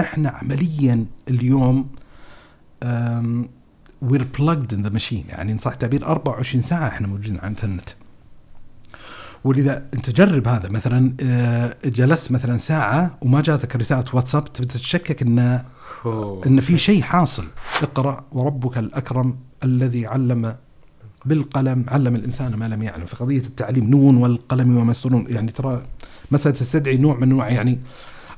إحنا عمليا اليوم وير بلجد ان ذا ماشين يعني إن صح التعبير 24 ساعة إحنا موجودين على الإنترنت. ولذا أنت جرب هذا. مثلا آه، جلست مثلا ساعة وما جاتك رسالة واتساب تتشكك إن إن في شيء حاصل. اقرأ وربك الأكرم الذي علم بالقلم. علم الإنسان ما لم يعلم. فقضيه التعليم نون والقلم وما يسطرون يعني ترى مسألة تستدعي نوع من انواع يعني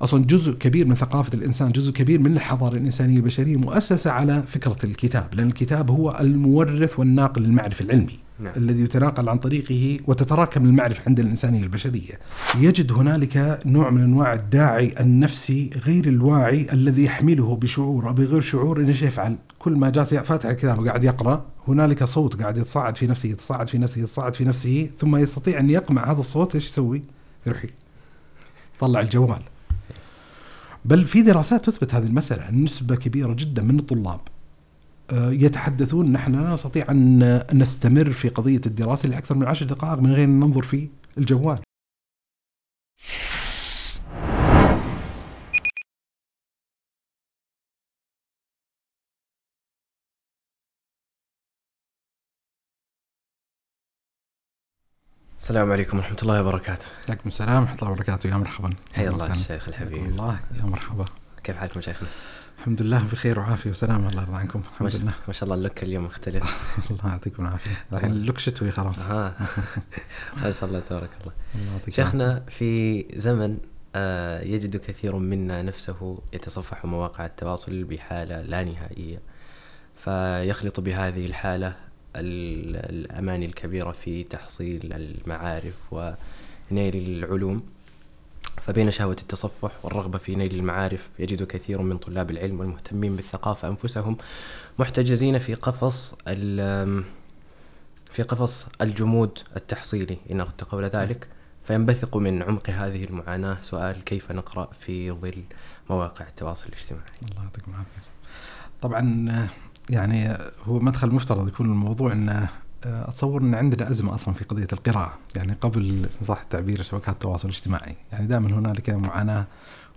أصلا جزء كبير من ثقافة الإنسان جزء كبير من الحضارة الإنسانية البشرية مؤسسة على فكرة الكتاب لأن الكتاب هو المورث والناقل للمعرفة العلمي نعم. الذي يتناقل عن طريقه وتتراكم المعرفة عند الإنسانية البشرية. يجد هنالك نوع من أنواع الداعي النفسي غير الواعي الذي يحمله بشعور أو بغير شعور أنه يفعل. كل ما جالس فاتح الكتاب وقاعد يقرأ هنالك صوت قاعد يتصاعد في نفسه يتصاعد في نفسه يتصاعد في نفسه ثم يستطيع أن يقمع هذا الصوت إيش يسوي؟ يروح يطلع الجوال. بل في دراسات تثبت هذه المسألة نسبة كبيرة جدا من الطلاب آه، يتحدثون. نحن لا نستطيع أن نستمر في قضية الدراسة لأكثر من عشر دقائق من غير أن ننظر في الجوال. السلام عليكم ورحمة الله وبركاته. عليكم السلام ورحمة الله وبركاته. يا مرحبا. حيا الله الشيخ الحبيب. الله. يا مرحبا. كيف حالكم شيخنا؟ الحمد لله بخير وعافية وسلامه الله يرضى عنكم. الحمد لله. ما شاء الله اللوك اليوم مختلف. الله يعطيكم العافية. الحين اللوك شتوي خلاص. آه. ما شاء الله تبارك الله. شيخنا في زمن آه يجد كثير منا نفسه يتصفح مواقع التواصل بحالة لا نهائية. فيخلط بهذه الحالة الأماني الكبيرة في تحصيل المعارف ونيل العلوم. فبين شهوة التصفح والرغبة في نيل المعارف يجد كثير من طلاب العلم والمهتمين بالثقافة أنفسهم محتجزين في قفص في قفص الجمود التحصيلي. إن تقول ذلك فينبثق من عمق هذه المعاناة سؤال كيف نقرأ في ظل مواقع التواصل الاجتماعي؟ الله يعطيكم العافية. طبعا يعني هو مدخل مفترض يكون الموضوع انه أتصور إن عندنا أزمة أصلا في قضية القراءة، يعني قبل صح التعبير شبكات التواصل الاجتماعي، يعني دائما هنالك معاناة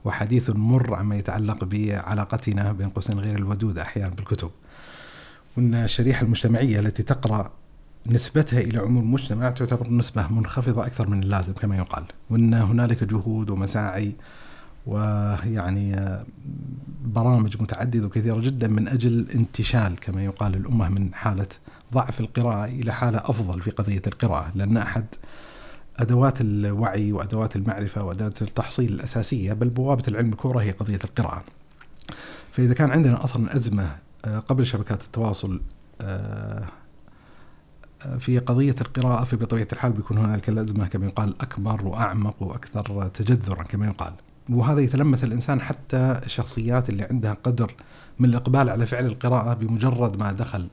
وحديث مر عما يتعلق بعلاقتنا بين قوسين غير الودود أحيانا بالكتب. وإن الشريحة المجتمعية التي تقرأ نسبتها إلى عموم المجتمع تعتبر نسبة منخفضة أكثر من اللازم كما يقال، وإن هنالك جهود ومساعي ويعني برامج متعددة وكثيرة جدا من أجل انتشال كما يقال الأمة من حالة ضعف القراءة إلى حالة أفضل في قضية القراءة لأن أحد أدوات الوعي وأدوات المعرفة وأدوات التحصيل الأساسية بل بوابة العلم الكبرى هي قضية القراءة. فإذا كان عندنا أصلا أزمة آه، قبل شبكات التواصل آه، آه، في قضية القراءة في بطبيعة الحال بيكون هنالك الأزمة كما يقال أكبر وأعمق وأكثر تجذرا كما يقال. وهذا يتلمس الإنسان حتى الشخصيات اللي عندها قدر من الإقبال على فعل القراءة بمجرد ما دخل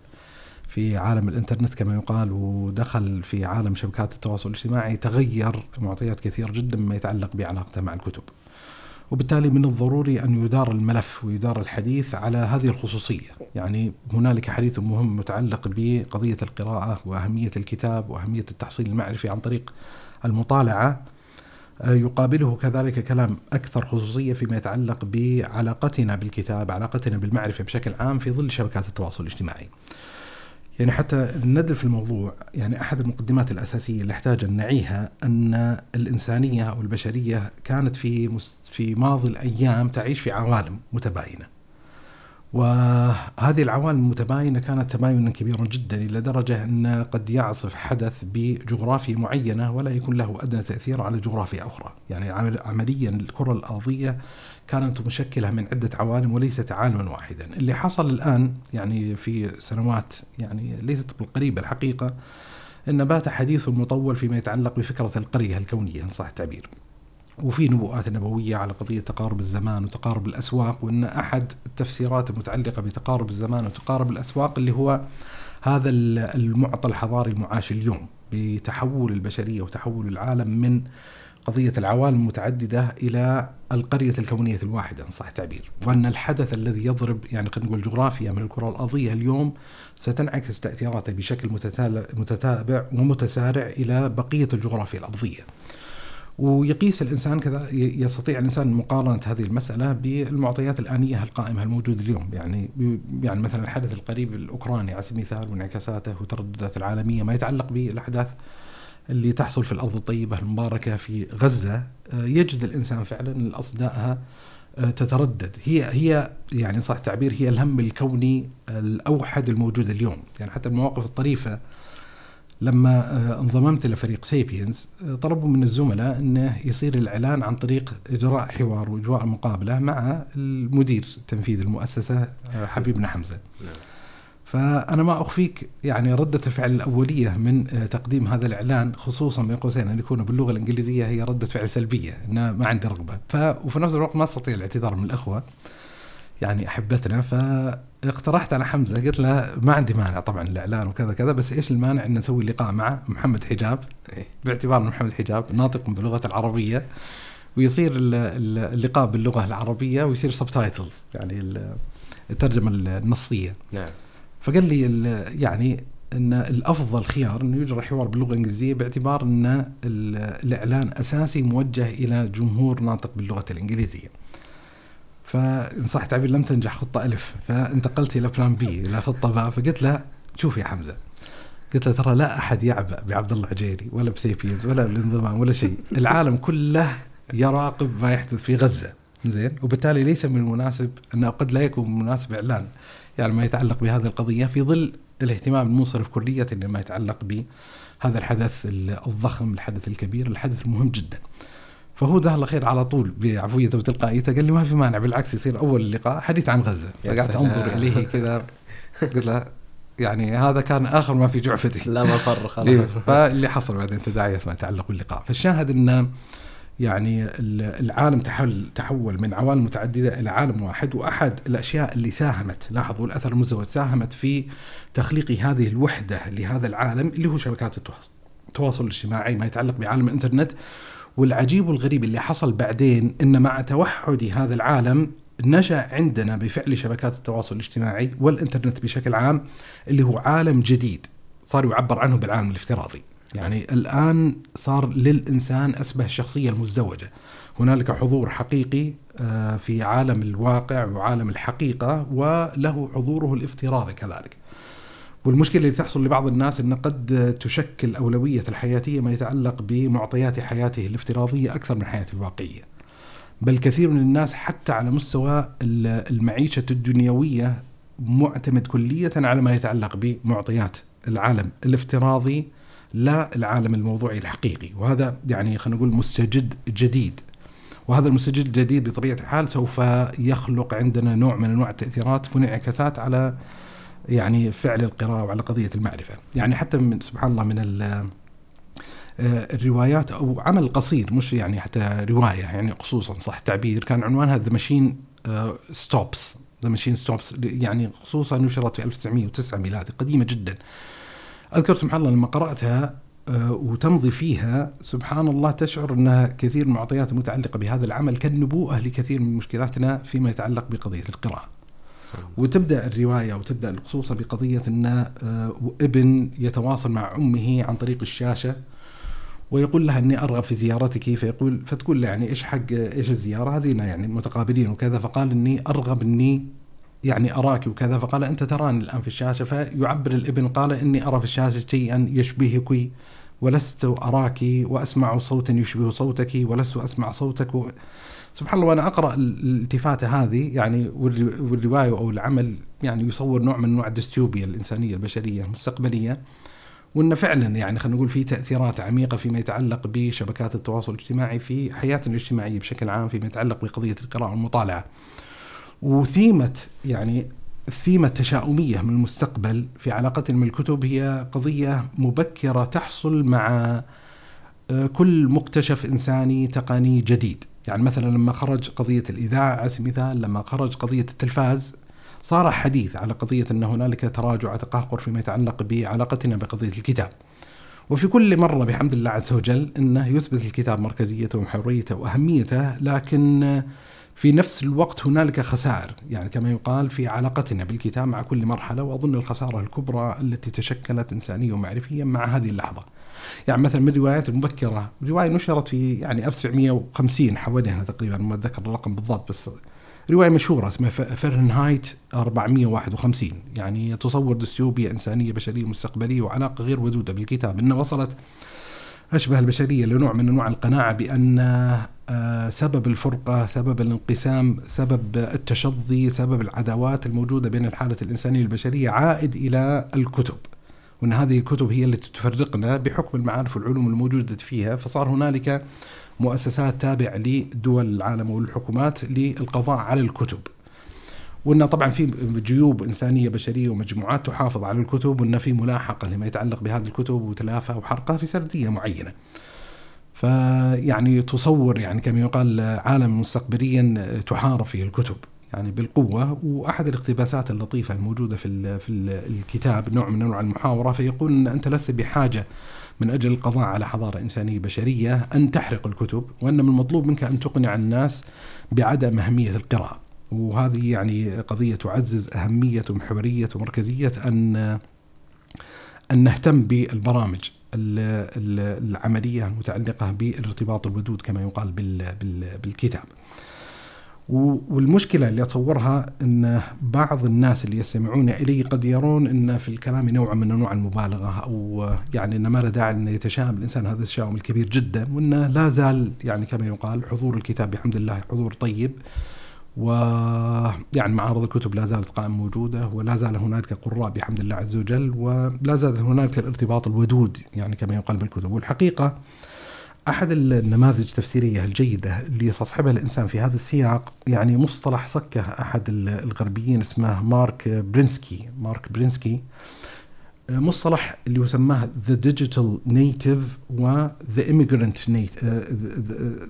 في عالم الإنترنت كما يقال ودخل في عالم شبكات التواصل الاجتماعي تغير معطيات كثير جدا مما يتعلق بعلاقته مع الكتب. وبالتالي من الضروري أن يدار الملف ويدار الحديث على هذه الخصوصية، يعني هنالك حديث مهم متعلق بقضية القراءة وأهمية الكتاب وأهمية التحصيل المعرفي عن طريق المطالعة يقابله كذلك كلام أكثر خصوصية فيما يتعلق بعلاقتنا بالكتاب، علاقتنا بالمعرفة بشكل عام في ظل شبكات التواصل الاجتماعي. يعني حتى الندل في الموضوع يعني أحد المقدمات الأساسية اللي احتاج أن نعيها أن الإنسانية أو البشريه كانت في في ماضي الأيام تعيش في عوالم متباينة. وهذه العوالم المتباينة كانت تباينا كبيرا جدا إلى درجة أن قد يعصف حدث بجغرافيا معينة ولا يكون له أدنى تأثير على جغرافيا أخرى، يعني عمليا الكرة الأرضية كانت مشكلة من عدة عوالم وليست عالما واحدا. اللي حصل الآن يعني في سنوات يعني ليست بالقريبة الحقيقة أن بات حديث مطول فيما يتعلق بفكرة القرية الكونية إن صح التعبير. وفي نبوءات نبوية على قضية تقارب الزمان وتقارب الأسواق وأن أحد التفسيرات المتعلقة بتقارب الزمان وتقارب الأسواق اللي هو هذا المعطى الحضاري المعاش اليوم بتحول البشرية وتحول العالم من قضية العوالم المتعددة إلى القرية الكونية الواحدة إن صح التعبير. وأن الحدث الذي يضرب يعني خلينا نقول جغرافيا من الكرة الأرضية اليوم ستنعكس تأثيراته بشكل متتابع ومتسارع إلى بقية الجغرافيا الأرضية. ويقيس الإنسان كذا يستطيع الإنسان مقارنة هذه المسألة بالمعطيات الآنية القائمة الموجودة اليوم. يعني يعني مثلا الحدث القريب الأوكراني على سبيل المثال وانعكاساته وتردداته العالمية ما يتعلق بالأحداث اللي تحصل في الأرض الطيبة المباركة في غزة. آه، يجد الإنسان فعلا اصدائها آه، تتردد. هي هي يعني صح التعبير هي الهم الكوني الأوحد الموجود اليوم. يعني حتى المواقف الطريفة لما آه، انضممت لفريق سيبينز آه، طلبوا من الزملاء إنه يصير الإعلان عن طريق إجراء حوار وإجراء مقابلة مع المدير التنفيذي المؤسسة آه، حبيبنا حمزة. فأنا ما أخفيك يعني ردة الفعل الأولية من تقديم هذا الإعلان خصوصا بين قوسين ان يكون باللغة الإنجليزية هي ردة فعل سلبية ان ما عندي رغبة ف وفي نفس الوقت ما أستطيع الاعتذار من الأخوة يعني أحبتنا فاقترحت على حمزة قلت له ما عندي مانع طبعا الإعلان وكذا كذا بس إيش المانع إن نسوي لقاء مع محمد حجاب إيه. باعتبار محمد حجاب ناطق باللغة العربية ويصير اللقاء باللغة العربية ويصير سبتايتلز يعني الترجمة النصية نعم فقال لي يعني إن الأفضل خيار إنه يجرى حوار باللغة الإنجليزية باعتبار إن الإعلان أساسي موجه إلى جمهور ناطق باللغة الإنجليزية. فإن صح التعبير لم تنجح خطة ألف. فانتقلت إلى Plan B إلى خطة باء فقلت له شوف يا حمزة. قلت له ترى لا أحد يعبأ بعبد الله عجيري ولا بسيفيز ولا بالانضمام ولا شيء. العالم كله يراقب ما يحدث في غزة. زين؟ وبالتالي ليس من المناسب انه قد لا يكون مناسب إعلان. يعني ما يتعلق بهذه القضية في ظل الاهتمام المنصرف كليا لما يتعلق بهذا الحدث الضخم الحدث الكبير الحدث المهم جدا. فهو جزاه الله خير على طول بعفويته وتلقائيته قال لي ما في مانع بالعكس يصير أول لقاء حديث عن غزة. فقعدت أنظر إليه كذا. قلت له يعني هذا كان آخر ما في جعفتي لا مفر خلاص إيه، فاللي حصل بعدين تداعيات ما يتعلق باللقاء. فالشاهد إن يعني العالم تحول تحول من عوالم متعددة إلى عالم واحد وأحد الأشياء اللي ساهمت. لاحظوا الأثر المزدوج ساهمت في تخليق هذه الوحدة لهذا العالم اللي هو شبكات التواصل الاجتماعي ما يتعلق بعالم الإنترنت. والعجيب والغريب اللي حصل بعدين إن مع توحد هذا العالم نشأ عندنا بفعل شبكات التواصل الاجتماعي والإنترنت بشكل عام اللي هو عالم جديد. صار يعبر عنه بالعالم الافتراضي. يعني الآن صار للإنسان أسبه الشخصية المزدوجة. هنالك حضور حقيقي آه، في عالم الواقع وعالم الحقيقة وله حضوره الافتراضي كذلك. والمشكلة اللي تحصل لبعض الناس إن قد تشكل أولوية الحياتية ما يتعلق بمعطيات حياته الافتراضية أكثر من حياته الواقعية. بل كثير من الناس حتى على مستوى المعيشة الدنيوية معتمد كلية على ما يتعلق بمعطيات العالم الافتراضي لا العالم الموضوعي الحقيقي وهذا يعني خلينا نقول مستجد جديد وهذا المستجد الجديد بطبيعة الحال سوف يخلق عندنا نوع من أنواع التأثيرات وانعكاسات على يعني فعل القراءة وعلى قضية المعرفة. يعني حتى من سبحان الله من آه، الروايات أو عمل قصير مش يعني حتى رواية يعني أقصوصة صح التعبير كان عنوانها The Machine Stops The Machine Stops يعني أقصوصة نشرت في 1909 ميلادي قديمة جدا. أذكر سبحان الله لما قرأتها آه، وتمضي فيها سبحان الله تشعر أنها كثير من المعطيات المتعلقه بهذا العمل كالنبوءة لكثير من مشكلاتنا فيما يتعلق بقضية القراءة. وتبدأ الرواية وتبدأ الأقصوصة بقضية أن آه، ابن يتواصل مع أمه عن طريق الشاشة ويقول لها أني أرغب في زيارتك فيقول فتقول له يعني إيش حق إيش الزيارة؟ هذه يعني متقابلين وكذا فقال إني أرغب إني يعني أراك وكذا فقال أنت تراني الآن في الشاشة فيعبر الابن قال إني أرى في الشاشة شيئا يشبهك ولست أراك وأسمع صوتا يشبه صوتك ولست أسمع صوتك سبحان الله وأنا أقرأ الالتفاتة هذه يعني والرواية أو العمل يعني يصور نوع من أنواع الديستوبيا الإنسانية البشرية المستقبلية وان فعلا يعني خلينا نقول في تأثيرات عميقة فيما يتعلق بشبكات التواصل الاجتماعي في حياتنا الاجتماعية بشكل عام فيما يتعلق بقضية القراءة والمطالعة. وثيمة يعني الثيمة التشاؤمية من المستقبل في علاقتنا من الكتب هي قضية مبكرة تحصل مع آه، كل مكتشف إنساني تقني جديد يعني مثلا لما خرج قضية الإذاعة على سبيل المثال لما خرج قضية التلفاز صار حديث على قضية أن هنالك تراجع تقهقر فيما يتعلق بعلاقتنا بقضية الكتاب. وفي كل مرة بحمد الله عز وجل أنه يثبت الكتاب مركزيته ومحوريته وأهميته لكن في نفس الوقت هنالك خسائر. يعني كما يقال في علاقتنا بالكتاب مع كل مرحلة وأظن الخسارة الكبرى التي تشكلت إنسانيا ومعرفيا مع هذه اللحظة. يعني مثلا من الروايات المبكرة رواية نشرت في يعني 1950 حواليها تقريبا ما أتذكر الرقم بالضبط بس رواية مشهورة اسمها فرنهايت 451 يعني تصور دستوبيا إنسانية بشرية مستقبلية وعلاقة غير ودودة بالكتاب إنها وصلت أشبه البشرية لنوع من أنواع القناعة بأن آه، سبب الفرقة سبب الانقسام سبب التشظي سبب العداوات الموجودة بين الحالة الإنسانية البشرية عائد إلى الكتب. وأن هذه الكتب هي التي تفرقنا بحكم المعارف والعلوم الموجودة فيها فصار هنالك مؤسسات تابعة لدول العالم والحكومات للقضاء على الكتب وأن طبعا في جيوب إنسانية بشرية ومجموعات تحافظ على الكتب وأن في ملاحقة لما يتعلق بهذه الكتب وتلافها وحرقها في سردية معينة. فيعني تصور يعني كما يقال عالم مستقبليا تحارب فيه الكتب يعني بالقوة وأحد الاقتباسات اللطيفة الموجودة في في الكتاب نوع من أنواع المحاورة فيقول إن أنت لست بحاجة من أجل القضاء على حضارة إنسانية بشرية أن تحرق الكتب وإن من المطلوب منك أن تقنع الناس بعدم أهمية القراءة. وهذه يعني قضية تعزز أهمية ومحورية ومركزية أن أن نهتم بالبرامج العملية المتعلقة بالارتباط الودود كما يقال بالكتاب. والمشكلة اللي أتصورها إن بعض الناس اللي يستمعون إلي قد يرون إن في الكلام نوع من أنواع المبالغة أو يعني إن ما له داعي إن يتشائم الإنسان هذا التشاؤم الكبير جدا وإنه لا زال يعني كما يقال حضور الكتاب بحمد الله حضور طيب ويعني معارض الكتب لا زالت قائمة موجودة ولا زال هنالك قراء بحمد الله عز وجل ولا زال هنالك الارتباط الودود يعني كما يقال بالكتب والحقيقة أحد النماذج التفسيرية الجيدة اللي يستصحبها الإنسان في هذا السياق يعني مصطلح صكه أحد الغربيين اسمه مارك برينسكي. مارك برينسكي. مصطلح اللي يسماه the digital native و the immigrant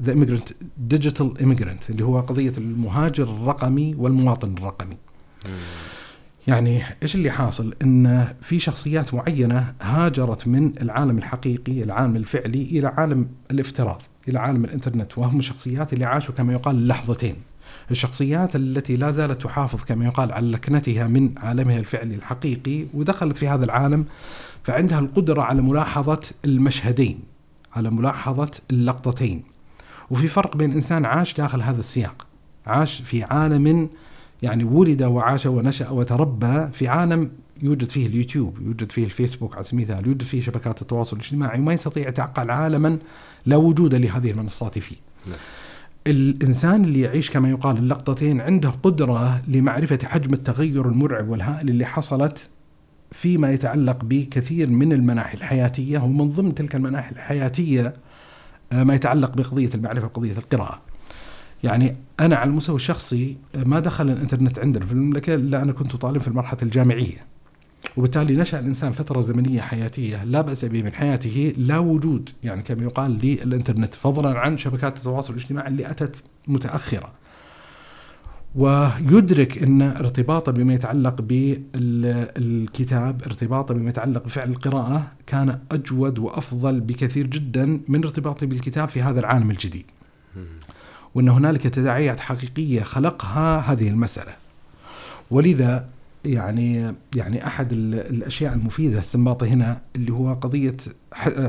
the immigrant digital immigrant اللي هو قضية المهاجر الرقمي والمواطن الرقمي. يعني إيش اللي حاصل؟ إن في شخصيات معينة هاجرت من العالم الحقيقي، العالم الفعلي إلى عالم الافتراض، إلى عالم الإنترنت وهم الشخصيات اللي عاشوا كما يقال اللحظتين. الشخصيات التي لا زالت تحافظ كما يقال على لكنتها من عالمها الفعلي الحقيقي ودخلت في هذا العالم فعندها القدرة على ملاحظة المشهدين على ملاحظة اللقطتين وفي فرق بين إنسان عاش داخل هذا السياق عاش في عالم يعني ولد وعاش ونشأ وتربى في عالم يوجد فيه اليوتيوب يوجد فيه الفيسبوك على سبيل المثال يوجد فيه شبكات التواصل الاجتماعي وما يستطيع يتعقل عالما لا وجود لهذه المنصات فيه نعم. الإنسان اللي يعيش كما يقال اللقطتين عنده قدرة لمعرفة حجم التغير المرعب والهائل اللي حصلت فيما يتعلق بكثير من المناحي الحياتية ومن ضمن تلك المناحي الحياتية آه، ما يتعلق بقضية المعرفة وقضية القراءة. يعني أنا على المستوى الشخصي ما دخل الإنترنت عندنا في المملكة إلا أنا كنت طالب في المرحلة الجامعية. وبالتالي نشأ الإنسان فترة زمنية حياتية لا بأس به من حياته لا وجود يعني كما يقال للإنترنت فضلا عن شبكات التواصل الاجتماعي اللي أتت متأخرة. ويدرك أن ارتباطه بما يتعلق بالكتاب ارتباطه بما يتعلق بفعل القراءة كان أجود وأفضل بكثير جدا من ارتباطه بالكتاب في هذا العالم الجديد. وأن هنالك تداعيات حقيقية خلقها هذه المسألة ولذا يعني يعني أحد الأشياء المفيدة استنباطي هنا اللي هو قضية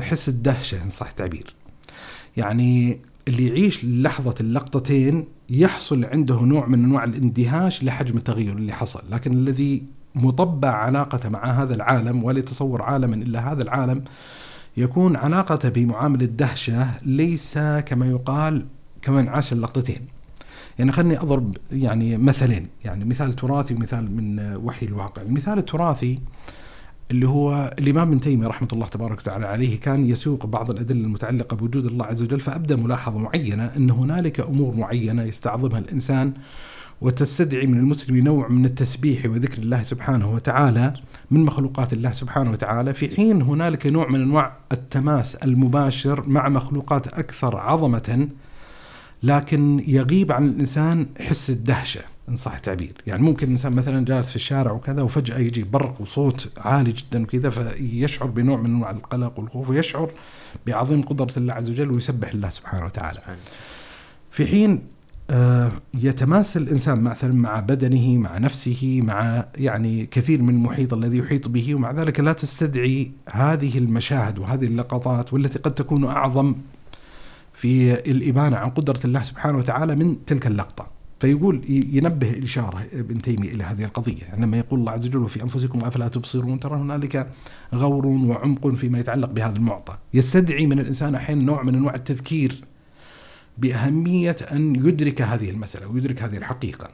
حس الدهشة إن صح التعبير. يعني اللي يعيش لحظة اللقطتين يحصل عنده نوع من أنواع الاندهاش لحجم التغير اللي حصل، لكن الذي مطبع علاقته مع هذا العالم ولا يتصور عالما إلا هذا العالم يكون علاقته بمعامله الدهشة ليس كما يقال كمن عاش اللقطتين. يعني خلني أضرب يعني مثلين يعني مثال تراثي ومثال من وحي الواقع المثال التراثي اللي هو الإمام ابن تيمية رحمة الله تبارك وتعالى عليه كان يسوق بعض الأدلة المتعلقة بوجود الله عز وجل فأبدأ ملاحظة معينة أن هنالك أمور معينة يستعظمها الإنسان وتستدعي من المسلم نوع من التسبيح وذكر الله سبحانه وتعالى من مخلوقات الله سبحانه وتعالى في حين هنالك نوع من أنواع التماس المباشر مع مخلوقات أكثر عظمة لكن يغيب عن الإنسان حس الدهشة إن صح التعبير، يعني ممكن الإنسان مثلا جالس في الشارع وكذا وفجأة يجي برق وصوت عالي جدا وكذا فيشعر بنوع من أنواع القلق والخوف ويشعر بعظيم قدرة الله عز وجل ويسبح الله سبحانه وتعالى. في حين آه، يتماسل الإنسان مثلا مع بدنه مع نفسه مع يعني كثير من المحيط الذي يحيط به ومع ذلك لا تستدعي هذه المشاهد وهذه اللقطات والتي قد تكون أعظم في الإبانة عن قدرة الله سبحانه وتعالى من تلك اللقطة. فيقول ينبه الإشارة ابن تيمية إلى هذه القضية يعني لما يقول الله عز وجل وفي أنفسكم أفلا تبصرون ترى هنالك غور وعمق فيما يتعلق بهذا المعطى. يستدعي من الإنسان أحيانا نوع من أنواع التذكير بأهمية أن يدرك هذه المسألة ويدرك هذه الحقيقة.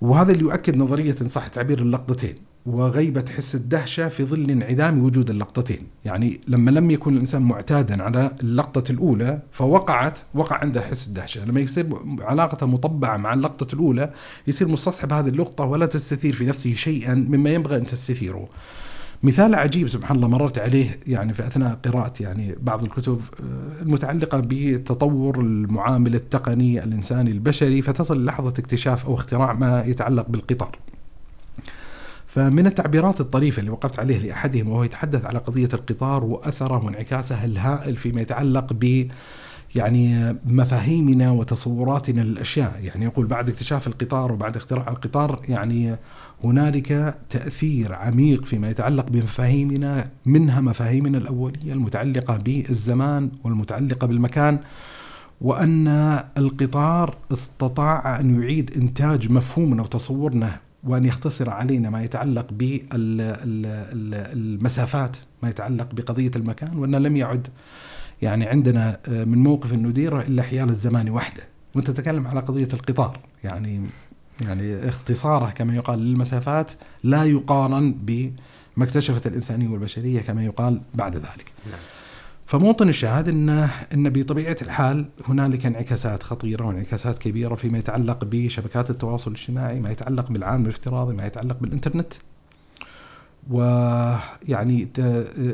وهذا اللي يؤكد نظرية إن صح تعبير اللقطتين. وغيبة حس الدهشة في ظل انعدام وجود اللقطتين. يعني لما لم يكن الإنسان معتادا على اللقطة الأولى فوقعت وقع عنده حس الدهشة. لما يصير علاقته مطبعة مع اللقطة الأولى يصير مستصحب هذه اللقطة ولا تستثير في نفسه شيئا مما ينبغي أن تستثيره. مثال عجيب سبحان الله مررت عليه يعني في أثناء قراءة يعني بعض الكتب آه، المتعلقة بتطور المعامل التقني الإنساني البشري فتصل لحظة اكتشاف أو اختراع ما يتعلق بالقطار. فمن التعبيرات الطريفة اللي وقفت عليه لأحدهم وهو يتحدث على قضية القطار وأثره وانعكاسه الهائل فيما يتعلق ب يعني مفاهيمنا وتصوراتنا للأشياء، يعني يقول بعد اكتشاف القطار وبعد اختراع القطار يعني هنالك تأثير عميق فيما يتعلق بمفاهيمنا منها مفاهيمنا الأولية المتعلقة بالزمان والمتعلقة بالمكان وأن القطار استطاع أن يعيد إنتاج مفهومنا وتصورنا وأن يختصر علينا ما يتعلق بالمسافات ما يتعلق بقضية المكان وان لم يعد يعني عندنا من موقف نديره إلا حيال الزمان وحده. وأنت تتكلم على قضية القطار. يعني يعني اختصاره كما يقال للمسافات لا يقارن بما اكتشفت الإنسانية والبشرية كما يقال بعد ذلك. نعم. فموطن الشاهد ان إن بطبيعة الحال هنالك انعكاسات خطيرة وانعكاسات كبيرة فيما يتعلق بشبكات التواصل الاجتماعي، ما يتعلق بالعالم الافتراضي، ما يتعلق بالإنترنت. ويعني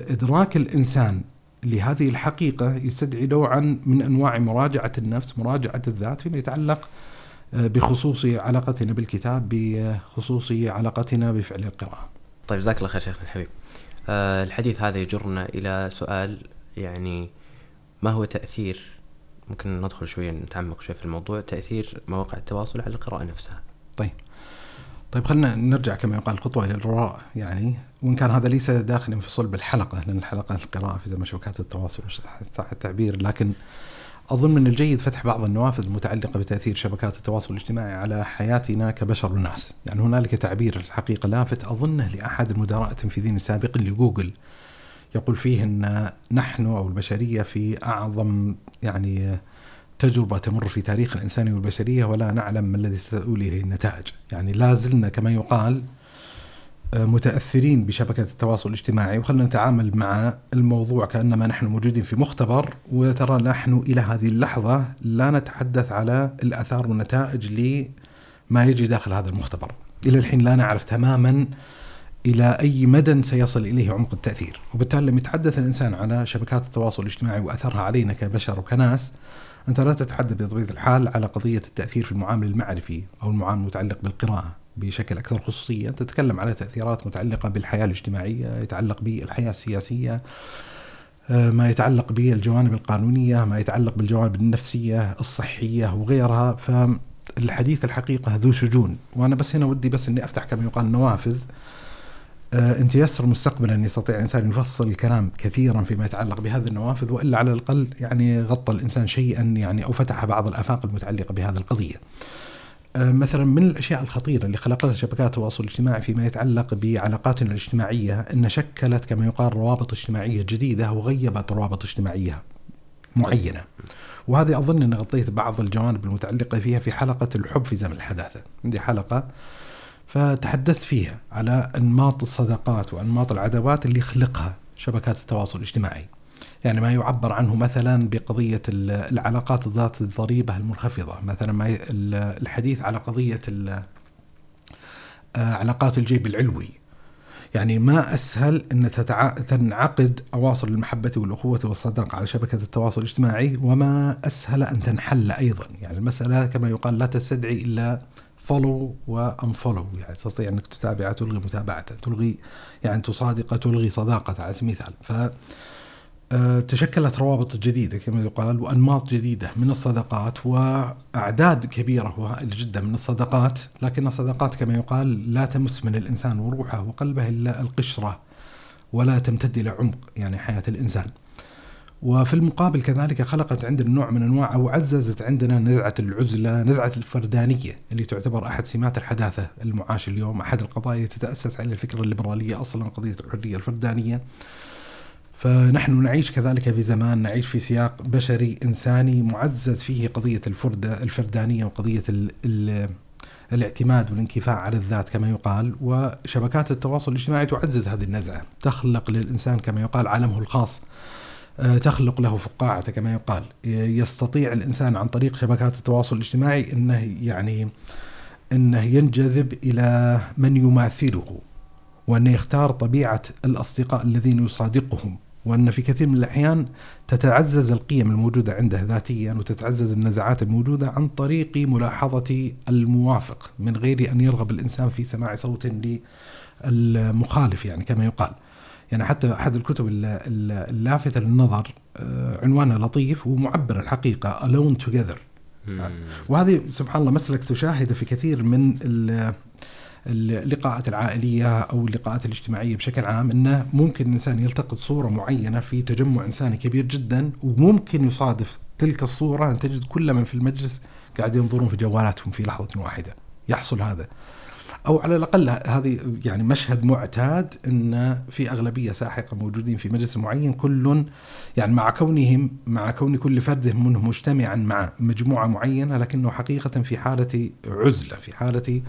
إدراك الإنسان لهذه الحقيقة يستدعي نوعا من أنواع مراجعة النفس، مراجعة الذات فيما يتعلق بخصوص علاقتنا بالكتاب بخصوص علاقتنا بفعل القراءة طيب جزاك الله خير شيخنا الحبيب أه الحديث هذا يجرنا إلى سؤال يعني ما هو تأثير ممكن ندخل شوية نتعمق شوية في الموضوع تأثير مواقع التواصل على القراءة نفسها. طيب. طيب خلينا نرجع كما يقال الخطوة إلى الوراء يعني وإن كان هذا ليس داخلا في صلب الحلقة لأن الحلقة القراءة في زمن شبكات التواصل صح التعبير لكن أظن من الجيد فتح بعض النوافذ المتعلقة بتأثير شبكات التواصل الاجتماعي على حياتنا كبشر وناس. يعني هنالك تعبير الحقيقة لافت أظنه لأحد المدراء التنفيذيين السابقين لجوجل. يقول فيه أن نحن أو البشرية في أعظم يعني تجربة تمر في تاريخ الإنساني والبشرية ولا نعلم ما الذي ستؤول إليه النتائج يعني لا زلنا كما يقال متأثرين بشبكة التواصل الاجتماعي وخلنا نتعامل مع الموضوع كأنما نحن موجودين في مختبر وترى نحن إلى هذه اللحظة لا نتحدث على الأثار والنتائج لما يجري داخل هذا المختبر. إلى الحين لا نعرف تماما إلى أي مدى سيصل إليه عمق التأثير، وبالتالي لما يتحدث الإنسان على شبكات التواصل الاجتماعي وأثرها علينا كبشر وكناس أنت لا تتحدث بطبيعه الحال على قضية التأثير في المعامل المعرفي أو المعامل المتعلق بالقراءة بشكل أكثر خصوصية. تتكلم على تأثيرات متعلقة بالحياة الاجتماعية يتعلق بالحياة السياسية آه، ما يتعلق بالجوانب القانونية ما يتعلق بالجوانب النفسية الصحية وغيرها. فالحديث الحقيقة ذو شجون. وأنا بس هنا ودي بس إني أفتح كما يقال نوافذ. آه، ان تيسر مستقبلا ان يستطيع الإنسان يفصل الكلام كثيرا فيما يتعلق بهذه النوافذ وإلا على الأقل يعني غطى الإنسان شيئا يعني أو فتح بعض الآفاق المتعلقة بهذه القضية. آه، مثلا من الأشياء الخطيرة اللي خلقتها شبكات التواصل الاجتماعي فيما يتعلق بعلاقاتنا الاجتماعية أن شكلت كما يقال روابط اجتماعية جديدة وغيبت روابط اجتماعية معينة. وهذه أظن اني غطيت بعض الجوانب المتعلقة فيها في حلقة الحب في زمن الحداثة. عندي حلقة فتحدثت فيها على أنماط الصداقات وأنماط العداوات اللي يخلقها شبكات التواصل الاجتماعي. يعني ما يعبر عنه مثلا بقضية العلاقات ذات الضريبة المنخفضة. مثلا ما الحديث على قضية آه، علاقات الجيب العلوي. يعني ما أسهل أن تنعقد أواصر المحبة والأخوة والصداقة على شبكة التواصل الاجتماعي وما أسهل أن تنحل أيضا. يعني المسألة كما يقال لا تستدعي إلا follow و unfollow يعني تستطيع أنك تتابع تلغي متابعته تلغي يعني تصادق تلغي صداقته على سبيل المثال. ف آه، تشكلت روابط جديدة كما يقال وأنماط جديدة من الصداقات وأعداد كبيرة وهائلة جدا من الصداقات. لكن الصداقات كما يقال لا تمس من الإنسان وروحه وقلبه إلا القشرة ولا تمتد إلى عمق يعني حياة الإنسان. وفي المقابل كذلك خلقت عندنا نوع من أنواع أو عززت عندنا نزعة العزلة، نزعة الفردانية اللي تعتبر أحد سمات الحداثة المعاش اليوم، أحد القضايا تتأسس على الفكرة الليبرالية أصلا قضية الحرية الفردانية. فنحن نعيش كذلك في زمان نعيش في سياق بشري إنساني معزز فيه قضية الفرده الفردانية وقضية ال ال الاعتماد والانكفاء على الذات كما يقال. وشبكات التواصل الاجتماعي تعزز هذه النزعة، تخلق للإنسان كما يقال عالمه الخاص. تخلق له فقاعة كما يقال. يستطيع الإنسان عن طريق شبكات التواصل الاجتماعي أنه يعني أنه ينجذب إلى من يماثله وأنه يختار طبيعة الأصدقاء الذين يصادقهم وأن في كثير من الأحيان تتعزز القيم الموجودة عنده ذاتيا وتتعزز النزعات الموجودة عن طريق ملاحظة الموافق من غير أن يرغب الإنسان في سماع صوت للمخالف يعني كما يقال. يعني حتى أحد الكتب اللافتة للنظر آه، عنوانها لطيف ومعبر الحقيقة Alone Together. وهذه سبحان الله مسلك تشاهده في كثير من اللقاءات العائلية أو اللقاءات الاجتماعية بشكل عام انه ممكن الإنسان يلتقط صورة معينة في تجمع إنساني كبير جدا وممكن يصادف تلك الصورة ان تجد كل من في المجلس قاعد ينظرون في جوالاتهم في لحظة واحدة. يحصل هذا. أو على الأقل هذه يعني مشهد معتاد إن في أغلبية ساحقة موجودين في مجلس معين كل يعني مع كونهم مع كون كل فرد منهم مجتمعا مع مجموعة معينة لكنه حقيقة في حالة عزلة في حالة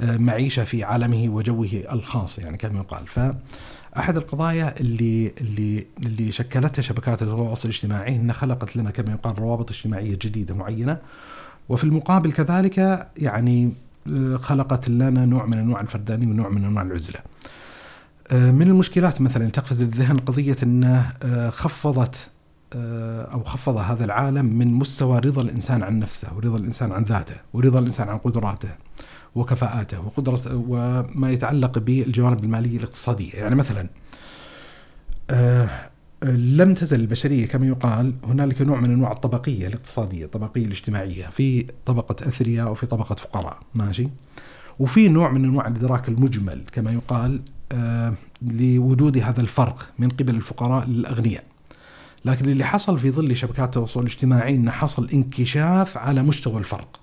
آه، معيشة في عالمه وجوه الخاص يعني كما يقال. ف احد القضايا اللي اللي اللي شكلتها شبكات التواصل الاجتماعي انها خلقت لنا كما يقال روابط اجتماعية جديدة معينة. وفي المقابل كذلك يعني خلقت لنا نوع من أنواع الفردانيه ونوع من أنواع العزلة. آه، من المشكلات مثلا تقفز الذهن قضية إنه آه، خفضت آه، أو خفض هذا العالم من مستوى رضا الإنسان عن نفسه ورضا الإنسان عن ذاته ورضا الإنسان عن قدراته وكفاءاته وقدرة وما يتعلق بالجوانب المالية الاقتصادية يعني مثلا لم تزل البشرية كما يقال هنالك نوع من أنواع الطبقية الاقتصادية الطبقية الاجتماعية في طبقة أثرياء وفي طبقة فقراء ماشي؟ وفي نوع من أنواع الإدراك المجمل كما يقال آه لوجود هذا الفرق من قبل الفقراء للأغنياء. لكن اللي حصل في ظل شبكات التواصل الاجتماعي أنه حصل انكشاف على مستوى الفرق.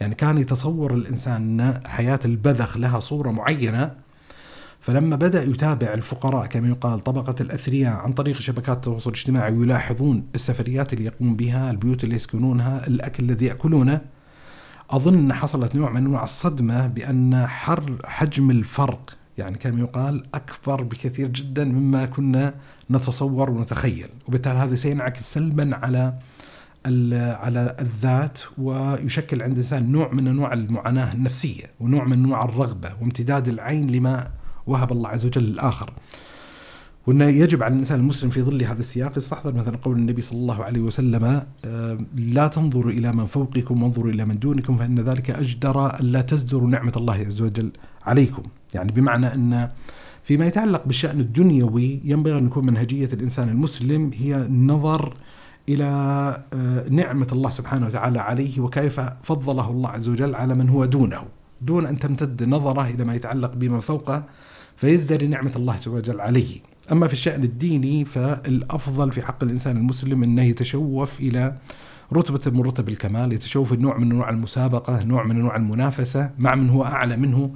يعني كان يتصور الإنسان أن حياة البذخ لها صورة معينة فلما بدأ يتابع الفقراء كما يقال طبقة الأثرياء عن طريق شبكات التواصل الاجتماعي ويلاحظون السفريات اللي يقوم بها البيوت اللي يسكنونها الأكل الذي يأكلونه أظن أن حصلت نوع من أنواع الصدمة بأن حر حجم الفرق يعني كما يقال أكبر بكثير جدا مما كنا نتصور ونتخيل. وبالتالي هذا سينعكس سلبا على على الذات ويشكل عند الإنسان نوع من أنواع المعاناة النفسية ونوع من أنواع الرغبة وامتداد العين لما وهب الله عز وجل الآخر وأنه يجب على الإنسان المسلم في ظل هذا السياق يستحضر مثلا قول النبي صلى الله عليه وسلم آه، لا تنظروا إلى من فوقكم وانظروا إلى من دونكم فإن ذلك أجدر ألا تزدروا نعمة الله عز وجل عليكم. يعني بمعنى أن فيما يتعلق بالشأن الدنيوي ينبغي أن يكون منهجية الإنسان المسلم هي النظر إلى آه، نعمة الله سبحانه وتعالى عليه وكيف فضله الله عز وجل على من هو دونه. دون أن تمتد نظره إلى ما يتعلق بما فوقه فيزدري نعمة الله عز وجل عليه. أما في الشأن الديني فالأفضل في حق الإنسان المسلم أنه يتشوف إلى رتبة من رتب الكمال يتشوف النوع من أنواع المسابقة نوع من أنواع المنافسة مع من هو أعلى منه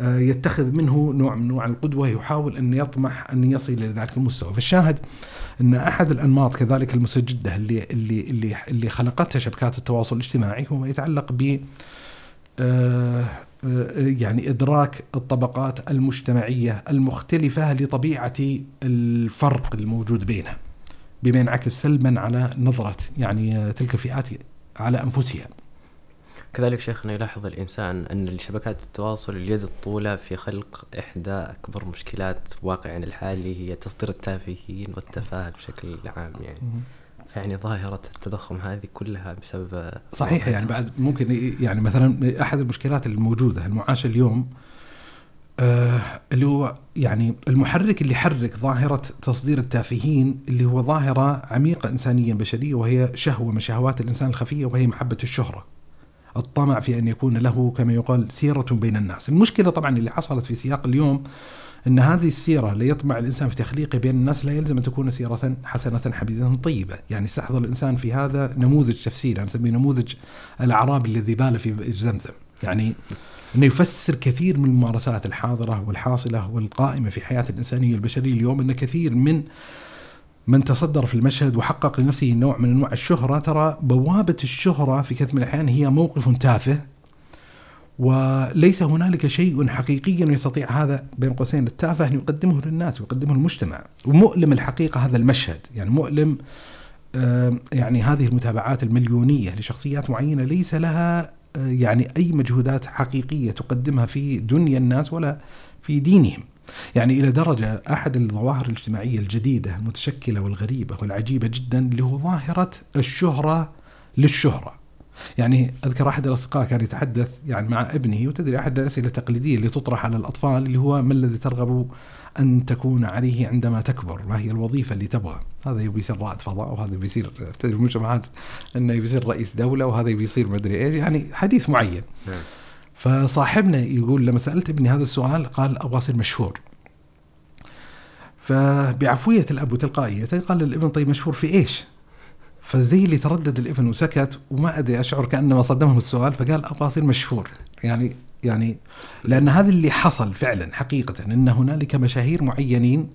آه، يتخذ منه نوع من انواع القدوة يحاول أن يطمح أن يصل إلى ذلك المستوى، فالشاهد أن أحد الأنماط كذلك المستجده اللي اللي اللي اللي خلقتها شبكات التواصل الاجتماعي هو ما يتعلق ب آه، يعني إدراك الطبقات المجتمعية المختلفة لطبيعة الفرق الموجود بينها بما ينعكس سلبا على نظرة يعني تلك الفئات على أنفسها. كذلك شيخنا يلاحظ الإنسان أن شبكات التواصل اليد الطولى في خلق إحدى أكبر مشكلات واقعنا الحالي هي تصدير التافهين والتفاهه بشكل عام يعني. يعني ظاهرة التضخم هذه كلها بسبب صحيح يعني بعد ممكن يعني مثلا أحد المشكلات الموجودة المعاش اليوم آه اللي هو يعني المحرك اللي يحرك ظاهرة تصدير التافهين اللي هو ظاهرة عميقة إنسانية بشرية وهي شهوة من شهوات الإنسان الخفية وهي محبة الشهرة. الطمع في أن يكون له كما يقال سيرة بين الناس. المشكلة طبعا اللي حصلت في سياق اليوم أن هذه السيرة ليطمع الإنسان في تخليقه بين الناس لا يلزم أن تكون سيرة حسنة حميدة طيبة. يعني استحضر الإنسان في هذا نموذج تفسير أنا أسميه نموذج الأعراب الذي بال في زمزم. يعني أنه يفسر كثير من الممارسات الحاضرة والحاصلة والقائمة في حياة الإنسانية البشرية اليوم أن كثير من من تصدر في المشهد وحقق لنفسه نوع من أنواع الشهرة. ترى بوابة الشهرة في كثير من الأحيان هي موقف تافه وليس هنالك شيء حقيقي يستطيع هذا بين قوسين التافه أن يقدمه للناس ويقدمه للمجتمع ومؤلم الحقيقة هذا المشهد يعني مؤلم يعني هذه المتابعات المليونية لشخصيات معينة ليس لها يعني أي مجهودات حقيقية تقدمها في دنيا الناس ولا في دينهم يعني إلى درجة أحد الظواهر الاجتماعية الجديدة المتشكلة والغريبة والعجيبة جدا اللي هو ظاهرة الشهرة للشهرة. يعني أذكر أحد الأصدقاء كان يتحدث يعني مع ابنه وتدري أحد الأسئلة التقليدية اللي تطرح على الأطفال اللي هو ما الذي ترغب أن تكون عليه عندما تكبر؟ ما هي الوظيفة اللي تبغى؟ هذا يبي يصير رائد فضاء وهذا يبي يصير تدري المجتمعات إنه يبي يصير رئيس دولة وهذا يبي يصير مدري إيش يعني حديث معين. نعم. فصاحبنا يقول لما سألت ابني هذا السؤال قال أبغى أصير مشهور. فبعفوية الأب وتلقائيته قال للابن طيب مشهور في إيش؟ فزي اللي تردد الابن وسكت وما أدري أشعر كأنما صدمه السؤال فقال أبغى أصير مشهور يعني يعني لأن هذا اللي حصل فعلا حقيقه إن هنالك مشاهير معينين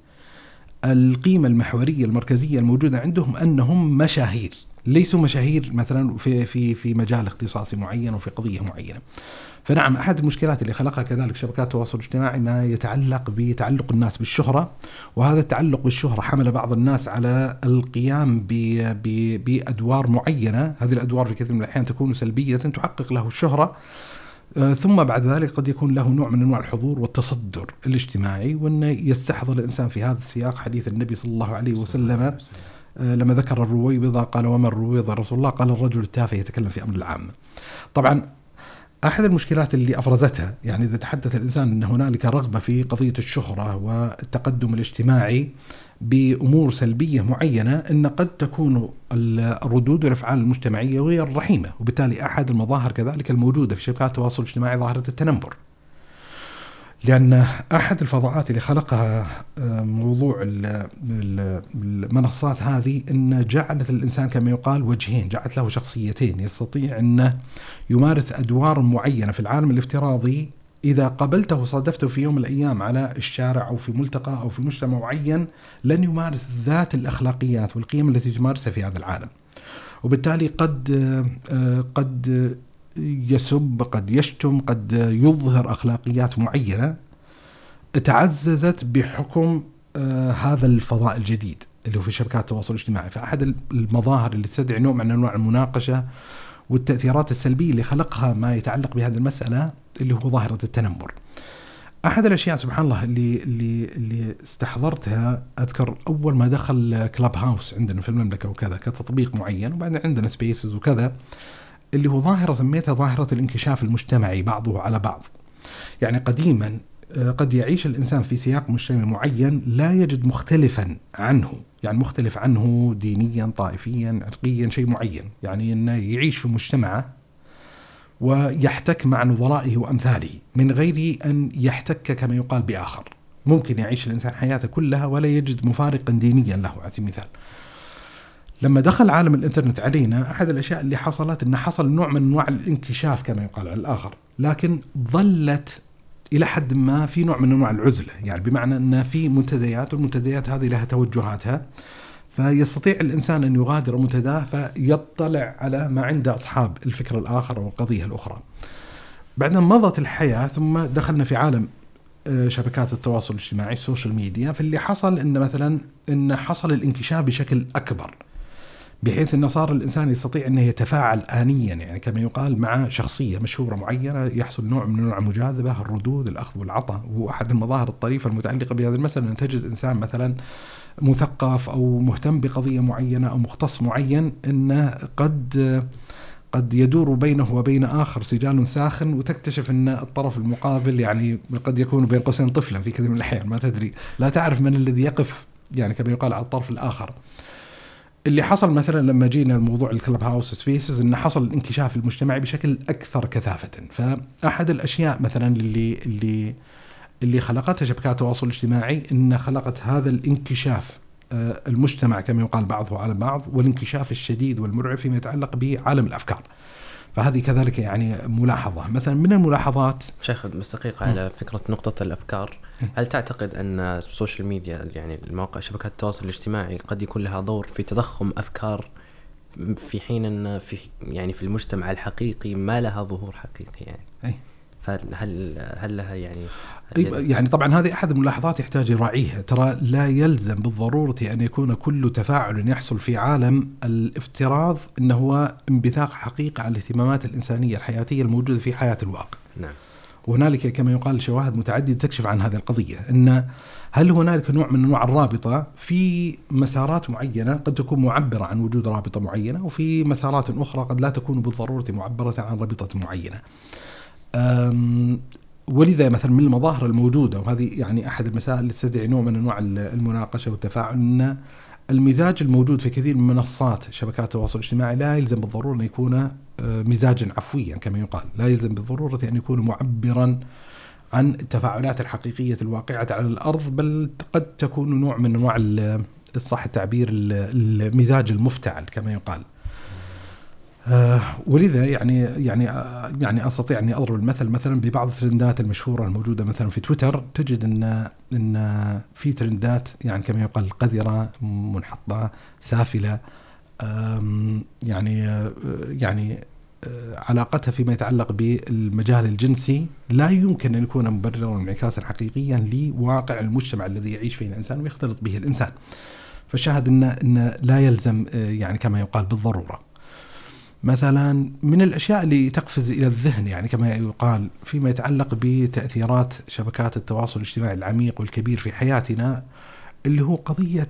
القيمة المحورية المركزية الموجودة عندهم أنهم مشاهير ليسوا مشاهير مثلا في في في مجال اختصاصي معين وفي قضية معينة. فنعم أحد المشكلات اللي خلقها كذلك شبكات التواصل الاجتماعي ما يتعلق بتعلق الناس بالشهرة وهذا التعلق بالشهرة حمل بعض الناس على القيام بأدوار معينة، هذه الأدوار في كثير من الأحيان تكون سلبية تحقق له الشهرة آه، ثم بعد ذلك قد يكون له نوع من أنواع الحضور والتصدر الاجتماعي وانه يستحضر الإنسان في هذا السياق حديث النبي صلى الله عليه وسلم آه، لما ذكر الرويبضة قال وما الرويبضة رسول الله قال الرجل التافه يتكلم في أمر العامة طبعا أحد المشكلات اللي أفرزتها يعني إذا تحدث الإنسان أن هنالك رغبة في قضية الشهرة والتقدم الاجتماعي بأمور سلبية معينة أن قد تكون الردود والأفعال المجتمعية غير رحيمة وبالتالي أحد المظاهر كذلك الموجودة في شبكات التواصل الاجتماعي ظاهرة التنمر. لأن أحد الفضاءات اللي خلقها آه، موضوع المنصات هذه أن جعلت الإنسان كما يقال وجهين جعلت له شخصيتين يستطيع أنه يمارس أدوار معينة في العالم الافتراضي إذا قابلته وصادفته في يوم من الأيام على الشارع أو في ملتقى أو في مجتمع معين لن يمارس ذات الأخلاقيات والقيم التي تمارسها في هذا العالم. وبالتالي قد آه، قد يسب قد يشتم قد يظهر أخلاقيات معينة تعززت بحكم آه هذا الفضاء الجديد اللي هو في شبكات التواصل الاجتماعي فأحد المظاهر اللي تستدعي نوع من أنواع المناقشة والتأثيرات السلبية اللي خلقها ما يتعلق بهذه المسألة اللي هو ظاهرة التنمر. أحد الأشياء سبحان الله اللي اللي اللي استحضرتها أذكر أول ما دخل Clubhouse عندنا في المملكة وكذا كتطبيق معين وبعدين عندنا Spaces وكذا اللي هو ظاهرة سميتها ظاهرة الانكشاف المجتمعي بعضه على بعض. يعني قديما آه، قد يعيش الإنسان في سياق مجتمعي معين لا يجد مختلفا عنه. يعني مختلف عنه دينيا طائفيا عرقيا شيء معين. يعني أنه يعيش في مجتمعه ويحتك مع نظرائه وأمثاله من غير أن يحتك كما يقال بآخر. ممكن يعيش الإنسان حياته كلها ولا يجد مفارقا دينيا له على سبيل المثال. لما دخل عالم الإنترنت علينا أحد الأشياء اللي حصلت إنه حصل نوع من أنواع الانكشاف كما يقال على الآخر، لكن ظلت إلى حد ما في نوع من أنواع العزلة، يعني بمعنى إن في منتديات والمنتديات هذه لها توجهاتها فيستطيع الإنسان أن يغادر منتداه فيطلع على ما عند أصحاب الفكر الآخر أو القضية الأخرى. بعدين مضت الحياة ثم دخلنا في عالم آه، شبكات التواصل الاجتماعي ال social media فاللي حصل إن مثلا إن حصل الانكشاف بشكل أكبر. بحيث إنه صار الإنسان يستطيع إنه يتفاعل آنيا يعني كما يقال مع شخصية مشهورة معينة يحصل نوع من نوع المجاذبة، الردود، الأخذ والعطاء، وهو أحد المظاهر الطريفة المتعلقة بهذه المسألة أن تجد إنسان مثلا مثقف أو مهتم بقضية معينة أو مختص معين إنه قد قد يدور بينه وبين آخر سجال ساخن وتكتشف إن الطرف المقابل يعني قد يكون بين قوسين طفلا في كثير من الأحيان ما تدري. لا تعرف من الذي يقف يعني كما يقال على الطرف الآخر. اللي حصل مثلا لما جينا الموضوع ال Clubhouse Spaces إنه حصل الانكشاف المجتمعي بشكل أكثر كثافة. فأحد الأشياء مثلا اللي اللي اللي خلقتها شبكات التواصل الاجتماعي ان خلقت هذا الانكشاف آه، المجتمع كما يقال بعضه على بعض والانكشاف الشديد والمرعب فيما يتعلق بعالم الأفكار. فهذه كذلك يعني ملاحظة، مثلا من الملاحظات؟ شيخ بس دقيقه على فكرة نقطة الأفكار، هل تعتقد أن ال social media يعني المواقع شبكات التواصل الاجتماعي قد يكون لها دور في تضخم أفكار في حين أن في يعني في المجتمع الحقيقي ما لها ظهور حقيقي يعني؟ أي. فهل هل لها يعني يعني طبعا هذه أحد الملاحظات يحتاج يراعيها ترى لا يلزم بالضرورة أن يكون كل تفاعل يحصل في عالم الافتراض إنه هو انبثاق حقيقي على الاهتمامات الإنسانية الحياتية الموجودة في حياة الواقع. نعم. وهنالك كما يقال شواهد متعددة تكشف عن هذه القضية إن هل هنالك نوع من أنواع الرابطة في مسارات معينة قد تكون معبرة عن وجود رابطة معينة وفي مسارات أخرى قد لا تكون بالضرورة معبرة عن رابطة معينة. ولذا مثلا من المظاهر الموجودة وهذه يعني أحد المسائل اللي تستدعي نوع من أنواع المناقشة والتفاعل إن المزاج الموجود في كثير من منصات شبكات التواصل الاجتماعي لا يلزم بالضرورة أن يكون آه، مزاجا عفويا كما يقال، لا يلزم بالضرورة أن يكون معبرا عن التفاعلات الحقيقية الواقعة على الأرض بل قد تكون نوع من أنواع صح التعبير المزاج المفتعل كما يقال. آه ولذا يعني يعني آه يعني أستطيع أني أضرب المثل مثلا ببعض الترندات المشهورة الموجودة مثلا في تويتر تجد إن إن في ترندات يعني كما يقال قذرة منحطة سافلة يعني آه يعني علاقتها فيما يتعلق بالمجال الجنسي لا يمكن أن يكون مبررا وانعكاسا حقيقيا لواقع المجتمع الذي يعيش فيه الإنسان ويختلط به الإنسان. فالشاهد إن إن لا يلزم يعني كما يقال بالضرورة. مثلا من الأشياء اللي تقفز إلى الذهن يعني كما يقال فيما يتعلق بتأثيرات شبكات التواصل الاجتماعي العميق والكبير في حياتنا اللي هو قضية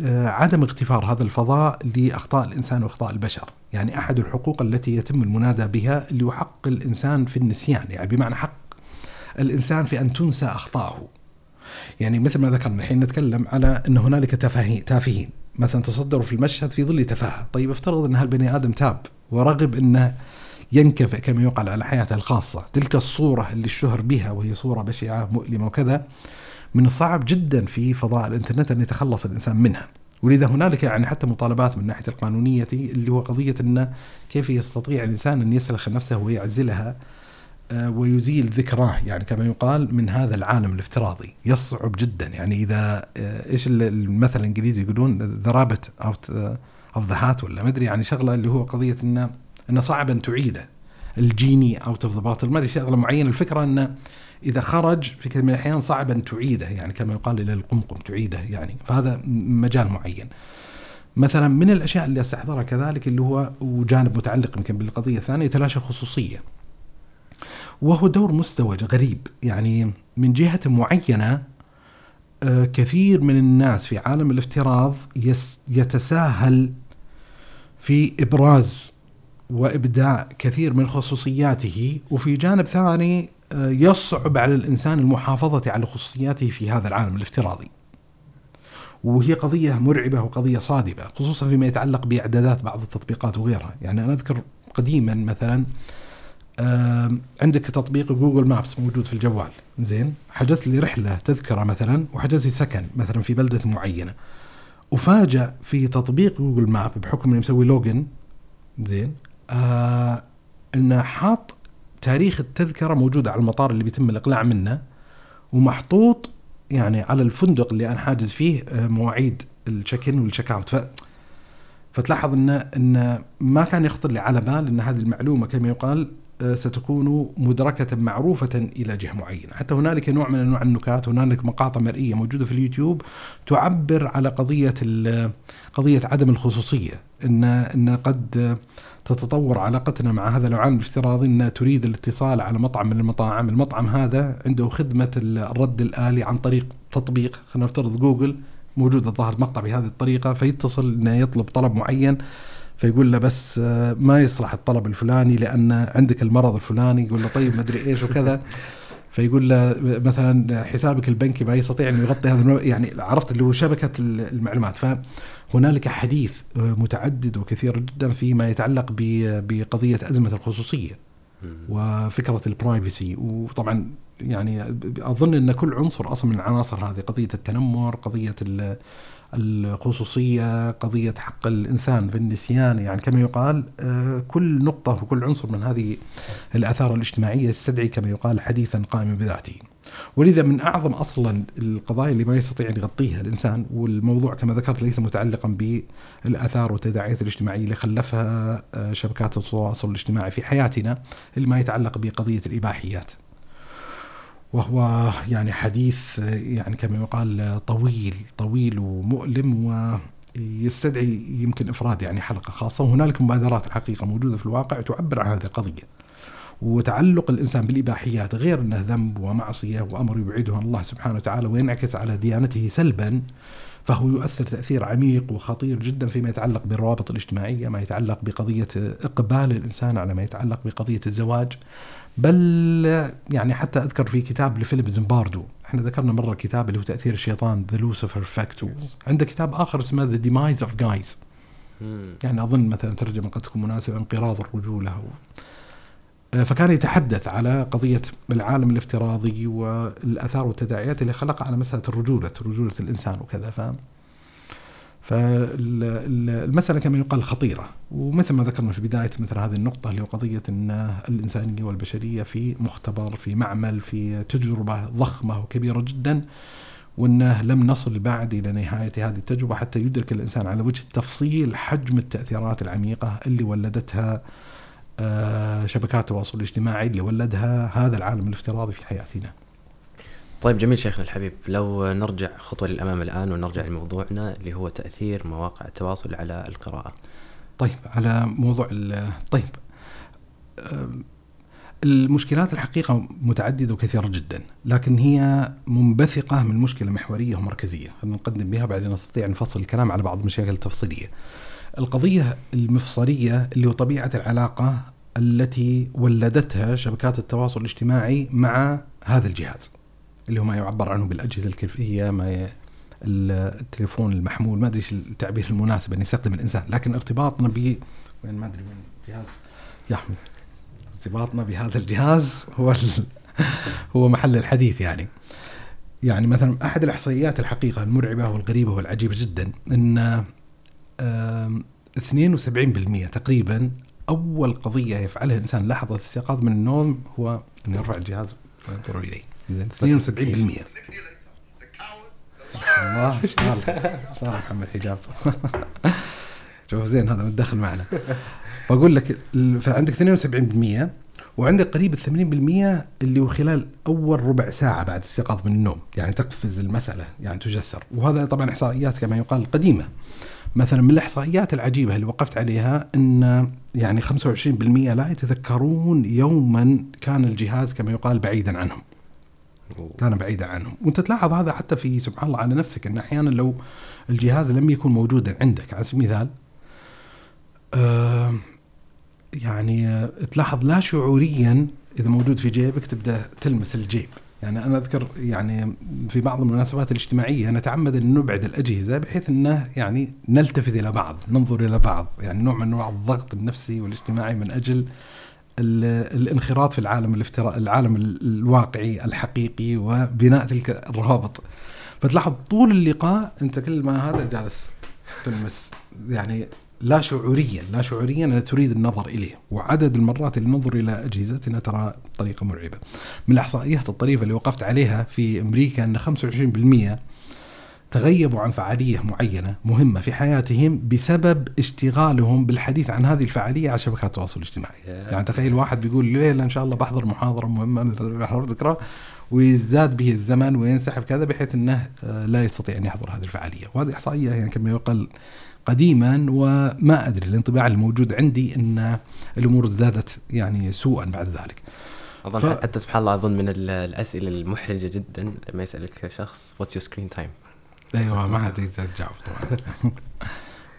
آه، عدم اغتفار هذا الفضاء لأخطاء الإنسان وأخطاء البشر، يعني أحد الحقوق التي يتم المنادى بها اللي هو حق الإنسان في النسيان، يعني بمعنى حق الإنسان في أن تنسى اخطائه. يعني مثل ما ذكرنا الحين نتكلم على أن هنالك تافهين، مثلا تصدروا في المشهد في ظل تفاهة، طيب افترض أن هالبني آدم تاب. ورغب إنه ينكفئ كما يقال على حياته الخاصة، تلك الصورة اللي اشتهر بها وهي صورة بشعة مؤلمة وكذا من الصعب جدا في فضاء الإنترنت أن يتخلص الإنسان منها. ولذا هنالك يعني حتى مطالبات من ناحية القانونية اللي هو قضية انه كيف يستطيع الإنسان أن يسلخ نفسه ويعزلها آه، ويزيل ذكراه. يعني كما يقال من هذا العالم الافتراضي. يصعب جدا. يعني إذا آه، إيش المثل الإنجليزي يقولون the rabbit hat ولا ما أدري يعني شغلة اللي هو قضية انه انه صعب أن تعيده. ال genie out of the bottle ما أدري شغلة معينة. الفكرة انه إذا خرج في كثير من الأحيان صعب أن تعيده يعني كما يقال إلى القمقم تعيده يعني. فهذا مجال معين. مثلا من الأشياء اللي استحضرها كذلك اللي هو وجانب متعلق يمكن بالقضية الثانية تلاشى الخصوصية. وهو دور مزدوج غريب. يعني من جهة معينة آه، كثير من الناس في عالم الافتراض يتساهل في إبراز وابداء كثير من خصوصياته وفي جانب ثاني آه، يصعب على الإنسان المحافظة على خصوصياته في هذا العالم الافتراضي. وهي قضية مرعبة وقضية صادمة خصوصا فيما يتعلق بإعدادات بعض التطبيقات وغيرها، يعني أنا أذكر قديما مثلا عندك تطبيق Google Maps موجود في الجوال زين؟ حجزت لي رحلة تذكرة مثلا وحجزت لي سكن مثلا في بلدة معينة. وفاجأ في تطبيق Google Map بحكم إنه مسوي login زين. آه إنه حاط تاريخ التذكرة موجودة على المطار اللي بيتم الإقلاع منه ومحطوط يعني على الفندق اللي أنا حاجز فيه آه مواعيد ال check in وال check out ف فتلاحظ ان ان ما كان يخطر لي على بال إن هذه المعلومة كما يقال ستكون مدركة معروفة إلى جهة معينة. حتى هنالك نوع من أنواع النكات هنالك مقاطع مرئية موجودة في اليوتيوب تعبر على قضية قضية عدم الخصوصية إن إن قد تتطور علاقتنا مع هذا العالم الافتراضي أن تريد الاتصال على مطعم من المطاعم. المطعم هذا عنده خدمة الرد الآلي عن طريق تطبيق خلينا نفترض جوجل موجود الظاهر مقطع بهذه الطريقة فيتصل أنه يطلب طلب معين. فيقول له بس آه، ما يصلح الطلب الفلاني لأن عندك المرض الفلاني. يقول له طيب ما أدري إيش وكذا. فيقول له مثلا حسابك البنكي ما يستطيع إنه يغطي هذا يعني عرفت اللي هو شبكة المعلومات. فهنالك حديث متعدد وكثير جدا فيما يتعلق بقضية أزمة الخصوصية وفكرة البرايفسي وطبعا يعني أظن إن كل عنصر أصلا من العناصر هذه قضية التنمر قضية الخصوصية قضية حق الإنسان في النسيان يعني كما يقال آه، كل نقطة وكل عنصر من هذه الآثار الاجتماعية يستدعي كما يقال حديثا قائما بذاته ولذا من أعظم أصلا القضايا اللي ما يستطيع أن يغطيها الإنسان والموضوع كما ذكرت ليس متعلقا بالآثار والتداعيات الاجتماعية اللي خلفها آه، شبكات التواصل الاجتماعي في حياتنا اللي ما يتعلق بقضية الإباحيات. وهو يعني حديث يعني كما يقال طويل طويل ومؤلم ويستدعي يمكن إفراد يعني حلقة خاصة وهنالك مبادرات الحقيقة موجودة في الواقع تعبر عن هذه القضية. وتعلق الإنسان بالإباحيات غير أنه ذنب ومعصية وأمر يبعده عن الله سبحانه وتعالى وينعكس على ديانته سلبا فهو يؤثر تأثير عميق وخطير جدا فيما يتعلق بالروابط الاجتماعية، ما يتعلق بقضية إقبال الإنسان على ما يتعلق بقضية الزواج بل يعني حتى أذكر في كتاب لفيليب زمباردو إحنا ذكرنا مرة كتاب اللي هو تأثير الشيطان The Lucifer Effect عنده كتاب آخر اسمه The Demise of Guys يعني أظن مثلا ترجمة قد تكون مناسبة انقراض الرجولة. فكان يتحدث على قضية العالم الافتراضي والآثار والتداعيات اللي خلقها على مسألة الرجولة رجولة الإنسان وكذا فاهم؟ فالمسألة كما يقال خطيرة ومثل ما ذكرنا في بداية مثل هذه النقطة اللي هو قضية أن الإنسانية والبشرية في مختبر في معمل في تجربة ضخمة وكبيرة جدا وأنه لم نصل بعد إلى نهاية هذه التجربة حتى يدرك الإنسان على وجه التفصيل حجم التأثيرات العميقة اللي ولدتها آه، شبكات التواصل الاجتماعي اللي ولدها هذا العالم الافتراضي في حياتنا. طيب جميل شيخنا الحبيب. لو نرجع خطوة للأمام الآن ونرجع لموضوعنا اللي هو تأثير مواقع التواصل على القراءة. طيب على موضوع طيب المشكلات الحقيقة متعددة وكثيرة جدا لكن هي منبثقة من مشكلة محورية ومركزية. نقدم بها بعدين نستطيع نفصل الكلام على بعض المشاكل التفصيلية. القضية المفصلية اللي هو طبيعة العلاقة التي ولدتها شبكات التواصل الاجتماعي مع هذا الجهاز. اللي هو ما يعبر عنه بالأجهزة الكيفية ما التليفون المحمول ما أدري إيش التعبير المناسب ان يستخدم الإنسان لكن ارتباطنا ب وين ما أدري وين الجهاز يا احمد ارتباطنا بهذا الجهاز هو ال... هو محل الحديث يعني. يعني مثلا أحد الأحصائيات الحقيقة المرعبة والغريبة والعجيبة جدا إن 72% تقريبا أول قضية يفعلها الانسان لحظه استيقاظ من النوم هو إنه يرفع الجهاز وينظر إليه. 72% الله اشتغل محمد حجاب؟ شوف زين هذا متدخل معنا. بقول لك فعندك 72% وعندك قريب ال 80% اللي هو خلال أول ربع ساعة بعد استيقاظ من النوم. يعني تقفز المسألة يعني تجسر. وهذا طبعا إحصائيات كما يقال قديمة. مثلا من الإحصائيات العجيبة اللي وقفت عليها إن يعني 25% لا يتذكرون يوما كان الجهاز كما يقال بعيدا عنهم. كان بعيدا عنهم، وأنت تلاحظ هذا حتى في سبحان الله على نفسك إن أحيانا لو الجهاز لم يكن موجودا عندك. على سبيل المثال آه يعني تلاحظ لا شعوريا إذا موجود في جيبك تبدأ تلمس الجيب. يعني أنا أذكر يعني في بعض المناسبات الاجتماعية نتعمد أن نبعد الأجهزة بحيث أنه يعني نلتفت إلى بعض، ننظر إلى بعض، يعني نوع من انواع الضغط النفسي والاجتماعي من أجل الانخراط في العالم الافتراء العالم الواقعي الحقيقي وبناء تلك الروابط. فتلاحظ طول اللقاء أنت كل ما هذا جالس تلمس. يعني لا شعوريا لا شعوريا أنا تريد النظر إليه. وعدد المرات اللي ننظر إلى أجهزتنا ترى بطريقة مرعبة. من الإحصائيات الطريفة اللي وقفت عليها في أمريكا أن 25% تغيبوا عن فعالية معينة مهمة في حياتهم بسبب اشتغالهم بالحديث عن هذه الفعالية على شبكات التواصل الاجتماعي. يعني تخيل واحد بيقول ليلة إن شاء الله بحضر محاضرة مهمة مثل ذكرى ويزداد به الزمن وينسحب كذا بحيث أنه آه، لا يستطيع أن يحضر هذه الفعالية. وهذه إحصائية يعني كما يقال قديما وما أدري الانطباع الموجود عندي إن الأمور ازدادت يعني سوءا بعد ذلك. أظن ف... حتى سبحان الله أظن من الأسئلة المحرجة جدا لما يسألك شخص what's your screen time أيوه ما حد يقدر يجاوب طبعا.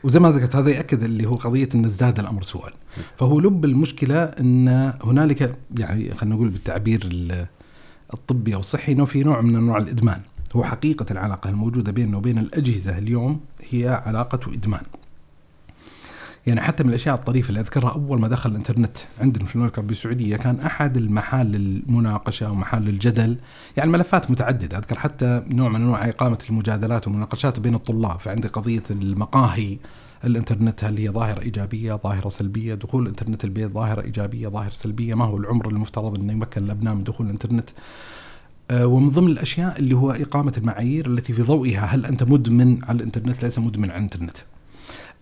وزي ما ذكرت هذا ياكد اللي هو قضية إن ازداد الأمر سوءا. فهو لب المشكلة إن هنالك يعني خلينا نقول بالتعبير الطبي أو الصحي إنه في نوع من أنواع الإدمان. هو حقيقة العلاقة الموجودة بيننا وبين الأجهزة اليوم هي علاقة إدمان. يعني حتى من الأشياء الطريفة اللي أذكرها أول ما دخل الإنترنت عندنا في المملكه العربيه السعوديه كان أحد المحال المناقشة ومحال الجدل. يعني ملفات متعددة. أذكر حتى نوع من أنواع إقامة المجادلات والمناقشات بين الطلاب. فعندي قضية المقاهي. الإنترنت هل هي ظاهرة إيجابية ظاهرة سلبية؟ دخول الإنترنت البيت ظاهرة إيجابية ظاهرة سلبية؟ ما هو العمر المفترض إنه يمكن الابناء من دخول الإنترنت؟ آه، ومن ضمن الأشياء اللي هو إقامة المعايير التي في ضوئها هل أنت مدمن على الإنترنت؟ ليس مدمن على الإنترنت.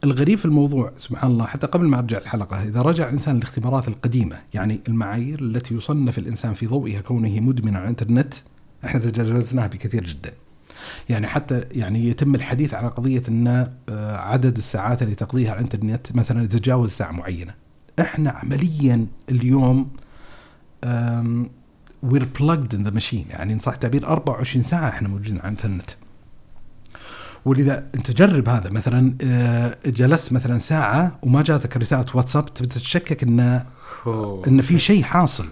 الغريب في الموضوع سبحان الله حتى قبل ما أرجع الحلقة إذا رجع الإنسان للاختبارات القديمة يعني المعايير التي يصنف الإنسان في ضوئها كونه مدمن على الإنترنت إحنا تجاوزناها بكثير جدا. يعني حتى يعني يتم الحديث على قضية إن آه، عدد الساعات اللي تقضيها على الإنترنت مثلا يتجاوز ساعة معينة. إحنا عمليا اليوم we're plugged in the machine يعني إن صح التعبير 24 ساعة إحنا موجودين على الإنترنت. ولذا انت جرب هذا. مثلا آه، جلست مثلا ساعة وما جاتك رسالة واتساب تتشكك إن إن في شيء حاصل.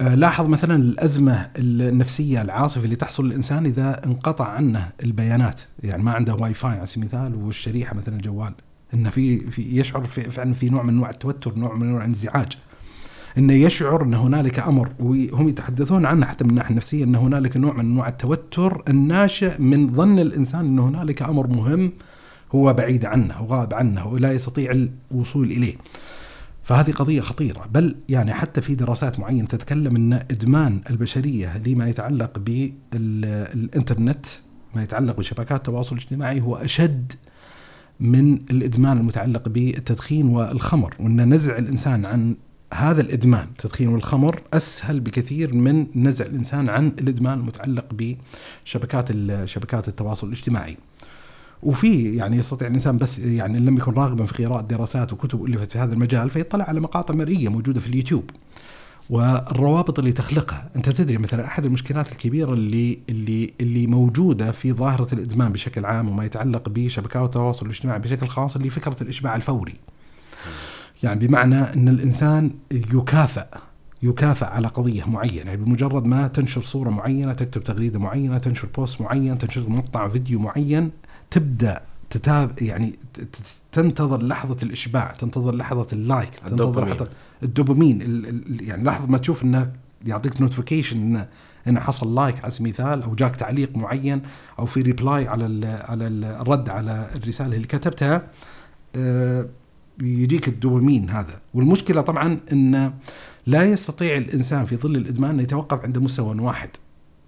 آه، لاحظ مثلا الأزمة النفسية العاصفة اللي تحصل للإنسان إذا انقطع عنه البيانات. يعني ما عنده واي فاي على سبيل المثال والشريحة مثلا الجوال إنه في في يشعر في فعلا في نوع من انواع التوتر نوع من انواع الانزعاج. إنه يشعر إن هنالك أمر وهم يتحدثون عنه حتى من الناحية النفسية إن هنالك نوع من أنواع التوتر الناشئ من ظن الإنسان إن هنالك أمر مهم هو بعيد عنه وغاب عنه ولا يستطيع الوصول إليه. فهذه قضية خطيرة بل يعني حتى في دراسات معينة تتكلم إن إدمان البشرية لما يتعلق بالإنترنت ما يتعلق بشبكات التواصل الاجتماعي هو أشد من الإدمان المتعلق بالتدخين والخمر وإن نزع الإنسان عن هذا الإدمان التدخين والخمر أسهل بكثير من نزع الإنسان عن الإدمان المتعلق بشبكات شبكات التواصل الاجتماعي. وفي يعني يستطيع الإنسان بس يعني إن لم يكن راغبا في قراءة دراسات وكتب الفت في هذا المجال فيطلع على مقاطع مرئية موجودة في اليوتيوب. والروابط اللي تخلقها، أنت تدري مثلا أحد المشكلات الكبيرة اللي اللي اللي موجودة في ظاهرة الإدمان بشكل عام وما يتعلق بشبكات التواصل الاجتماعي بشكل خاص اللي فكرة الاشباع الفوري. يعني بمعنى إن الإنسان يكافئ يكافئ على قضية معينة يعني بمجرد ما تنشر صورة معينة تكتب تغريدة معينة تنشر post معين تنشر مقطع فيديو معين تبدأ تتابع يعني تنتظر لحظة الإشباع تنتظر لحظة ال like تنتظر لحظة الدوبامين يعني لحظة ما تشوف إنه يعطيك notification إنه إنه حصل like على سبيل المثال أو جاك تعليق معين أو في reply على على الرد على الرسالة اللي كتبتها أه يجيك الدوبامين هذا. والمشكلة طبعا إن لا يستطيع الإنسان في ظل الإدمان أن يتوقف عند مستوى واحد.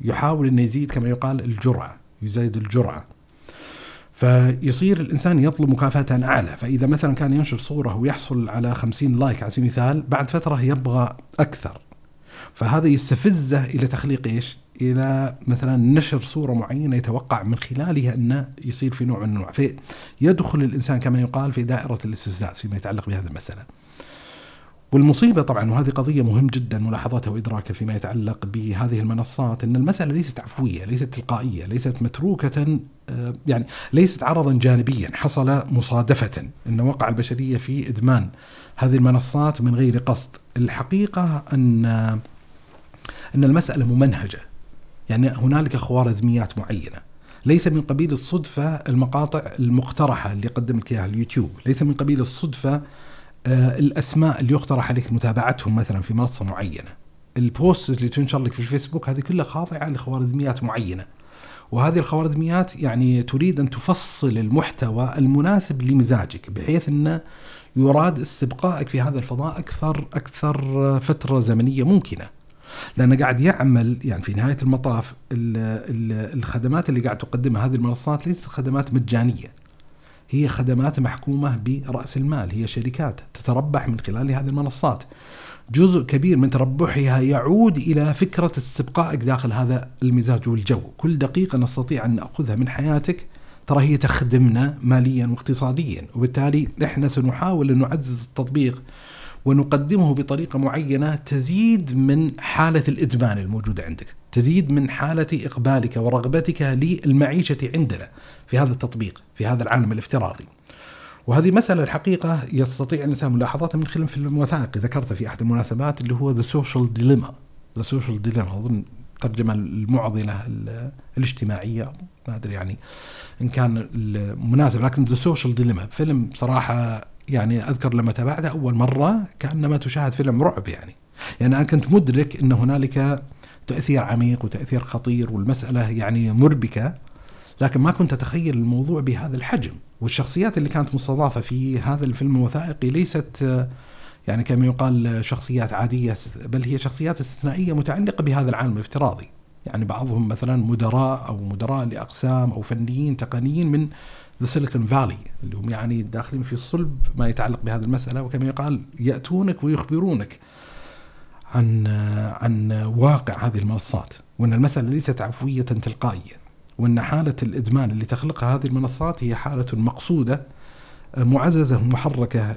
يحاول انه يزيد كما يقال الجرعة يزيد الجرعة. فيصير الإنسان يطلب مكافأة أعلى. فإذا مثلا كان ينشر صورة ويحصل على 50 لايك على سبيل المثال بعد فترة يبغى أكثر. فهذا يستفزه إلى تخليق إيش؟ إلى مثلا نشر صورة معينة يتوقع من خلالها انه يصير في نوع من النوع فيدخل الإنسان كما يقال في دائرة الاستفزاز فيما يتعلق بهذه المسألة. والمصيبة طبعا وهذه قضية مهم جدا ملاحظتها وإدراكها فيما يتعلق بهذه المنصات أن المسألة ليست عفوية، ليست تلقائية، ليست متروكة آه، يعني ليست عرضا جانبيا حصل مصادفة إن وقع البشرية في إدمان هذه المنصات من غير قصد. الحقيقة ان أن المسألة ممنهجة يعني هنالك خوارزميات معينة. ليس من قبيل الصدفة المقاطع المقترحة اللي قدمت إياها اليوتيوب. ليس من قبيل الصدفة آه الأسماء اللي يقترح عليك متابعتهم مثلا في منصة معينة. البوست اللي تنشر لك في الفيسبوك هذه كلها خاضعة لخوارزميات معينة. وهذه الخوارزميات يعني تريد أن تفصل المحتوى المناسب لمزاجك بحيث أنه يراد استبقائك في هذا الفضاء أكثر أكثر فترة زمنية ممكنة. لأنه قاعد يعمل يعني في نهاية المطاف الخدمات اللي قاعد تقدمها هذه المنصات ليست خدمات مجانية. هي خدمات محكومة برأس المال هي شركات تتربح من خلال هذه المنصات. جزء كبير من تربحها يعود إلى فكرة استبقائك داخل هذا المزاج والجو. كل دقيقة نستطيع أن نأخذها من حياتك ترى هي تخدمنا ماليا واقتصاديا وبالتالي إحنا سنحاول أن نعزز التطبيق ونقدمه بطريقة معينة تزيد من حالة الإدمان الموجودة عندك تزيد من حالة إقبالك ورغبتك للمعيشة عندنا في هذا التطبيق في هذا العالم الافتراضي. وهذه مسألة الحقيقة يستطيع الإنسان ملاحظتها من خلال فيلم وثائقي ذكرته في أحد المناسبات اللي هو The Social Dilemma The Social Dilemma أظن الترجمة المعضلة الاجتماعية ما أدري يعني إن كان مناسب لكن The Social Dilemma فيلم صراحة يعني أذكر لما تابعته أول مرة كأنما تشاهد فيلم رعب يعني. يعني أنا كنت مدرك أن هنالك تأثير عميق وتأثير خطير والمسألة يعني مربكة لكن ما كنت أتخيل الموضوع بهذا الحجم. والشخصيات اللي كانت مستضافة في هذا الفيلم الوثائقي ليست يعني كما يقال شخصيات عادية بل هي شخصيات استثنائية متعلقة بهذا العالم الافتراضي. يعني بعضهم مثلا مدراء أو مدراء لأقسام أو فنيين تقنيين من ذا سيليكون فالي اللي هم يعني داخلين في صلب ما يتعلق بهذه المسألة وكما يقال يأتونك ويخبرونك عن عن واقع هذه المنصات وأن المسألة ليست عفوية تلقائية وأن حالة الإدمان اللي تخلقها هذه المنصات هي حالة مقصودة معززة محركة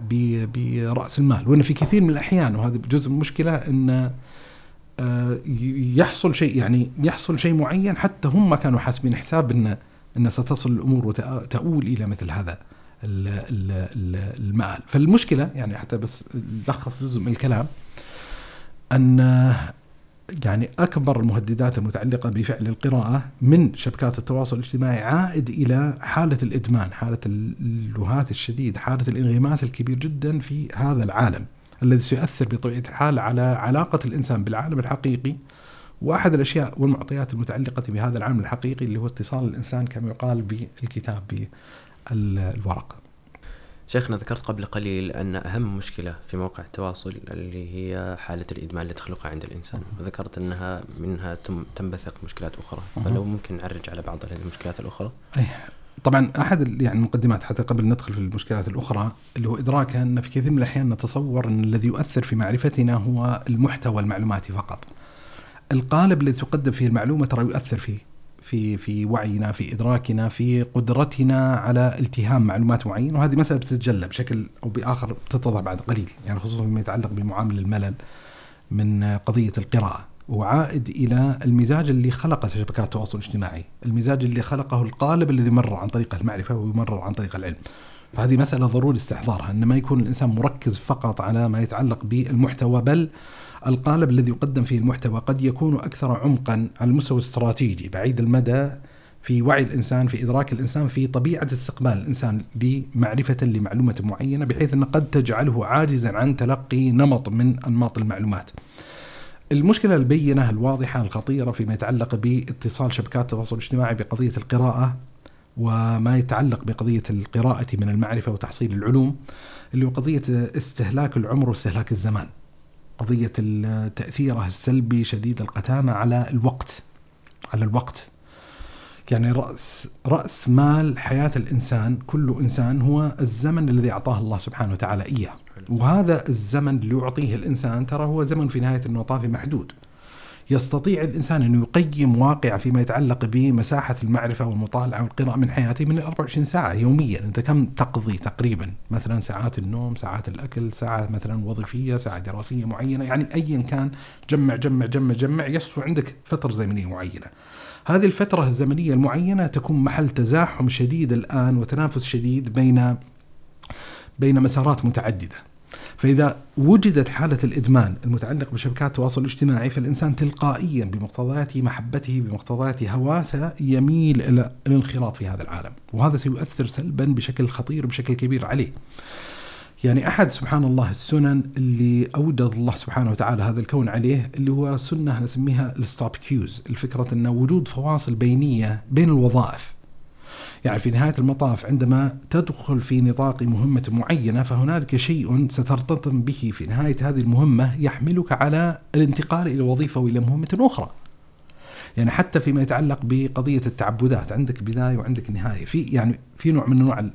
برأس المال وأن في كثير من الأحيان وهذا جزء من المشكلة أن آه، يحصل شيء يعني يحصل شيء معين حتى هم كانوا حاسبين حساب أن أن ستصل الأمور وتؤول إلى مثل هذا المآل. فالمشكلة يعني حتى بس لخص جزء من الكلام أن يعني أكبر المهددات المتعلقة بفعل القراءة من شبكات التواصل الاجتماعي عائد إلى حالة الإدمان حالة اللهات الشديد حالة الانغماس الكبير جدا في هذا العالم. الذي سيؤثر بطبيعة الحال على علاقة الإنسان بالعالم الحقيقي وأحد الأشياء والمعطيات المتعلقة بهذا العالم الحقيقي اللي هو اتصال الإنسان كما يقال بالكتاب بالورق. شيخنا ذكرت قبل قليل أن أهم مشكلة في مواقع التواصل اللي هي حالة الإدمان اللي تخلقها عند الإنسان، وذكرت أنها منها تنبثق مشكلات أخرى، فلو ممكن نعرج على بعض هذه المشكلات الأخرى. أي طبعا أحد يعني المقدمات حتى قبل ندخل في المشكلات الأخرى اللي هو إدراك أن في كثير من الأحيان نتصور أن الذي يؤثر في معرفتنا هو المحتوى المعلوماتي فقط. القالب الذي تقدم فيه المعلومة ترى يؤثر فيه في في وعينا في إدراكنا في قدرتنا على التهام معلومات معينة وهذه مسألة بتتجلى بشكل أو بآخر بتتضح بعد قليل يعني خصوصا فيما يتعلق بمعامل الملل من قضية القراءة وعائد إلى المزاج اللي خلقه شبكات التواصل الاجتماعي، المزاج اللي خلقه القالب الذي يمرر عن طريق المعرفة ويمرر عن طريق العلم. فهذه مسألة ضروري استحضارها ان ما يكون الإنسان مركز فقط على ما يتعلق بالمحتوى بل القالب الذي يقدم فيه المحتوى قد يكون أكثر عمقا على المستوى الاستراتيجي بعيد المدى في وعي الإنسان في إدراك الإنسان في طبيعة استقبال الإنسان لمعرفة لمعلومة معينة بحيث أن قد تجعله عاجزا عن تلقي نمط من أنماط المعلومات المشكلة البينة الواضحة الخطيرة فيما يتعلق باتصال شبكات التواصل الاجتماعي بقضية القراءة وما يتعلق بقضية القراءة من المعرفة وتحصيل العلوم اللي هو قضية استهلاك العمر واستهلاك الزمان. قضية تأثيره السلبي شديد القتامة على الوقت على الوقت. يعني رأس رأس مال حياة الإنسان كل إنسان هو الزمن الذي أعطاه الله سبحانه وتعالى إياه. وهذا الزمن اللي يعطيه الإنسان ترى هو زمن في نهاية المطاف محدود يستطيع الإنسان أن يقيم واقع فيما يتعلق بمساحة المعرفة والمطالعة والقراءة من حياته من 24 ساعة يوميا، أنت كم تقضي تقريبا؟ مثلا ساعات النوم، ساعات الأكل، ساعات مثلا وظيفية، ساعة دراسية معينة، يعني ايا كان جمع جمع جمع جمع يصفو عندك فترة زمنية معينة. هذه الفترة الزمنية المعينة تكون محل تزاحم شديد الآن وتنافس شديد بين بين مسارات متعددة. فإذا وجدت حالة الإدمان المتعلق بشبكات التواصل الاجتماعي فالإنسان تلقائيا بمقتضيات محبته بمقتضيات هواسة يميل إلى الانخراط في هذا العالم. وهذا سيؤثر سلبا بشكل خطير بشكل كبير عليه. يعني أحد سبحان الله السنن اللي أوجد الله سبحانه وتعالى هذا الكون عليه اللي هو سنة نسميها ال stop cues الفكرة أن وجود فواصل بينية بين الوظائف. يعني في نهاية المطاف عندما تدخل في نطاق مهمة معينة فهنالك شيء سترتطم به في نهاية هذه المهمة يحملك على الانتقال إلى وظيفة وإلى مهمة أخرى. يعني حتى فيما يتعلق بقضية التعبدات عندك بداية وعندك نهاية. في يعني في نوع من أنواع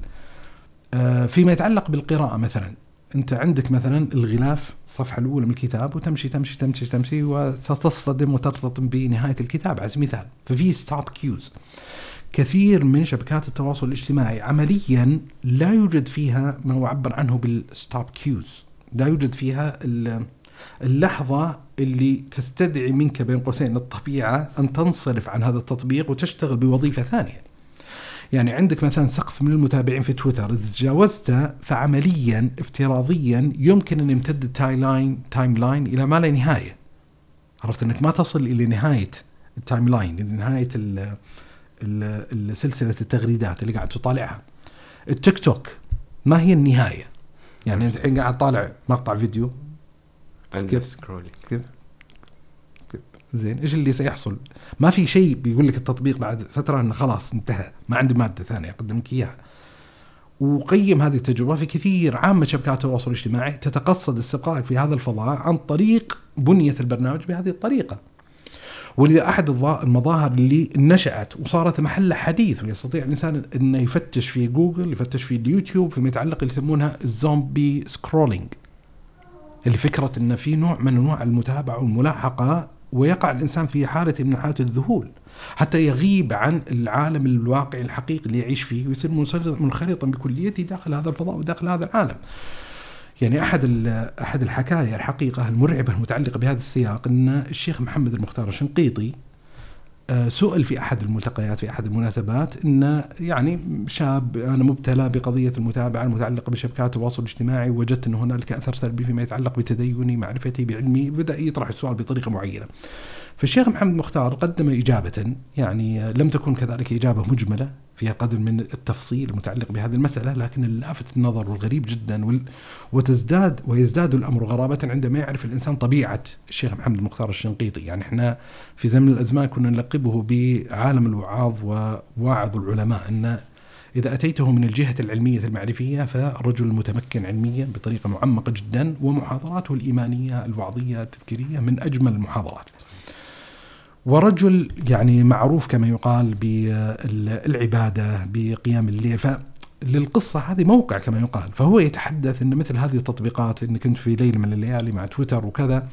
آه، فيما يتعلق بالقراءة مثلا. أنت عندك مثلا الغلاف الصفحة الأولى من الكتاب وتمشي تمشي تمشي تمشي وستصطدم وترتطم بنهاية الكتاب. على سبيل المثال ففي stop cues كثير من شبكات التواصل الاجتماعي عمليا لا يوجد فيها ما يعبر عنه بال stop cues لا يوجد فيها اللحظة اللي تستدعي منك بين قوسين الطبيعة أن تنصرف عن هذا التطبيق وتشتغل بوظيفة ثانية. يعني عندك مثلا سقف من المتابعين في تويتر إذا تجاوزته فعمليا افتراضيا يمكن أن يمتد ال timeline timeline إلى ما لا نهاية. عرفت إنك ما تصل إلى نهاية ال timeline ال ال سلسلة التغريدات اللي قاعد تطالعها. التيك توك ما هي النهاية. يعني أنت الحين قاعد طالع مقطع فيديو. skip skip زين إيش اللي سيحصل؟ ما في شيء بيقول لك التطبيق بعد فترة إنه خلاص انتهى. ما عندي مادة ثانية أقدم لك إياها. وقيم هذه التجربة في كثير عامة شبكات التواصل الاجتماعي تتقصد استبقائك في هذا الفضاء عن طريق بنية البرنامج بهذه الطريقة. ولذا أحد المظاهر اللي نشأت وصارت محل حديث ويستطيع الإنسان إنه يفتش في جوجل يفتش في اليوتيوب فيما يتعلق اللي يسمونها ال zombie scrolling اللي فكرة إن في نوع من أنواع المتابعة والملاحقة ويقع الإنسان في حالة من حالات الذهول حتى يغيب عن العالم الواقعي الحقيقي اللي يعيش فيه ويصير منخرطا بكليته داخل هذا الفضاء وداخل هذا العالم. يعني أحد أحد الحكايا الحقيقة المرعبة المتعلقة بهذا السياق أن الشيخ محمد المختار الشنقيطي آه، سئل في أحد الملتقيات في أحد المناسبات أن يعني شاب أنا مبتلى بقضية المتابعة المتعلقة بشبكات التواصل الاجتماعي وجدت أن هنالك أثر سلبي فيما يتعلق بتديني معرفتي بعلمي بدأ يطرح السؤال بطريقة معينة. فالشيخ محمد مختار قدم إجابة يعني لم تكن كذلك إجابة مجملة فيها قدر من التفصيل المتعلق بهذه المسألة لكن اللافت النظر والغريب جدا وتزداد ويزداد الأمر غرابة عندما يعرف الإنسان طبيعة الشيخ محمد المختار الشنقيطي. يعني إحنا في زمن الأزمان كنا نلقبه بعالم الوعاظ وواعظ العلماء أن إذا أتيته من الجهة العلمية المعرفية فرجل متمكن علميا بطريقة معمقة جدا ومحاضراته الإيمانية الوعظية التذكيرية من أجمل المحاضرات. ورجل يعني معروف كما يقال بالعبادة بقيام الليل. فللقصة هذه موقع كما يقال. فهو يتحدث إن مثل هذه التطبيقات اني كنت في ليله من الليالي مع تويتر وكذا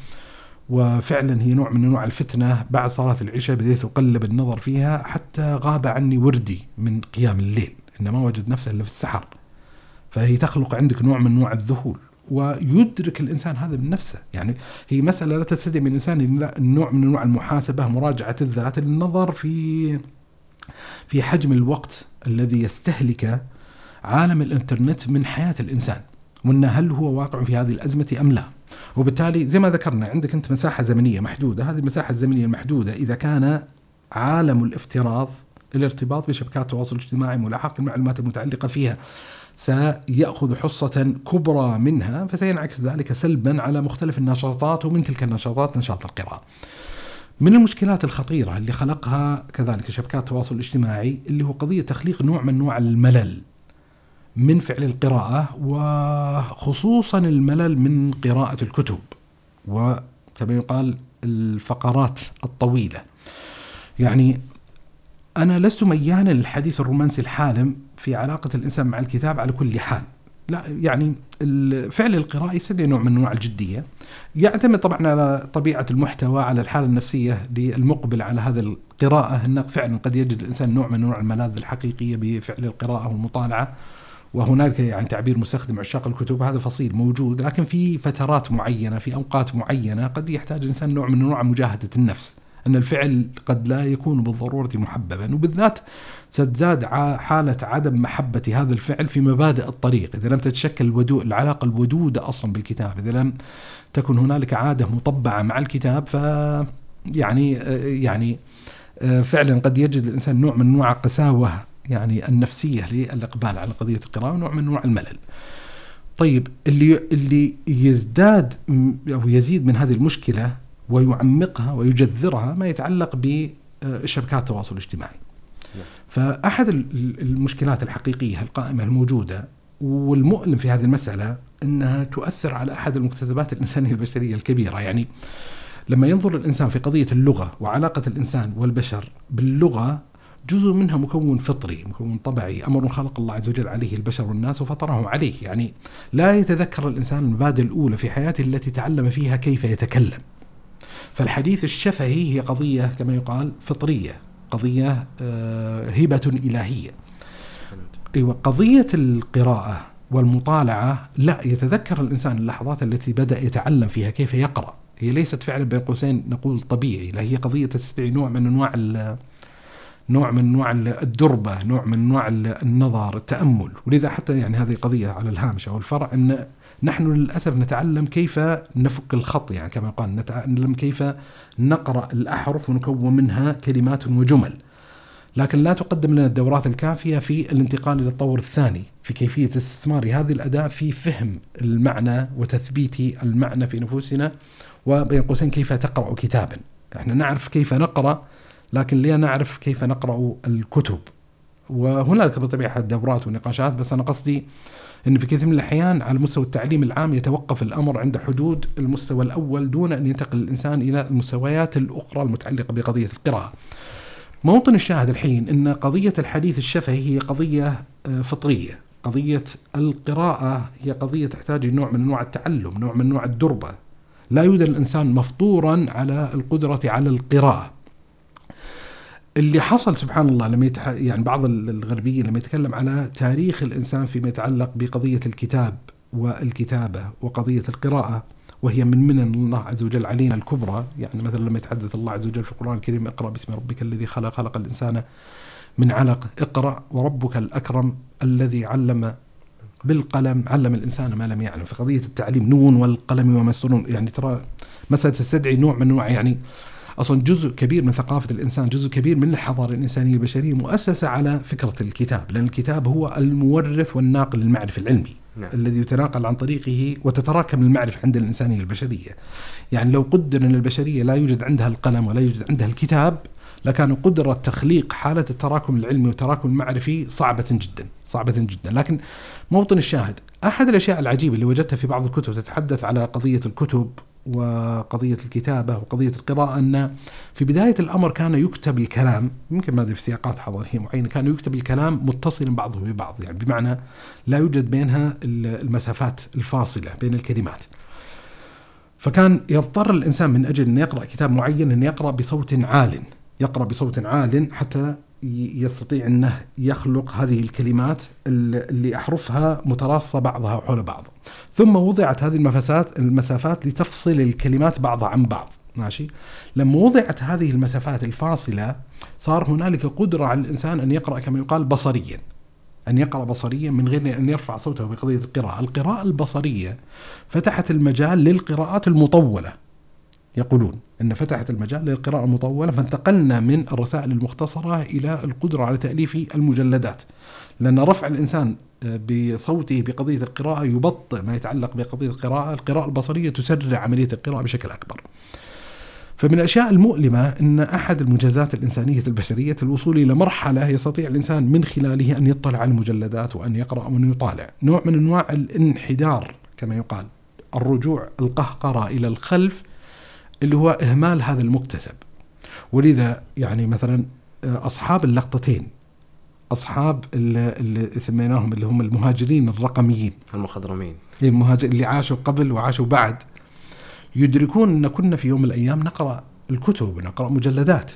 وفعلا هي نوع من أنواع الفتنة. بعد صلاة العشاء بديت أقلب النظر فيها حتى غاب عني وردي من قيام الليل. إنما وجد نفسه إلا في السحر. فهي تخلق عندك نوع من أنواع الذهول. ويدرك الإنسان هذا من نفسه، يعني هي مسألة لا تستدعي من الانسان نوع من أنواع المحاسبة، مراجعة الذات، النظر في في حجم الوقت الذي يستهلك عالم الإنترنت من حياة الإنسان، وأن هل هو واقع في هذه الأزمة أم لا؟ وبالتالي زي ما ذكرنا عندك أنت مساحة زمنية محدودة، هذه المساحة الزمنية المحدودة إذا كان عالم الافتراض الارتباط بشبكات التواصل الاجتماعي ملاحقة المعلومات المتعلقة فيها سيأخذ حصة كبرى منها فسينعكس ذلك سلبا على مختلف النشاطات ومن تلك النشاطات نشاط القراءة. من المشكلات الخطيرة اللي خلقها كذلك شبكات التواصل الاجتماعي اللي هو قضية تخليق نوع من انواع الملل من فعل القراءة وخصوصا الملل من قراءة الكتب وكما يقال الفقرات الطويلة. يعني أنا لست ميانا للحديث الرومانسي الحالم في علاقة الإنسان مع الكتاب على كل حال. لا يعني فعل القراءة يستدعي نوع من أنواع الجدية. يعتمد طبعا على طبيعة المحتوى على الحالة النفسية للمقبل على هذا القراءة. أنه فعلا قد يجد الإنسان نوع من أنواع الملاذ الحقيقية بفعل القراءة والمطالعة. وهناك يعني تعبير مستخدم عشاق الكتب هذا فصيل موجود لكن في فترات معينة في أوقات معينة قد يحتاج الإنسان نوع من أنواع مجاهدة النفس. أن الفعل قد لا يكون بالضرورة محببا وبالذات ستزداد حالة عدم محبة هذا الفعل في مبادئ الطريق إذا لم تتشكل الودو العلاقة الودودة أصلا بالكتاب إذا لم تكن هنالك عادة مطبعة مع الكتاب ف يعني يعني فعلا قد يجد الإنسان نوع من أنواع قساوة يعني النفسية للإقبال على قضية القراءة ونوع من أنواع الملل طيب اللي اللي يزداد أو يزيد من هذه المشكلة ويعمقها ويجذرها ما يتعلق بشبكات التواصل الاجتماعي. فأحد المشكلات الحقيقية القائمة الموجودة والمؤلم في هذه المسألة أنها تؤثر على أحد المكتسبات الإنسانية البشرية الكبيرة، يعني لما ينظر الإنسان في قضية اللغة وعلاقة الإنسان والبشر باللغة جزء منها مكون فطري مكون طبيعي. أمر خلق الله عز وجل عليه البشر والناس وفطرهم عليه. يعني لا يتذكر الإنسان المبادئ الأولى في حياته التي تعلم فيها كيف يتكلم. فالحديث الشفهي هي قضية كما يقال فطرية. قضية آه، هبة إلهية. أيوة قضية القراءة والمطالعة لا يتذكر الإنسان اللحظات التي بدأ يتعلم فيها كيف يقرأ. هي ليست فعلا بين قوسين نقول طبيعي لا هي قضية تستدعي نوع من أنواع نوع من أنواع الدربة نوع من أنواع النظر التأمل. ولذا حتى يعني هذه قضية على الهامش أو الفرع إن نحن للأسف نتعلم كيف نفك الخط يعني كما يقال نتعلم كيف نقرأ الأحرف ونكون منها كلمات وجمل. لكن لا تقدم لنا الدورات الكافية في الانتقال إلى الطور الثاني في كيفية استثمار هذه الأداة في فهم المعنى وتثبيت المعنى في نفوسنا. وبين قوسين كيف تقرأ كتابا؟ إحنا نعرف كيف نقرأ لكن لا نعرف كيف نقرأ الكتب؟ وهنالك بالطبيعه دورات ونقاشات بس أنا قصدي إن في كثير من الأحيان على مستوى التعليم العام يتوقف الأمر عند حدود المستوى الأول دون أن ينتقل الإنسان إلى المستويات الأخرى المتعلقة بقضية القراءة. موطن الشاهد الحين إن قضية الحديث الشفهي هي قضية آه، فطرية، قضية القراءة هي قضية تحتاج نوع من أنواع التعلم، نوع من أنواع الدربة. لا يوجد الإنسان مفطورا على القدرة على القراءة. اللي حصل سبحان الله لما يتح... يعني بعض الغربيين لما يتكلم على تاريخ الإنسان فيما يتعلق بقضية الكتاب والكتابة وقضية القراءة وهي من منن الله عز وجل علينا الكبرى. يعني مثلا لما يتحدث الله عز وجل في القرآن الكريم اقرأ باسم ربك الذي خلق خلق الإنسان من علق. اقرأ وربك الأكرم الذي علم بالقلم علم الإنسان ما لم يعلم. فقضيه التعليم نون والقلم وما يعني ترى مسألة تستدعي نوع من انواع يعني أصلا جزء كبير من ثقافة الإنسان جزء كبير من الحضارة الإنسانية البشرية مؤسسة على فكرة الكتاب لأن الكتاب هو المورث والناقل للمعرفة العلمي نعم. الذي يتناقل عن طريقه وتتراكم المعرفة عند الإنسانية البشرية يعني لو قدر أن البشرية لا يوجد عندها القلم ولا يوجد عندها الكتاب لكان قدرة تخليق حالة التراكم العلمي والتراكم المعرفي صعبة جدا صعبة جدا لكن موطن الشاهد أحد الأشياء العجيبة اللي وجدتها في بعض الكتب تتحدث على قضية الكتب وقضية الكتابة وقضية القراءة أن في بداية الأمر كان يكتب الكلام يمكن ما في سياقات حضارية معينة كان يكتب الكلام متصلا بعضه ببعض يعني بمعنى لا يوجد بينها المسافات الفاصلة بين الكلمات. فكان يضطر الإنسان من أجل أن يقرأ كتاب معين أن يقرأ بصوت عال يقرأ بصوت عال حتى يستطيع أنه يخلق هذه الكلمات اللي أحرفها متراصة بعضها حول بعض. ثم وضعت هذه المسافات المسافات لتفصل الكلمات بعضها عن بعض، ماشي؟ لما وضعت هذه المسافات الفاصلة صار هنالك قدرة على الإنسان أن يقرأ كما يقال بصريا. أن يقرأ بصريا من غير أن يرفع صوته بقضيه القراءة، القراءة البصرية فتحت المجال للقراءات المطولة. يقولون أن فتحت المجال للقراءة المطولة فانتقلنا من الرسائل المختصرة إلى القدرة على تأليف المجلدات. لأن رفع الإنسان آه، بصوته بقضية القراءة يبطئ ما يتعلق بقضية القراءة. القراءة البصرية تسرع عملية القراءة بشكل أكبر. فمن الأشياء المؤلمة أن أحد المنجزات الإنسانية البشرية الوصول إلى مرحلة يستطيع الإنسان من خلاله أن يطلع على المجلدات وأن يقرأ وأن يطالع. نوع من أنواع الانحدار كما يقال. الرجوع القهقرة إلى الخلف اللي هو إهمال هذا المكتسب. ولذا يعني مثلا آه، أصحاب اللقطتين أصحاب اللي, اللي سميناهم اللي هم المهاجرين الرقميين. المخضرمين. المهاجر اللي عاشوا قبل وعاشوا بعد. يدركون أن كنا في يوم من الأيام نقرأ الكتب نقرأ مجلدات.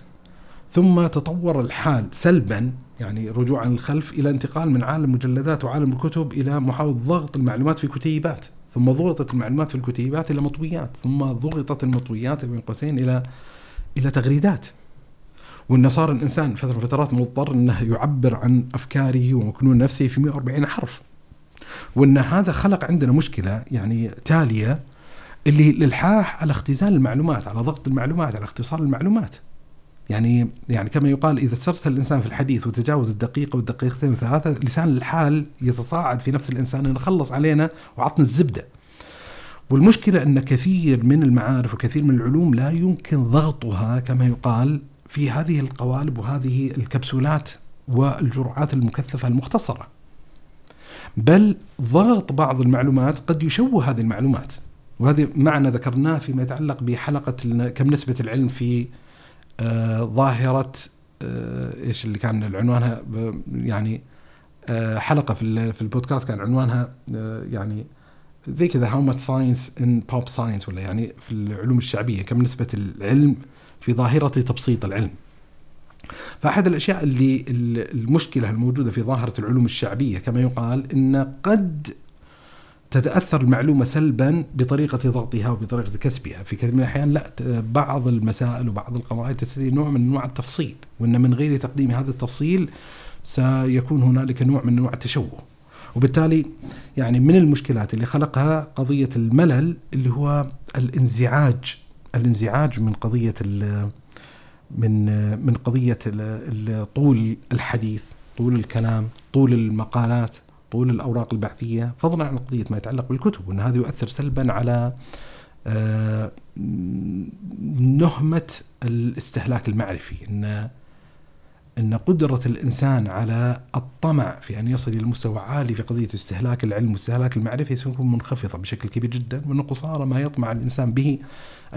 ثم تطور الحال سلبا يعني رجوعا للخلف إلى انتقال من عالم المجلدات وعالم الكتب إلى محاوله ضغط المعلومات في كتيبات. ثم ضغطت المعلومات في الكتيبات إلى مطويات ثم ضغطت المطويات بين قوسين إلى إلى تغريدات. وان صار الانسان فترة من الفترات مضطر إنه يعبر عن أفكاره ومكنون نفسه في 140 حرف. وإن هذا خلق عندنا مشكلة يعني تالية اللي الالحاح على اختزال المعلومات على ضغط المعلومات على اختصار المعلومات. يعني يعني كما يقال إذا استرسل الإنسان في الحديث وتجاوز الدقيقه والدقيقتين والثلاثه لسان الحال يتصاعد في نفس الإنسان إنه خلص علينا وعطنا الزبدة. والمشكلة أن كثير من المعارف وكثير من العلوم لا يمكن ضغطها كما يقال في هذه القوالب وهذه الكبسولات والجرعات المكثفة المختصرة. بل ضغط بعض المعلومات قد يشوه هذه المعلومات. وهذه معنى ذكرناه فيما يتعلق بحلقة كم نسبة العلم في ظاهرة آه، إيش اللي كان عنوانها يعني آه، حلقة في في البودكاست كان عنوانها يعني زي كذا how much science in pop science ولا يعني في العلوم الشعبية كم نسبة العلم في ظاهرة تبسيط العلم. فأحد الأشياء اللي المشكلة الموجودة في ظاهرة العلوم الشعبية كما يقال إن قد تتأثر المعلومة سلبا بطريقة ضغطها وبطريقة كسبها، في كثير من الأحيان لا بعض المسائل وبعض القواعد تستدعي نوع من أنواع التفصيل، وإن من غير تقديم هذا التفصيل سيكون هنالك نوع من أنواع التشوه. وبالتالي يعني من المشكلات اللي خلقها قضية الملل اللي هو الانزعاج الانزعاج من قضية من من قضية طول الحديث، طول الكلام، طول المقالات، طول الأوراق البحثيه فضلا عن قضية ما يتعلق بالكتب وأن هذا يؤثر سلبا على آه، نهمة الاستهلاك المعرفي إن إن قدرة الإنسان على الطمع في أن يصل إلى مستوى عالي في قضية استهلاك العلم واستهلاك المعرفة سيكون منخفضة بشكل كبير جدا وأن قصارى ما يطمع الإنسان به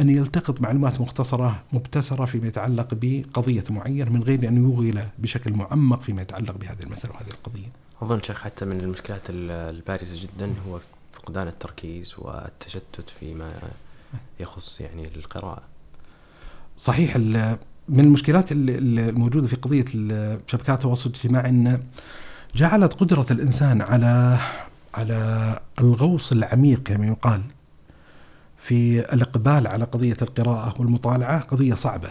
أن يلتقط معلومات مختصرة مبتسرة فيما يتعلق بقضية معينة من غير أن يوغل بشكل معمق فيما يتعلق بهذه المسألة وهذه القضية. أظن شيخ حتى من المشكلات البارزة جدا هو فقدان التركيز والتشتت فيما يخص يعني القراءة. صحيح من المشكلات الموجودة في قضية شبكات التواصل الاجتماعي أن جعلت قدرة الإنسان على على الغوص العميق كما يقال في الإقبال على قضية القراءة والمطالعة قضية صعبة.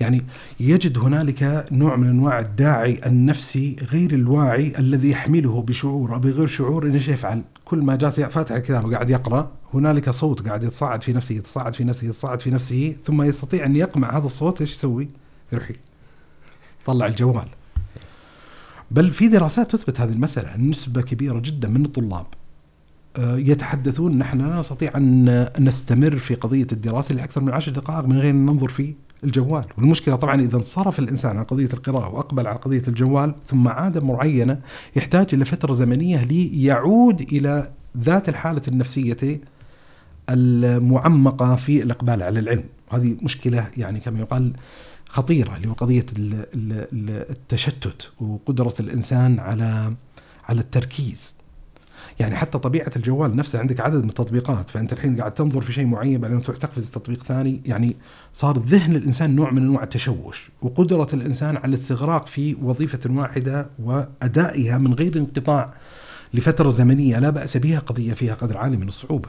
يعني يجد هنالك نوع من أنواع الداعي النفسي غير الواعي الذي يحمله بشعور أو بغير شعور انه يفعل؟ كل ما جالس فاتح الكتاب وقاعد يقرأ هنالك صوت قاعد يتصاعد في نفسه يتصاعد في نفسه يتصاعد في نفسه ثم يستطيع أن يقمع هذا الصوت إيش يسوي؟ يروح يطلع الجوال بل في دراسات تثبت هذه المسألة نسبة كبيرة جدا من الطلاب آه، يتحدثون نحن لا نستطيع أن نستمر في قضية الدراسة لأكثر من عشر دقائق من غير أن ننظر في الجوال. والمشكلة طبعا إذا انصرف الإنسان عن قضية القراءة وأقبل على قضية الجوال ثم عادة معينة يحتاج إلى فترة زمنية ليعود إلى ذات الحالة النفسية المعمقة في الإقبال على العلم. هذه مشكلة يعني كما يقال خطيرة اللي هو قضية التشتت وقدرة الإنسان على على التركيز. يعني حتى طبيعة الجوال نفسه عندك عدد من التطبيقات فأنت الحين قاعد تنظر في شيء معين بعدين تروح تقفز تطبيق ثاني يعني صار ذهن الانسان نوع من أنواع التشوش وقدرة الإنسان على الاستغراق في وظيفة واحدة وأدائها من غير انقطاع لفترة زمنية لا بأس بها قضية فيها قدر عالي من الصعوبة.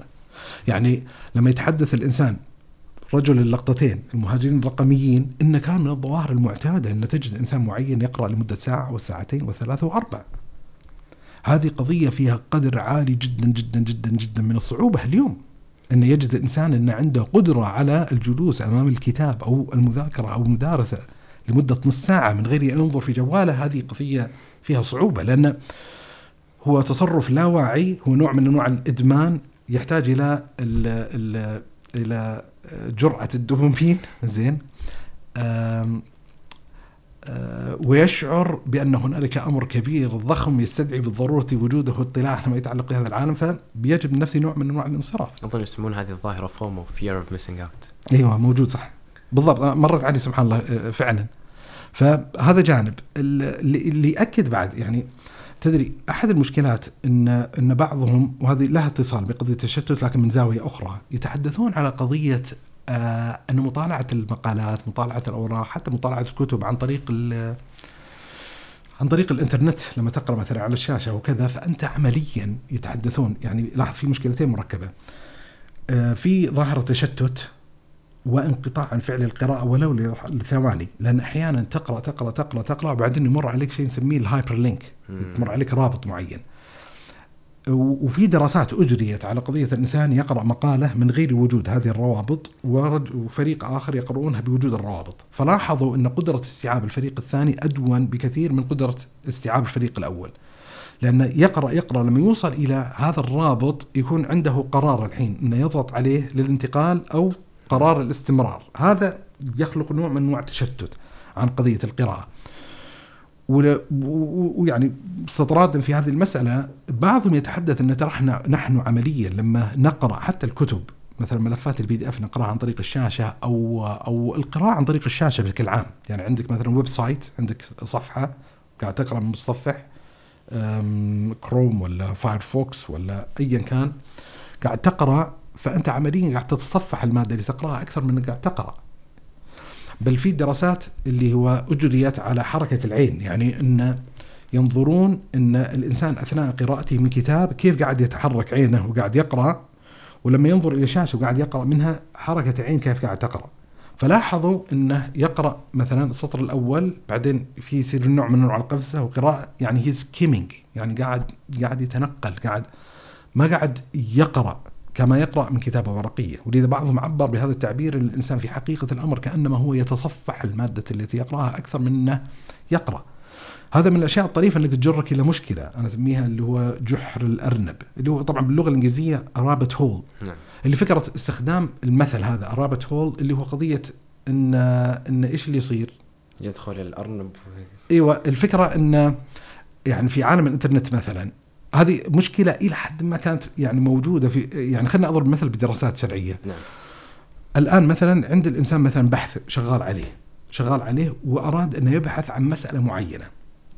يعني لما يتحدث الإنسان رجل اللقطتين المهاجرين الرقميين إن كان من الظواهر المعتادة أن تجد إنسان معين يقرأ لمدة ساعة وساعتين وثلاثة وأربع هذه قضية فيها قدر عالي جدا جدا جدا جدا من الصعوبة اليوم. أن يجد الإنسان أن عنده قدرة على الجلوس أمام الكتاب أو المذاكرة أو المدارسة لمدة نص ساعة من غير أن ينظر في جواله هذه قضية فيها صعوبة لأن هو تصرف لا واعي هو نوع من أنواع الإدمان يحتاج إلى ال ال إلى جرعة الدوبامين. زين. ويشعر بأن هنالك أمر كبير ضخم يستدعي بالضرورة وجوده واطلاع على ما يتعلق بهذا العالم فبيجب من نفسه نوع من أنواع الانصراف. أظن يسمون هذه الظاهرة فومو fear of missing out. أيوة موجود صح. بالضبط مرت علي سبحان الله آه، فعلا. فهذا جانب. اللي يأكد بعد يعني تدري أحد المشكلات ان إن بعضهم وهذه لها اتصال بقضية التشتت لكن من زاوية أخرى يتحدثون على قضية آه أن مطالعة المقالات مطالعة الأوراق حتى مطالعة الكتب عن طريق عن طريق الإنترنت لما تقرأ مثلا على الشاشة وكذا فأنت عمليا يتحدثون يعني لاحظ في مشكلتين مركبة. آه في ظاهرة تشتت وانقطاع عن فعل القراءة ولو لثواني لأن أحيانا تقرأ تقرأ تقرأ تقرأ وبعدين يمر عليك شيء نسميه ال hyperlink يمر عليك رابط معين. وفي دراسات أجريت على قضية الإنسان يقرأ مقالة من غير وجود هذه الروابط وفريق آخر يقرؤونها بوجود الروابط، فلاحظوا إن قدرة استيعاب الفريق الثاني أدون بكثير من قدرة استيعاب الفريق الأول. لأن يقرأ يقرأ لما يوصل إلى هذا الرابط يكون عنده قرار الحين أنه يضغط عليه للانتقال أو قرار الاستمرار. هذا يخلق نوع من أنواع التشتت عن قضية القراءة. ويعني استطرادا في هذه المسألة بعضهم يتحدث أن ترى نحن عمليا لما نقرأ حتى الكتب مثلا ملفات ال PDF نقراها عن طريق الشاشة أو أو القراءة عن طريق الشاشة بشكل عام، يعني عندك مثلا website عندك صفحة قاعد تقرأ من متصفح كروم ولا فايرفوكس ولا ايا كان قاعد تقرأ فأنت عمليا قاعد تتصفح المادة اللي تقرأها أكثر من إنك قاعد تقرأ. بل في دراسات اللي هو أجريت على حركة العين يعني إن ينظرون إن الإنسان أثناء قراءته من كتاب كيف قاعد يتحرك عينه وقاعد يقرأ ولما ينظر إلى شاشة وقاعد يقرأ منها حركة عين كيف قاعد تقرأ. فلاحظوا إنه يقرأ مثلا السطر الأول بعدين في يصير نوع من انواع القفزة وقراءة يعني هي سكيمينج يعني قاعد قاعد يتنقل قاعد ما قاعد يقرأ. كما يقرأ من كتابه ورقية ولذا بعضهم عبر بهذا التعبير الإنسان في حقيقة الأمر كأنما هو يتصفح المادة التي يقرأها أكثر من إنه يقرأ هذا من الأشياء الطريفة اللي تجرك إلى مشكلة أنا أسميها اللي هو جحر الأرنب اللي هو طبعا باللغة الإنجليزية رابت هول نعم. اللي فكرة استخدام المثل هذا رابت هول اللي هو قضية إن إن إيش اللي يصير؟ يدخل الأرنب إيوه الفكرة إن يعني في عالم الإنترنت مثلا هذه مشكلة إلى حد ما كانت يعني موجودة في يعني خلينا أضرب مثل بدراسات شرعية. نعم. الآن مثلا عند الإنسان مثلا بحث شغال عليه شغال عليه وأراد أنه يبحث عن مسألة معينة.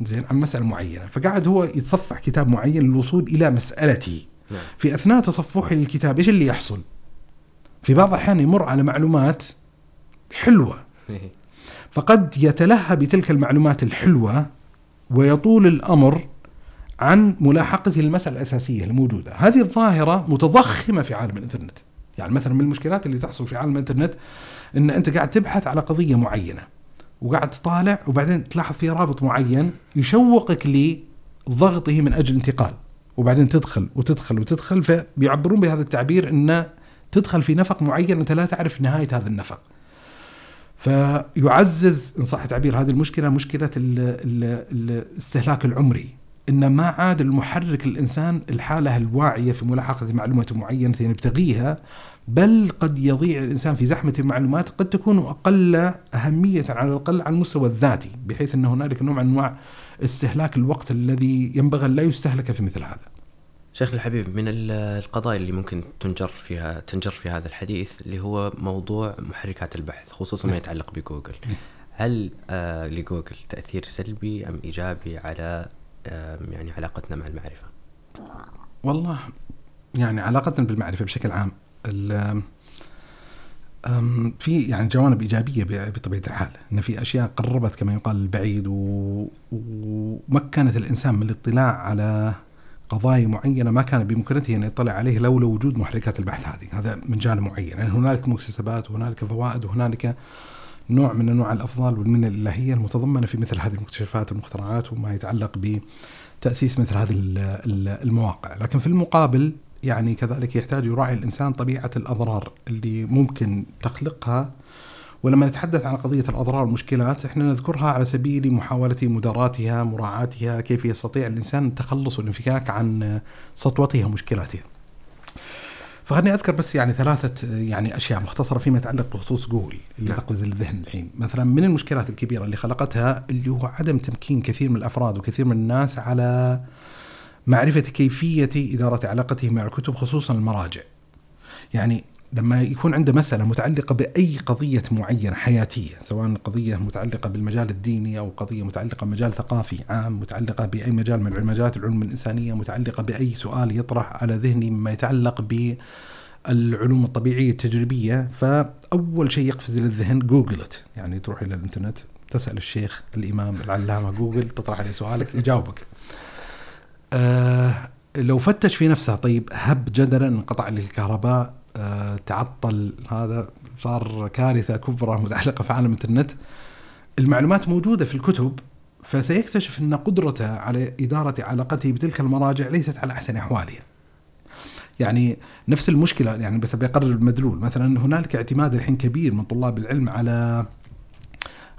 زين عن مسألة معينة. فقعد هو يتصفح كتاب معين للوصول إلى مسالته نعم. في أثناء تصفحه للكتاب إيش اللي يحصل؟ في بعض الأحيان يمر على معلومات حلوة. فقد يتلهى بتلك المعلومات الحلوة ويطول الأمر عن ملاحقته للمساله الأساسية الموجودة، هذه الظاهرة متضخمة في عالم الإنترنت. يعني مثلا من المشكلات اللي تحصل في عالم الإنترنت إن أنت قاعد تبحث على قضية معينة وقاعد تطالع وبعدين تلاحظ في رابط معين يشوقك لضغطه من أجل انتقال وبعدين تدخل وتدخل وتدخل فبيعبرون بهذا التعبير إن تدخل في نفق معين أنت لا تعرف نهاية هذا النفق. فيعزز إن صح التعبير هذه المشكلة مشكلة الاستهلاك العمري إن ما عاد المحرك الانسان الحالة الواعية في ملاحقة معلومة معينة يبتغيها بل قد يضيع الإنسان في زحمة المعلومات قد تكون أقل أهمية على الأقل على المستوى الذاتي بحيث ان هنالك نوع من أنواع استهلاك الوقت الذي ينبغي لا يستهلك في مثل هذا. شيخ الحبيب من القضايا اللي ممكن تنجر فيها تنجر في هذا الحديث اللي هو موضوع محركات البحث خصوصا ما نعم. يتعلق بجوجل. نعم. هل آه لجوجل تأثير سلبي أم إيجابي على يعني علاقتنا مع المعرفة؟ والله يعني علاقتنا بالمعرفة بشكل عام في يعني جوانب إيجابية بطبيعة الحال. إن في أشياء قربت كما يقال البعيد ومكنت الإنسان من الاطلاع على قضايا معينة ما كان بإمكانته أن يطلع عليه لولا وجود محركات البحث هذه، هذا من جانب معين، يعني هنالك مكتسبات وهنالك فوائد وهنالك نوع من أنواع الأفضال والمنة الالهيه المتضمنة في مثل هذه المكتشفات والمخترعات وما يتعلق بتأسيس مثل هذه المواقع، لكن في المقابل يعني كذلك يحتاج يراعي الإنسان طبيعة الأضرار اللي ممكن تخلقها ولما نتحدث عن قضية الأضرار والمشكلات إحنا نذكرها على سبيل محاولة مداراتها، مراعاتها، كيف يستطيع الإنسان التخلص والانفكاك عن سطوتها ومشكلاتها. فخلني أذكر بس يعني ثلاثة يعني أشياء مختصرة فيما يتعلق بخصوص جوجل اللي نعم. تقفز الذهن الحين، مثلا من المشكلات الكبيرة اللي خلقتها اللي هو عدم تمكين كثير من الأفراد وكثير من الناس على معرفة كيفية إدارة علاقته مع الكتب خصوصا المراجع يعني لما يكون عنده مسألة متعلقة بأي قضية معينة حياتية سواء قضية متعلقة بالمجال الديني أو قضية متعلقة بمجال ثقافي عام متعلقة بأي مجال من مجالات العلوم الإنسانية متعلقة بأي سؤال يطرح على ذهني مما يتعلق بالعلوم الطبيعية التجريبية فأول شيء يقفز للذهن جوجلت يعني تروح إلى الإنترنت تسأل الشيخ الإمام العلامة جوجل تطرح عليه سؤالك يجاوبك. آه لو فتش في نفسه طيب هب جدلا انقطع لي الكهرباء تعطل. هذا صار كارثة كبرى متعلقة في عالم الإنترنت. المعلومات موجودة في الكتب فسيكتشف إن قدرته على إدارة علاقته بتلك المراجع ليست على أحسن أحوالها. يعني نفس المشكلة يعني بس بيقرر المدلول. مثلا هنالك اعتماد الحين كبير من طلاب العلم على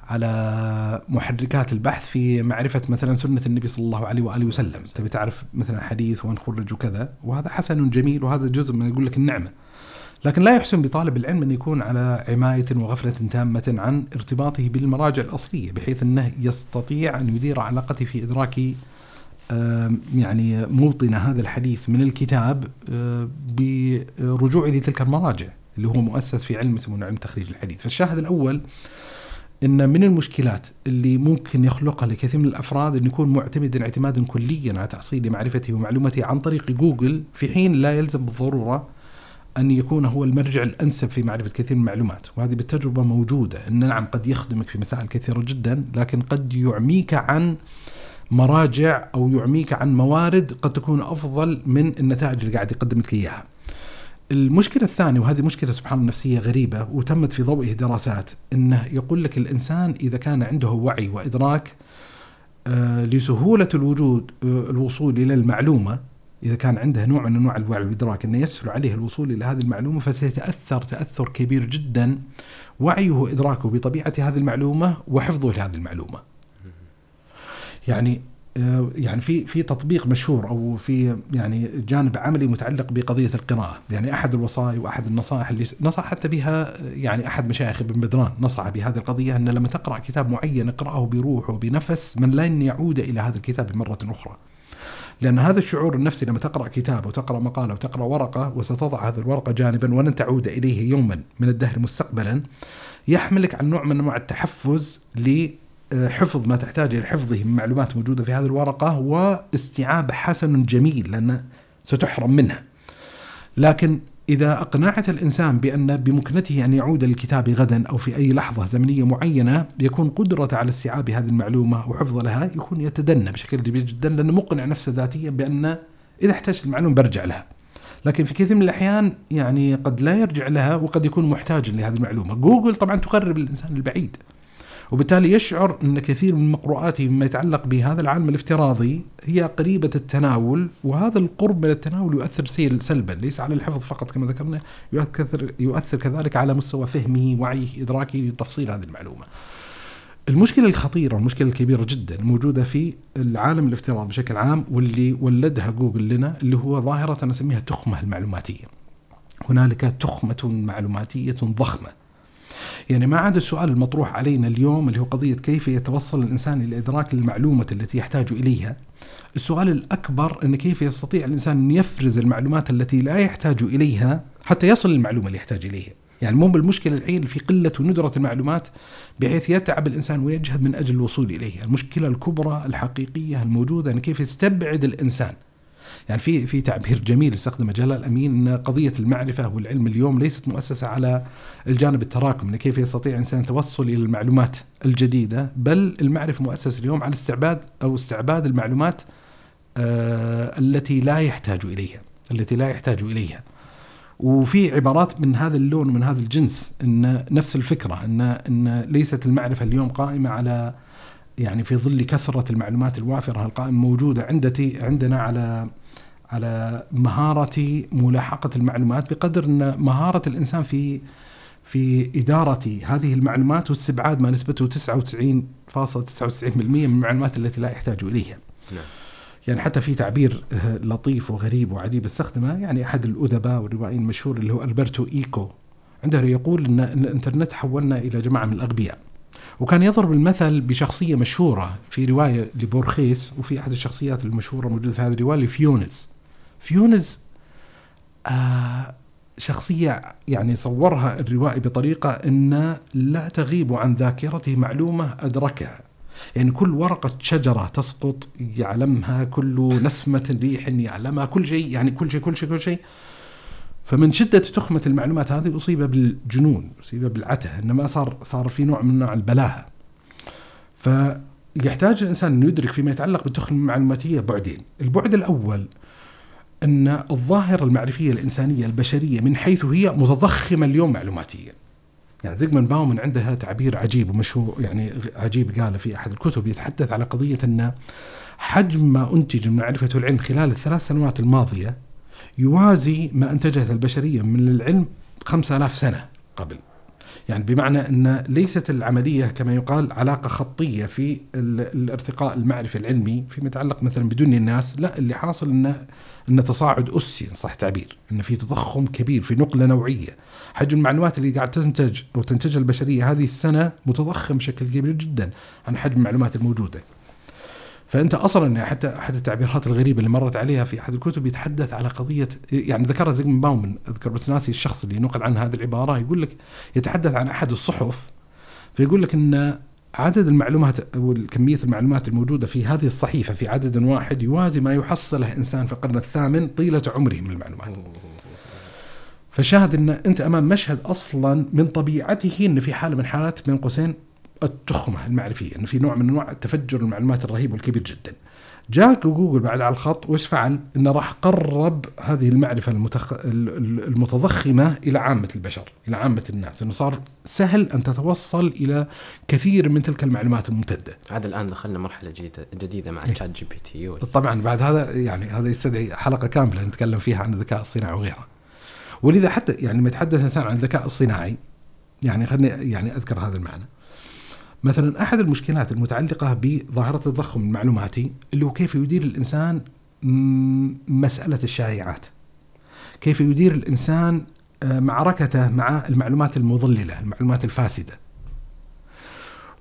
على محركات البحث في معرفة مثلا سنة النبي صلى الله عليه وآله وسلم. تبي تعرف مثلا حديث وين خرج وكذا وهذا حسن جميل وهذا جزء من يقول لك النعمة. لكن لا يحسن بطالب العلم أن يكون على عماية وغفلة تامة عن ارتباطه بالمراجع الأصلية بحيث أنه يستطيع أن يدير علاقته في إدراك يعني موطن هذا الحديث من الكتاب برجوع لتلك المراجع اللي هو مؤسس في علم اسمه علم تخريج الحديث. فالشاهد الأول أن من المشكلات اللي ممكن يخلقها لكثير من الأفراد أن يكون معتمدا اعتمادا كليا على تحصيل معرفته ومعلومته عن طريق جوجل في حين لا يلزم بالضرورة أن يكون هو المرجع الأنسب في معرفة كثير من المعلومات، وهذه بالتجربة موجودة، إن نعم قد يخدمك في مسائل كثيرة جدا، لكن قد يعميك عن مراجع أو يعميك عن موارد قد تكون أفضل من النتائج اللي قاعد يقدم لك إياها. المشكلة الثانية وهذه مشكلة سبحان الله نفسية غريبة وتمت في ضوئه دراسات إنه يقول لك الإنسان إذا كان عنده وعي وإدراك آه، لسهولة الوجود آه، الوصول إلى المعلومة إذا كان عنده نوع من أنواع الوعي والإدراك أنه يسهل عليه الوصول إلى هذه المعلومة فسيتأثر تأثر كبير جدا وعيه وإدراكه بطبيعة هذه المعلومة وحفظه لهذه المعلومة. يعني آه، يعني في في تطبيق مشهور أو في يعني جانب عملي متعلق بقضية القراءة، يعني أحد الوصايا وأحد النصائح اللي نصح حتى بها يعني أحد مشايخ ابن بدران نصح بهذه القضية أن لما تقرأ كتاب معين اقرأه بروح وبنفس من لن يعود إلى هذا الكتاب مرة أخرى. لأن هذا الشعور النفسي لما تقرأ كتاب وتقرأ مقالة وتقرأ ورقة وستضع هذه الورقة جانبا ولن تعود إليه يوما من الدهر مستقبلا يحملك على نوع من أنواع التحفز لحفظ ما تحتاج إلى حفظه من معلومات موجودة في هذه الورقة واستيعاب حسن جميل لأن ستحرم منها. لكن إذا أقنعت الإنسان بأن بمكنته أن يعود للكتاب غدا أو في أي لحظة زمنية معينة يكون قدرة على استيعاب هذه المعلومة وحفظ لها يكون يتدنى بشكل كبير جدا لأنه مقنع نفسه ذاتيا بأن إذا احتاج المعلومة برجع لها. لكن في كثير من الأحيان يعني قد لا يرجع لها وقد يكون محتاجا لهذه المعلومة. جوجل طبعا تقرب الإنسان البعيد. وبالتالي يشعر أن كثير من مقروءاته مما يتعلق بهذا العالم الافتراضي هي قريبة التناول وهذا القرب من التناول يؤثر سلبا ليس على الحفظ فقط كما ذكرنا يؤثر, يؤثر كذلك على مستوى فهمه وعيه إدراكه لتفصيل هذه المعلومة. المشكلة الخطيرة والمشكلة الكبيرة جدا موجودة في العالم الافتراضي بشكل عام واللي ولدها جوجل لنا اللي هو ظاهرة أنا أسميها التخمة المعلوماتية. هنالك تخمة معلوماتية ضخمة. يعني ما عاد السؤال المطروح علينا اليوم اللي هو قضية كيف يتوصل الإنسان إلى إدراك المعلومة التي يحتاج إليها. السؤال الأكبر أن كيف يستطيع الإنسان أن يفرز المعلومات التي لا يحتاج إليها حتى يصل للمعلومة اللي يحتاج إليها. يعني مو بالمشكلة الحين في قلة وندرة المعلومات بحيث يتعب الإنسان ويجهد من أجل الوصول إليها. المشكلة الكبرى الحقيقية الموجودة أن كيف يستبعد الإنسان يعني في في تعبير جميل استخدمه جلال امين إن قضية المعرفة والعلم اليوم ليست مؤسسة على الجانب التراكم كيف يستطيع الانسان التوصل إلى المعلومات الجديدة بل المعرفة مؤسسة اليوم على استعباد أو استعباد المعلومات آه التي لا يحتاج إليها التي لا يحتاج إليها. وفي عبارات من هذا اللون ومن هذا الجنس إن نفس الفكرة إن إن ليست المعرفة اليوم قائمة على يعني في ظل كثرة المعلومات الوافرة القائمه موجودة عندتي عندنا على على مهارة ملاحقة المعلومات بقدر أن مهارة الإنسان في في إدارة هذه المعلومات واستبعاد ما نسبته 99.99% من المعلومات التي لا يحتاج إليها. نعم. يعني حتى في تعبير لطيف وغريب وعجيب استخدمه يعني أحد الأدباء والروائيين المشهور اللي هو ألبرتو إيكو عنده يقول أن الإنترنت حولنا إلى جماعة من الأغبياء. وكان يضرب المثل بشخصية مشهورة في رواية لبورخيس وفي أحد الشخصيات المشهورة موجودة في هذه الرواية لفيونس. فيونس آه شخصية يعني صورها الروائي بطريقة أن لا تغيب عن ذاكرته معلومة أدركها. يعني كل ورقة شجرة تسقط يعلمها كل نسمة ريح يعلمها كل شيء يعني كل شيء كل شيء كل شيء. فمن شدة تخمة المعلومات هذه أصيب بالجنون أصيب بالعته إنما صار صار في نوع من نوع البلاهة. فيحتاج الإنسان أن يدرك فيما يتعلق بالتخمة المعلوماتية بعدين. البعد الأول أن الظاهرة المعرفية الإنسانية البشرية من حيث هي متضخمة اليوم معلوماتيا. يعني زيغمن باومن عندها تعبير عجيب ومشهور يعني عجيب قاله في أحد الكتب يتحدث على قضية أن حجم ما أنتج من معرفة العلم خلال الثلاث سنوات الماضية يوازي ما أنتجته البشرية من العلم 5000 سنة قبل. يعني بمعنى أن ليست العملية كما يقال علاقة خطية في الارتقاء المعرفي العلمي فيما يتعلق مثلا بدون الناس، لا اللي حاصل انه أن تصاعد اسي ان صح تعبير، أن في تضخم كبير في نقلة نوعية. حجم المعلومات اللي قاعد تنتج أو تنتجها البشرية هذه السنة متضخم بشكل كبير جدا عن حجم المعلومات الموجودة. فأنت أصلا حتى احد التعبيرات الغريبة اللي مرت عليها في أحد الكتب يتحدث على قضيه يعني ذكرها زيغموند باومن أذكر بس ناسي الشخص اللي نقل عن هذه العبارة يقول لك يتحدث عن أحد الصحف فيقول لك إن عدد المعلومات أو كمية المعلومات الموجودة في هذه الصحيفة في عدد واحد يوازي ما يحصله إنسان في القرن الثامن طيلة عمره من المعلومات. فشاهد إن أنت أمام مشهد أصلا من طبيعته إن في حالة من حالات بين قوسين التخمة المعرفية إنه في نوع من أنواع تفجر المعلومات الرهيب والكبير جدا. جاك جوجل بعد على الخط وش فعل؟ إنه راح قرب هذه المعرفة المتخ... المتضخمة إلى عامة البشر، إلى عامة الناس، إنه صار سهل أن تتوصل إلى كثير من تلك المعلومات الممتدة. هذا الآن دخلنا مرحلة جديده جديدة مع ChatGPT و... طبعا بعد هذا يعني هذا يستدعي حلقة كاملة نتكلم فيها عن الذكاء الصناعي وغيره. ولذا حتى يعني لما يتحدث الانسان عن الذكاء الصناعي يعني خليني يعني أذكر هذا المعنى. مثلا أحد المشكلات المتعلقة بظاهرة التضخم المعلوماتي اللي هو كيف يدير الإنسان مسألة الشائعات. كيف يدير الإنسان آه، معركته مع المعلومات المضللة، المعلومات الفاسدة.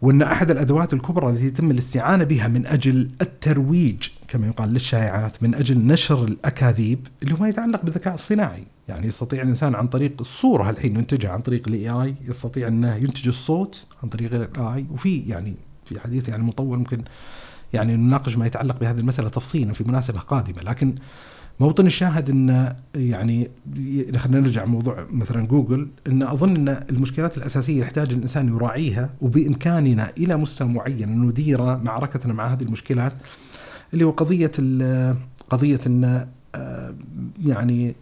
وأن أحد الأدوات الكبرى التي يتم الاستعانة بها من أجل الترويج كما يقال للشائعات، من أجل نشر الأكاذيب اللي هو ما يتعلق بالذكاء الصناعي. يعني يستطيع الإنسان عن طريق الصورة الحين ينتجها عن طريق ال AI يستطيع إنه ينتج الصوت عن طريق ال AI وفي يعني في حديث يعني مطول ممكن يعني نناقش ما يتعلق بهذه المسألة تفصيلا في مناسبة قادمة. لكن موطن الشاهد إن يعني خلينا نرجع موضوع مثلا جوجل إن أظن إن المشكلات الأساسية يحتاج الإنسان يراعيها وبإمكاننا إلى مستوى معين أن ندير معركتنا مع هذه المشكلات اللي هو قضية قضية إن آه، يعني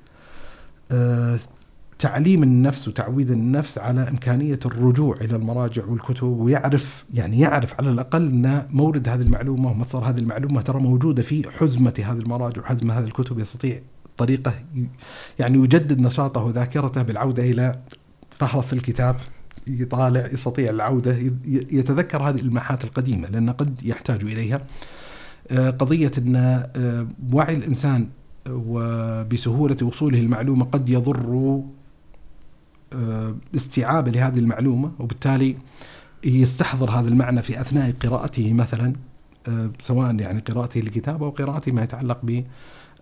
تعليم النفس وتعويد النفس على إمكانية الرجوع إلى المراجع والكتب ويعرف يعني يعرف على الأقل أن مورد هذه المعلومة ومصدر هذه المعلومة ترى موجودة في حزمة هذه المراجع وحزمة هذه الكتب يستطيع طريقة يعني يجدد نشاطه وذاكرته بالعودة إلى فهرس الكتاب يطالع يستطيع العودة يتذكر هذه الماحات القديمة لأنه قد يحتاج إليها. آه، قضية أن آه، وعي الإنسان وبسهولة وصوله المعلومة قد يضر آه، استيعابه لهذه المعلومة وبالتالي يستحضر هذا المعنى في أثناء قراءته مثلا آه، سواء يعني قراءته لكتاب أو قراءته ما يتعلق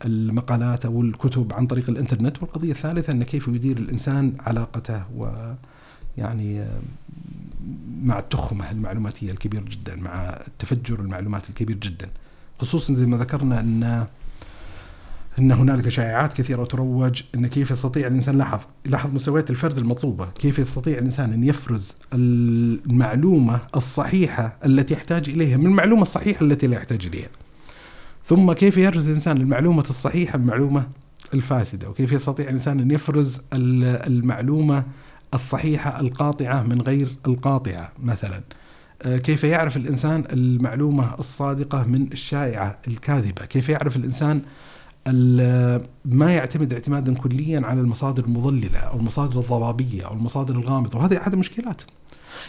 بالمقالات أو الكتب عن طريق الإنترنت. والقضية الثالثة أن كيف يدير الإنسان علاقته و يعني آه، مع التخمة المعلوماتية الكبير جدا مع التفجر المعلومات الكبير جدا. خصوصا زي ما ذكرنا أن إن هنالك شائعات كثيرة تروج إن كيف يستطيع الإنسان لاحظ لاحظ مستويات الفرز المطلوبة، كيف يستطيع الإنسان أن يفرز المعلومة الصحيحة التي يحتاج إليها من المعلومة الصحيحة التي لا يحتاج إليها. ثم كيف يفرز الإنسان المعلومة الصحيحة بالمعلومه الفاسدة، وكيف يستطيع الإنسان أن يفرز المعلومة الصحيحة القاطعة من غير القاطعة مثلا. آه، كيف يعرف الإنسان المعلومة الصادقة من الشائعة الكاذبة، كيف يعرف الإنسان ما يعتمد اعتمادا كليا على المصادر المضللة أو المصادر الضبابية أو المصادر الغامضة وهذه أحد المشكلات.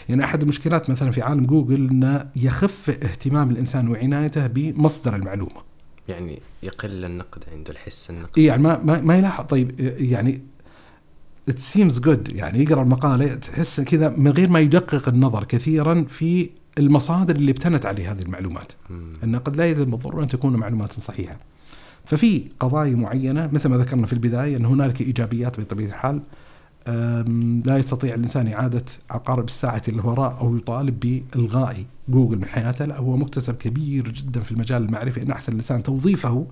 يعني أحد المشكلات مثلا في عالم جوجل إنه يخف اهتمام الإنسان وعنايته بمصدر المعلومة. يعني يقل النقد عنده الحس النقد. يعني ما ما, ما يلاحظ طيب يعني it seems good يعني يقرأ المقالة تحس كذا من غير ما يدقق النظر كثيرا في المصادر اللي ابتنت عليه هذه المعلومات. انه قد لا يلزم بالضرورة أن تكون معلومات صحيحة. ففي قضايا معينة مثل ما ذكرنا في البداية إن هنالك إيجابيات بطبيعة الحال لا يستطيع الإنسان إعادة عقارب الساعة اللي وراء أو يطالب بإلغاء جوجل من حياته لا هو مكتسب كبير جدا في المجال المعرفي إن أحسن الإنسان توظيفه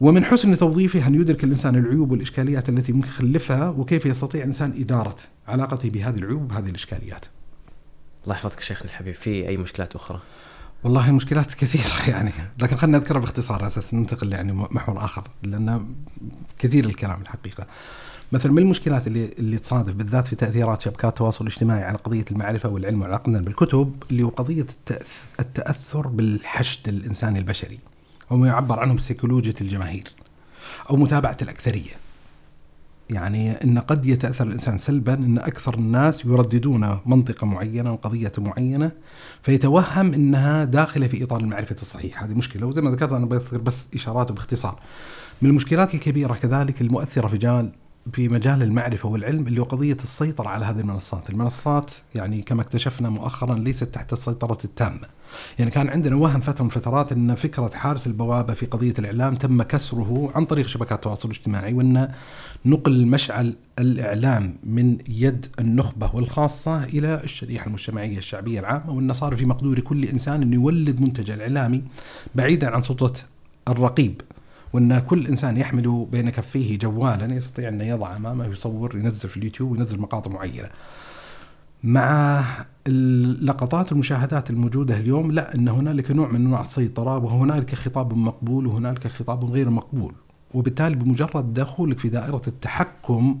ومن حسن توظيفه أن يدرك الإنسان العيوب والإشكاليات التي ممكن يخلفها وكيف يستطيع الإنسان إدارة علاقته بهذه العيوب وهذه الإشكاليات. الله يحفظك شيخنا الحبيب في أي مشكلات أخرى؟ والله مشكلات كثيرة يعني لكن خلينا نذكرها باختصار أساس ننتقل يعني محور آخر لأن كثير الكلام الحقيقة. مثلا من المشكلات اللي اللي تصادف بالذات في تأثيرات شبكات التواصل الاجتماعي على قضية المعرفة والعلم وعلاقتنا بالكتب اللي هو قضية التأثر بالحشد الإنساني البشري أو ما يعبر عنه بسيكولوجيا الجماهير أو متابعة الأكثرية. يعني إن قد يتأثر الإنسان سلبا إن أكثر الناس يرددون منطقة معينة وقضيه معينة فيتوهم إنها داخلة في إطار المعرفة الصحيح، هذه مشكلة. وزي ما ذكرت أنا بذكر بس إشارات باختصار. من المشكلات الكبيرة كذلك المؤثرة في جال في مجال المعرفة والعلم اللي هو قضية السيطرة على هذه المنصات. المنصات يعني كما اكتشفنا مؤخرا ليست تحت السيطرة التامة. يعني كان عندنا وهم فترة من فترات أن فكرة حارس البوابة في قضية الإعلام تم كسره عن طريق شبكات التواصل الاجتماعي وأن نقل مشعل الإعلام من يد النخبة والخاصة إلى الشريحة المجتمعية الشعبية العامة وأن صار في مقدور كل إنسان أن يولد منتج الإعلامي بعيدا عن سلطة الرقيب وأن كل إنسان يحمل بين كفيه جوالا يستطيع أن يضع أمامه يصور ينزل في اليوتيوب وينزل مقاطع معينة. مع اللقطات والمشاهدات الموجودة اليوم لا إن هنالك نوع من أنواع السيطرة وهنالك خطاب مقبول وهنالك خطاب غير مقبول وبالتالي بمجرد دخولك في دائرة التحكم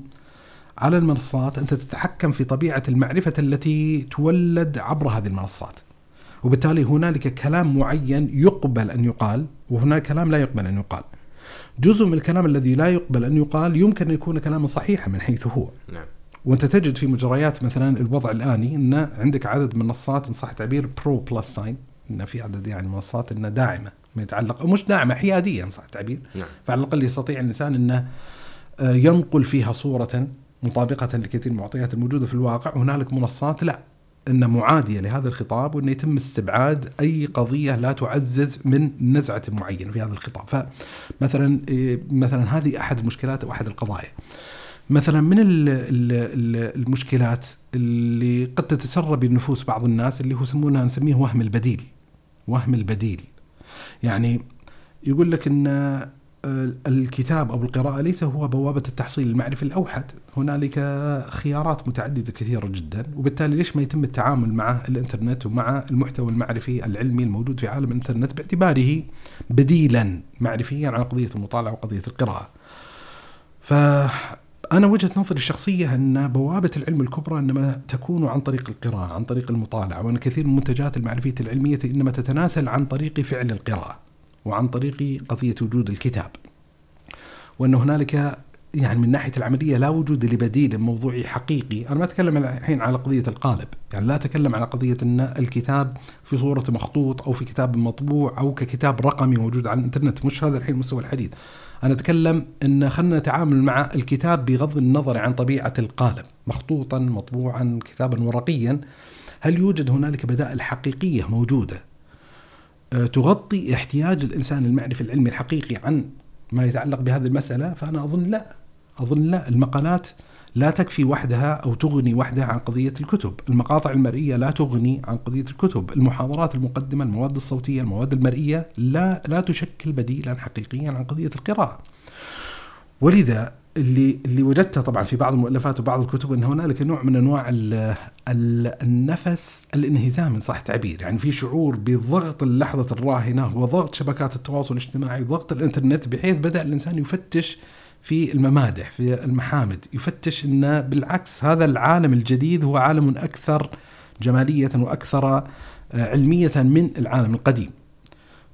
على المنصات أنت تتحكم في طبيعة المعرفة التي تولد عبر هذه المنصات. وبالتالي هنالك كلام معين يقبل أن يقال وهناك كلام لا يقبل أن يقال. جزء من الكلام الذي لا يقبل أن يقال يمكن أن يكون كلاما صحيحا من حيث هو. نعم. وأنت تجد في مجريات مثلا الوضع الآني إن عندك عدد منصات إن صح التعبير pro plus sign إن في عدد يعني منصات انها داعمة ما يتعلق مش داعمة حياديه ان صح التعبير نعم. فعلى الأقل يستطيع الإنسان إنه آه، ينقل فيها صورة مطابقة لكثير من المعطيات الموجودة في الواقع. وهنالك منصات لا ان معادية لهذا الخطاب وإنه يتم استبعاد أي قضية لا تعزز من نزعة معينه في هذا الخطاب. فمثلا آه، مثلا هذه أحد المشكلات أو أحد القضايا. مثلا من المشكلات اللي قد تتسرب النفوس بعض الناس اللي هو يسمونها نسميه وهم البديل. وهم البديل. يعني يقول لك إن الكتاب أو القراءة ليس هو بوابة التحصيل المعرفي الأوحد، هنالك خيارات متعددة كثيرة جدا، وبالتالي ليش ما يتم التعامل مع الإنترنت ومع المحتوى المعرفي العلمي الموجود في عالم الإنترنت باعتباره بديلا معرفيا عن قضية المطالعة وقضية القراءة. ف أنا وجهة نظري الشخصية أن بوابة العلم الكبرى إنما تكون عن طريق القراءة عن طريق المطالعة وأن كثير من المنتجات المعرفية العلمية إنما تتناسل عن طريق فعل القراءة وعن طريق قضية وجود الكتاب وأن هنالك يعني من ناحية العملية لا وجود لبديل موضوعي حقيقي، أنا ما أتكلم الحين على قضية القالب، يعني لا أتكلم على قضية أن الكتاب في صورة مخطوط أو في كتاب مطبوع أو ككتاب رقمي موجود على الإنترنت، مش هذا الحين مستوى الحديث. أنا أتكلم إن خلينا نتعامل مع الكتاب بغض النظر عن طبيعة القالب، مخطوطا، مطبوعا، كتابا ورقيا. هل يوجد هنالك بدائل حقيقية موجودة آه، تغطي احتياج الإنسان المعرفي العلمي الحقيقي عن ما يتعلق بهذه المسألة؟ فأنا أظن لا. أظن لا. المقالات لا تكفي وحدها أو تغني وحدها عن قضية الكتب، المقاطع المرئية لا تغني عن قضية الكتب، المحاضرات المقدمة، المواد الصوتية، المواد المرئية لا لا تشكل بديلا حقيقيا عن قضية القراءة. ولذا اللي اللي وجدته طبعا في بعض المؤلفات وبعض الكتب إن هنالك نوع من أنواع ال ال النفس الانهزام إن صح التعبير، يعني في شعور بضغط اللحظة الراهنة وضغط شبكات التواصل الاجتماعي وضغط الإنترنت بحيث بدأ الإنسان يفتش في الممادح في المحامد. يفتش ان بالعكس هذا العالم الجديد هو عالم أكثر جمالية وأكثر آه، علمية من العالم القديم.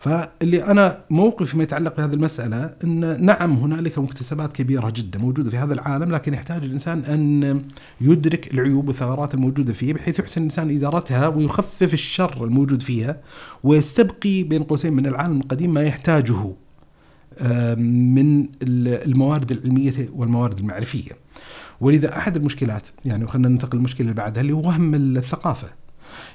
فاللي أنا موقفي فيما يتعلق بهذه المسألة إن نعم هنالك مكتسبات كبيرة جدا موجودة في هذا العالم لكن يحتاج الإنسان أن يدرك العيوب والثغرات الموجودة فيه بحيث يحسن الإنسان إدارتها ويخفف الشر الموجود فيها ويستبقي بين قوسين من العالم القديم ما يحتاجه. من الموارد العلمية والموارد المعرفية. ولذا أحد المشكلات يعني خلينا ننتقل للمشكلة اللي بعدها اللي هو وهم الثقافة.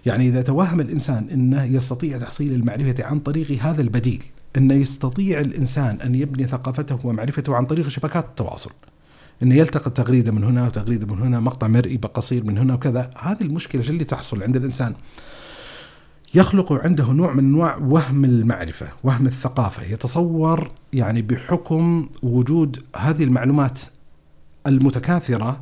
يعني إذا توهم الإنسان إنه يستطيع تحصيل المعرفة عن طريق هذا البديل، إنه يستطيع الإنسان أن يبني ثقافته ومعرفته عن طريق شبكات التواصل. إنه يلتقط تغريدة من هنا وتغريدة من هنا، مقطع مرئي قصير من هنا وكذا، هذه المشكلة اللي تحصل عند الإنسان يخلق عنده نوع من انواع وهم المعرفة، وهم الثقافة، يتصور يعني بحكم وجود هذه المعلومات المتكاثرة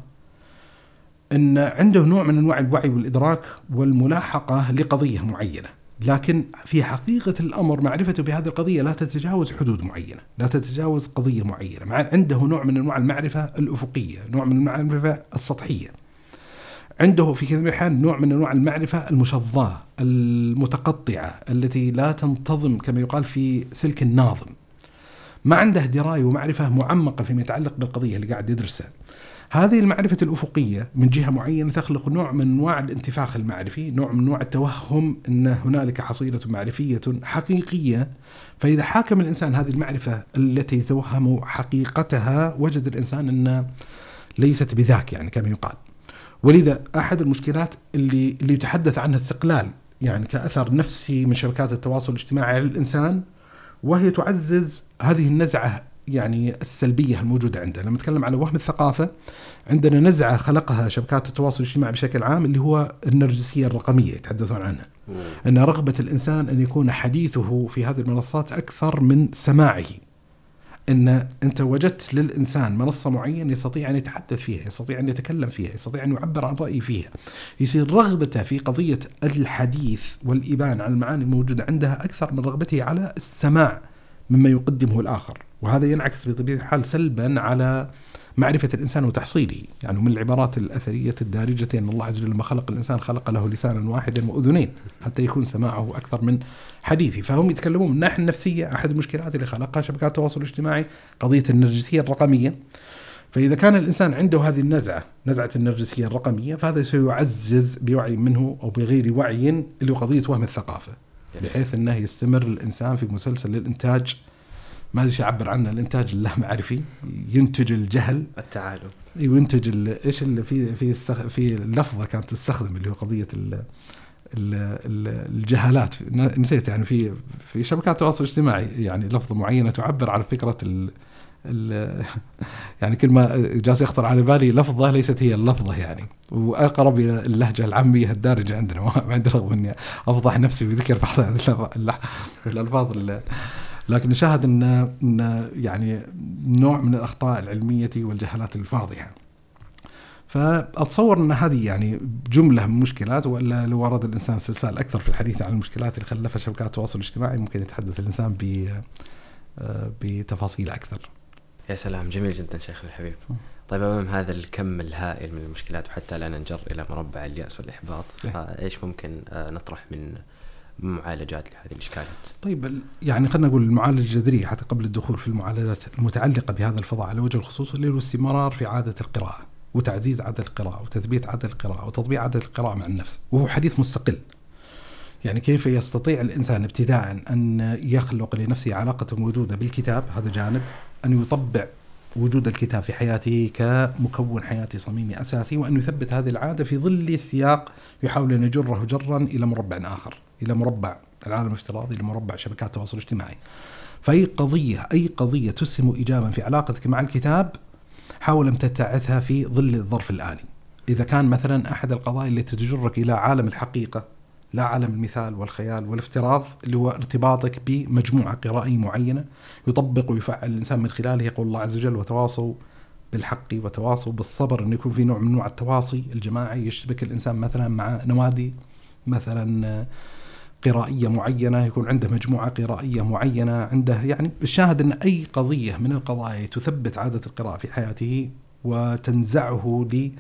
إن عنده نوع من أنواع الوعي والإدراك والملاحقة لقضية معينة، لكن في حقيقة الأمر معرفته بهذه القضية لا تتجاوز حدود معينة، لا تتجاوز قضية معينة، مع عنده نوع من أنواع المعرفة الأفقية، نوع من المعرفة السطحية. عنده في كثير من الأحيان نوع من أنواع المعرفة المشظاة المتقطعة التي لا تنتظم كما يقال في سلك الناظم. ما عنده دراية ومعرفة معمقة فيما يتعلق بالقضية اللي قاعد يدرسها هذه المعرفة الأفقية من جهة معينة تخلق نوع من أنواع الانتفاخ المعرفي نوع من أنواع التوهم أن هنالك حصيلة معرفية حقيقية. فإذا حاكم الإنسان هذه المعرفة التي يتوهم حقيقتها وجد الإنسان أن ليست بذاك يعني كما يقال. ولذا أحد المشكلات اللي اللي يتحدث عنها استقلال يعني كأثر نفسي من شبكات التواصل الاجتماعي على الإنسان وهي تعزز هذه النزعة يعني السلبية الموجودة عندنا، لما نتكلم على وهم الثقافة عندنا نزعة خلقها شبكات التواصل الاجتماعي بشكل عام اللي هو النرجسية الرقمية يتحدثون عنها. أن رغبة الإنسان أن يكون حديثه في هذه المنصات أكثر من سماعه. إن أنت وجدت للإنسان منصة معينة يستطيع أن يتحدث فيها، يستطيع أن يتكلم فيها، يستطيع أن يعبر عن رأيه فيها. يصير رغبته في قضية الحديث والإبان عن المعاني الموجوده عندها أكثر من رغبته على السماع مما يقدمه الآخر، وهذا ينعكس بطبيعة الحال سلبا على معرفة الإنسان وتحصيله. يعني من العبارات الأثرية الدارجة أن الله عز وجل لما خلق الإنسان خلق له لسانا واحدا وأذنين حتى يكون سماعه أكثر من حديثه فهم يتكلمون من الناحية النفسية. أحد المشكلات اللي خلقها شبكات التواصل الاجتماعي قضية النرجسية الرقمية. فإذا كان الإنسان عنده هذه النزعة نزعة النرجسية الرقمية فهذا سيعزز بوعي منه أو بغير وعي اللي هو قضية وهم الثقافة. بحيث أنه يستمر الإنسان في مسلسل الإنتاج ما أدري اعبر عنه. الإنتاج اللامعرفي ينتج الجهل. التعالم. وينتج إيش اللي في في في اللفظة كانت تستخدم اللي هو قضية ال الجهالات. نسيت يعني في في شبكات التواصل الاجتماعي يعني لفظة معينة تعبر عن فكرة ال يعني كل ما جالس يخطر على بالي لفظة ليست هي اللفظة يعني. وأقرب إلى اللهجة العامية الدارجة عندنا. ما عندي رغم إني أفضح نفسي بذكر بعض الألفاظ. لكن نشاهد ان إن يعني نوع من الأخطاء العلمية والجهالات الفاضحة. فأتصور إن هذه يعني جملة من مشكلات وإلا لو أراد الإنسان سلسال أكثر في الحديث عن المشكلات اللي خلفها شبكات التواصل الاجتماعي ممكن يتحدث الإنسان ب بتفاصيل أكثر. يا سلام جميل جدا شيخ الحبيب. طيب أمام هذا الكم الهائل من المشكلات وحتى لا ننجر إلى مربع اليأس والإحباط إيه. فإيش ممكن آه، نطرح من معالجات لهذه الإشكالات؟ طيب يعني خلينا نقول المعالجه الجذريه حتى قبل الدخول في المعالجات المتعلقة بهذا الفضاء على وجه الخصوص اللي هو الاستمرار في عادة القراءة وتعزيز عادة القراءة وتثبيت عادة القراءة وتطبيق عادة القراءة مع النفس وهو حديث مستقل. يعني كيف يستطيع الإنسان ابتداء أن يخلق لنفسه علاقة وجوده بالكتاب هذا جانب أن يطبع وجود الكتاب في حياته كمكون حياتي صميمي أساسي وأن يثبت هذه العادة في ظل سياق يحاول أن يجره جرا إلى مربع آخر. إلى مربع العالم الافتراضي إلى مربع شبكات التواصل الاجتماعي. فأي قضية أي قضية تسهم ايجابا في علاقتك مع الكتاب حاول أن تتعثها في ظل الظرف الآني. إذا كان مثلا أحد القضايا التي تجرك إلى عالم الحقيقة لا عالم المثال والخيال والافتراض اللي هو ارتباطك بمجموعة قرائيه معينة يطبق ويفعل الإنسان من خلاله يقول الله عز وجل وتواصوا بالحق وتواصوا بالصبر انه يكون في نوع من انواع التواصي الجماعي يشتبك الإنسان مثلا مع نوادي مثلا قرائية معينة يكون عنده مجموعة قرائية معينة عنده يعني الشاهد أن أي قضية من القضايا تثبت عادة القراءة في حياته وتنزعه ل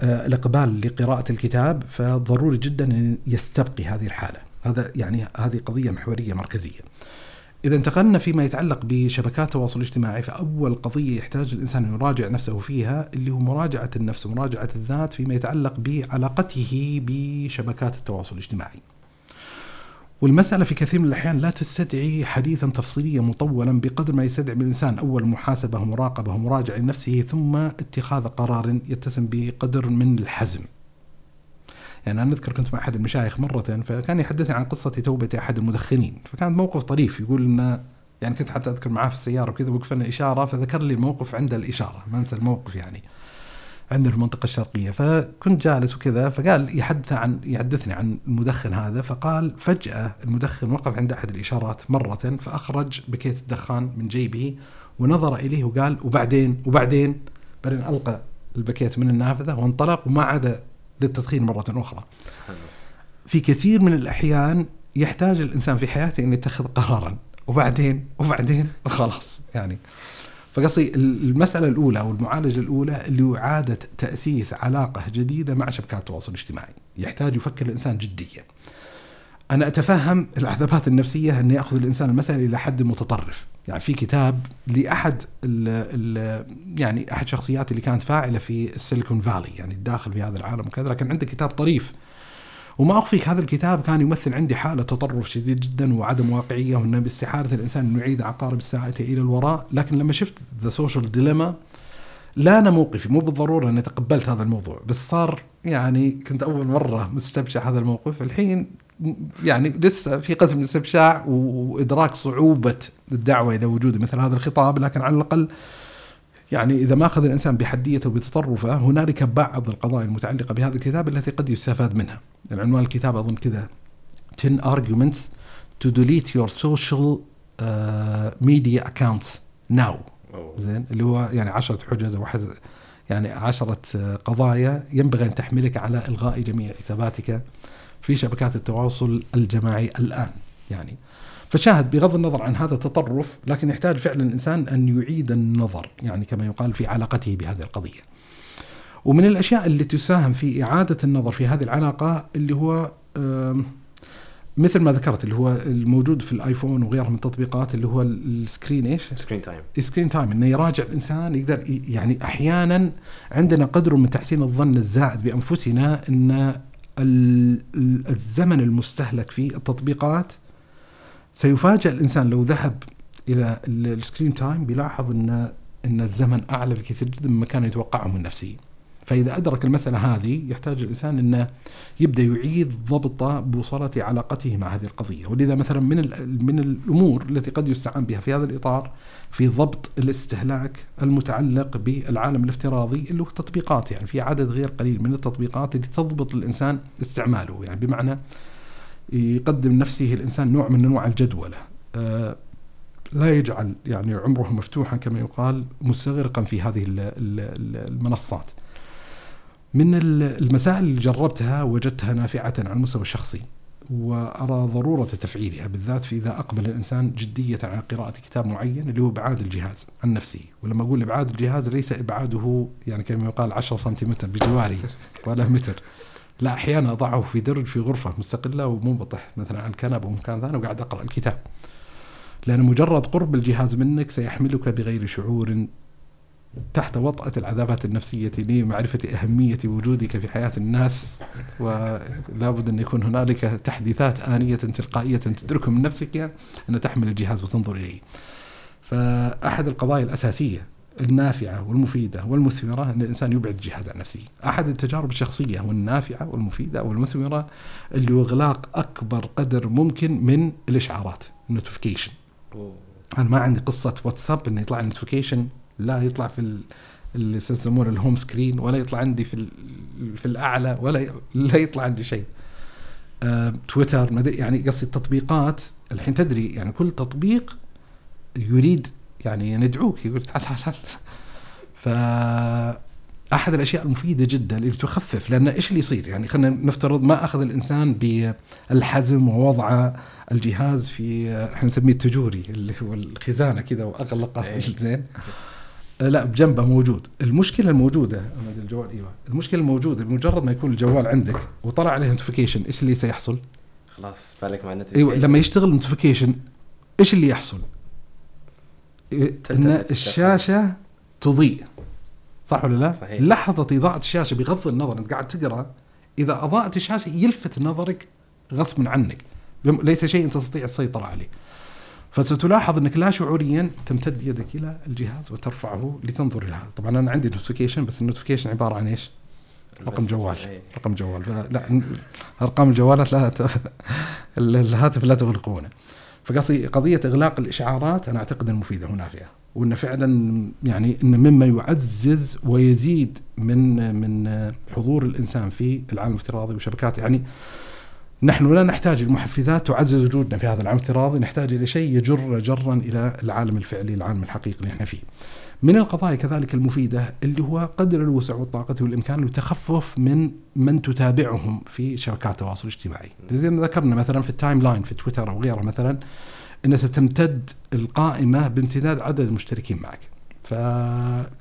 آه، الإقبال لقراءة الكتاب فضروري جدا أن يستبقي هذه الحالة. هذا يعني هذه قضية محورية مركزية. إذا انتقلنا فيما يتعلق بشبكات التواصل الاجتماعي فأول قضية يحتاج الإنسان أن يراجع نفسه فيها اللي هو مراجعة النفس ومراجعة الذات فيما يتعلق بعلاقته بشبكات التواصل الاجتماعي. والمسألة في كثير من الأحيان لا تستدعي حديثا تفصيليا مطولا بقدر ما يستدعي من الإنسان أول محاسبة ومراقبة ومراجعة لنفسه ثم اتخاذ قرار يتسم بقدر من الحزم. يعني أنا أذكر كنت مع أحد المشايخ مرة فكان يحدثني عن قصة توبة أحد المدخنين فكان موقف طريف يقول إنه يعني كنت حتى أذكر معاه في السيارة وكذا وقفنا إشارة فذكر لي الموقف عند الإشارة ما أنسى الموقف يعني. عندنا في المنطقة الشرقية. فكنت جالس وكذا فقال يحدث عن يحدثني عن المدخن هذا فقال فجأة المدخن وقف عند أحد الإشارات مرة فأخرج بكيت الدخان من جيبه ونظر إليه وقال وبعدين؟ وبعدين؟ بعدين ألقى البكيت من النافذة وانطلق وما عاد للتدخين مرة أخرى. في كثير من الأحيان يحتاج الإنسان في حياته أن يتخذ قرارا. وبعدين؟ وبعدين؟ وخلاص يعني. فقصدي المسألة الأولى أو المعالجة الأولى اللي هو إعادة تأسيس علاقة جديدة مع شبكات التواصل الاجتماعي. يحتاج يفكر الإنسان جديا. أنا أتفهم العذابات النفسية أن يأخذ الإنسان المسألة إلى حد متطرف. يعني في كتاب لأحد ال ال يعني أحد شخصيات اللي كانت فاعلة في السيليكون فالي يعني الداخل في هذا العالم وكذا لكن عنده كتاب طريف وما أخفيك هذا الكتاب كان يمثل عندي حالة تطرف شديد جدا وعدم واقعية وانه باستحالة الإنسان انه يعيد عقارب الساعة إلى الوراء، لكن لما شفت The Social Dilemma لا أنا موقفي مو بالضرورة إني تقبلت هذا الموضوع، بس صار يعني كنت أول مرة مستبشع هذا الموقف، الحين يعني لسه في قسم الاستبشاع وإدراك صعوبة الدعوة إلى وجود مثل هذا الخطاب، لكن على الأقل يعني إذا ما أخذ الإنسان بحديته وبتطرفه هنالك بعض القضايا المتعلقة بهذا الكتاب التي قد يستفاد منها. عنوان الكتاب أظن كذا 10 arguments to delete your social uh, media accounts ناو زين؟ اللي هو يعني عشرة حجج أو يعني عشرة قضايا ينبغي أن تحملك على إلغاء جميع حساباتك في شبكات التواصل الجماعي الآن. يعني فشاهد بغض النظر عن هذا التطرف لكن يحتاج فعلا الإنسان أن يعيد النظر يعني كما يقال في علاقته بهذه القضية. ومن الأشياء اللي تساهم في إعادة النظر في هذه العلاقة اللي هو مثل ما ذكرت اللي هو الموجود في الآيفون وغيرها من التطبيقات اللي هو ال screen إيش؟ screen time screen time إنه يراجع الإنسان يقدر يعني أحيانا عندنا قدر من تحسين الظن الزائد بأنفسنا إن الزمن المستهلك في التطبيقات سيفاجأ الإنسان لو ذهب إلى ال screen time بيلاحظ ان إن الزمن أعلى بكثير جدا مما كان يتوقعه من نفسه. فإذا أدرك المسألة هذه يحتاج الإنسان إنه يبدأ يعيد ضبط بوصلة علاقته مع هذه القضية، ولذا مثلا من من الأمور التي قد يستعان بها في هذا الإطار في ضبط الاستهلاك المتعلق بالعالم الافتراضي اللي هو التطبيقات يعني في عدد غير قليل من التطبيقات اللي تضبط الإنسان استعماله يعني بمعنى يقدم نفسه الإنسان نوع من أنواع الجدولة. آه، لا يجعل يعني عمره مفتوحا كما يقال مستغرقا في هذه المنصات. من المسائل اللي جربتها وجدتها نافعة على المستوى الشخصي وأرى ضرورة تفعيلها بالذات في إذا أقبل الإنسان جدية على قراءة كتاب معين اللي هو إبعاد الجهاز عن نفسه. ولما أقول إبعاد الجهاز ليس إبعاده يعني كما يقال 10 سنتيمتر بجواري ولا متر. لا أحيانا أضعه في درج في غرفة مستقلة ومنبطح مثلا عن الكنبة ومكان ثاني وقاعد أقرأ الكتاب. لأن مجرد قرب الجهاز منك سيحملك بغير شعور تحت وطأة العذابات النفسية لمعرفة أهمية وجودك في حياة الناس. ولا بد أن يكون هنالك تحديثات آنية تلقائية تدرك من نفسك أن تحمل الجهاز وتنظر إليه. فأحد القضايا الأساسية النافعة والمفيدة والمثمرة أن الإنسان يبعد الجهاز عن نفسه. أحد التجارب الشخصية والنافعة والمفيدة والمثمرة اللي هو إغلاق أكبر قدر ممكن من الإشعارات ال notification أنا ما عندي قصة واتساب أنه يطلع notification لا يطلع في اللي يسمونه ال home screen ولا يطلع عندي في في الأعلى ولا لا يطلع عندي شيء. آه تويتر ما يعني قصدي التطبيقات الحين تدري يعني كل تطبيق يريد يعني ندعوك. يقول تعال تعال تعال ف أحد الأشياء المفيدة جدا اللي تخفف لأن إيش اللي يصير؟ يعني خلينا نفترض ما أخذ الإنسان بالحزم ووضع الجهاز في إحنا نسميه التجوري اللي هو الخزانة كذا وأغلقة. إيه. زين؟ لا بجنبه موجود. المشكلة الموجودة الجوال إيوه. المشكلة الموجودة بمجرد ما يكون الجوال عندك وطلع عليه notification إيش اللي سيحصل؟ خلاص بالك مع إيوه لما يشتغل ال notification إيش اللي يحصل؟ إن الشاشة تضيء. صح ولا لا؟ صحيح. لحظة إضاءة الشاشة بغض النظر أنت قاعد تقرأ إذا اضاءت الشاشة يلفت نظرك غصبا عنك. ليس شيء تستطيع السيطرة عليه. فستلاحظ أنك لا شعوريا تمتد يدك إلى الجهاز وترفعه لتنظر إلى هذا. طبعا أنا عندي notification بس ال notification عبارة عن إيش؟ رقم جوال. رقم جوال. لا أرقام الجوالات لا الهاتف لا تغلقونه. فقصدي قضية إغلاق الإشعارات أنا أعتقد إنها مفيدة ونافعه وانه فعلا يعني انه مما يعزز ويزيد من من حضور الإنسان في العالم الافتراضي وشبكات. يعني نحن لا نحتاج المحفزات تعزز وجودنا في هذا العالم الافتراضي نحتاج إلى شيء يجر جرا إلى العالم الفعلي العالم الحقيقي اللي إحنا فيه. من القضايا كذلك المفيدة اللي هو قدر الوسع والطاقة والإمكان للتخفف من من تتابعهم في شبكات التواصل الاجتماعي. زي ما ذكرنا مثلا في ال timeline في تويتر أو غيره مثلا أن ستمتد القائمة بامتداد عدد المشتركين معك. ف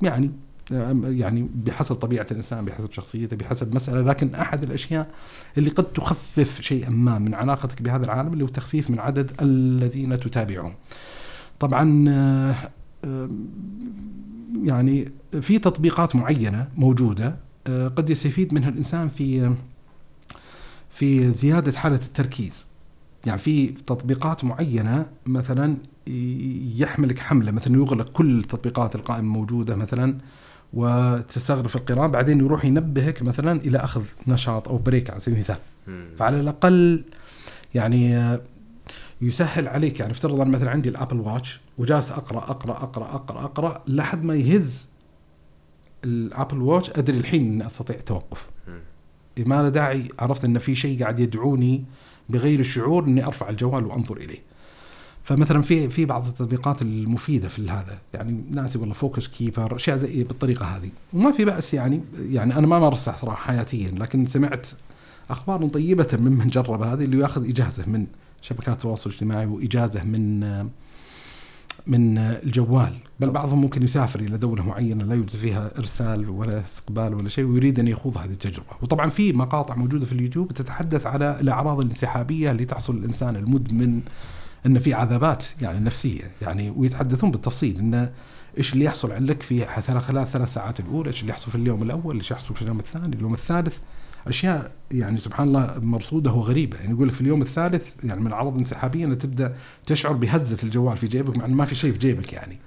يعني يعني بحسب طبيعة الإنسان بحسب شخصيته بحسب مسألة لكن أحد الأشياء اللي قد تخفف شيئا ما من علاقتك بهذا العالم اللي هو تخفيف من عدد الذين تتابعهم. طبعا يعني في تطبيقات معينة موجودة آه، قد يستفيد منها الإنسان في في زيادة حالة التركيز. يعني في تطبيقات معينة مثلا يحملك حملة مثلا يغلق كل التطبيقات القائمة موجودة مثلا وتستغرق القراءة بعدين يروح ينبهك مثلا إلى أخذ نشاط أو break على سبيل المثال فعلى الأقل يعني يسهل عليك يعني افترض أنا مثلا عندي ال Apple Watch وجالس أقرأ أقرأ أقرأ أقرأ أقرأ لحد ما يهز ال Apple Watch أدري الحين أني أستطيع التوقف. ما له داعي عرفت أن في شيء قاعد يدعوني بغير الشعور أني أرفع الجوال وأنظر إليه. فمثلا في في بعض التطبيقات المفيدة في هذا يعني ناسي والله Focus Keeper أشياء زي بالطريقة هذه. وما في بأس يعني يعني أنا ما مارسها صراحة حياتيا لكن سمعت أخبار طيبة ممن جرب هذه اللي ياخذ إجازة من شبكات التواصل الاجتماعي وإجازة من من الجوال. بل بعضهم ممكن يسافر إلى دولة معينة لا يوجد فيها إرسال ولا استقبال ولا شيء ويريد أن يخوض هذه التجربة. وطبعا في مقاطع موجودة في اليوتيوب تتحدث على الأعراض الانسحابية اللي تحصل الإنسان المدمن إن في عذابات يعني نفسية. يعني ويتحدثون بالتفصيل انه إيش اللي يحصل عندك في خلال ثلاث ساعات الأولى، إيش اللي يحصل في اليوم الأول، إيش يحصل في اليوم الثاني، اليوم الثالث، أشياء يعني سبحان الله مرصودة وغريبة. يعني يقول لك في اليوم الثالث يعني من الانسحابية أنك تبدأ تشعر بهزة الجوال في جيبك مع إنه ما في شيء في جيبك يعني.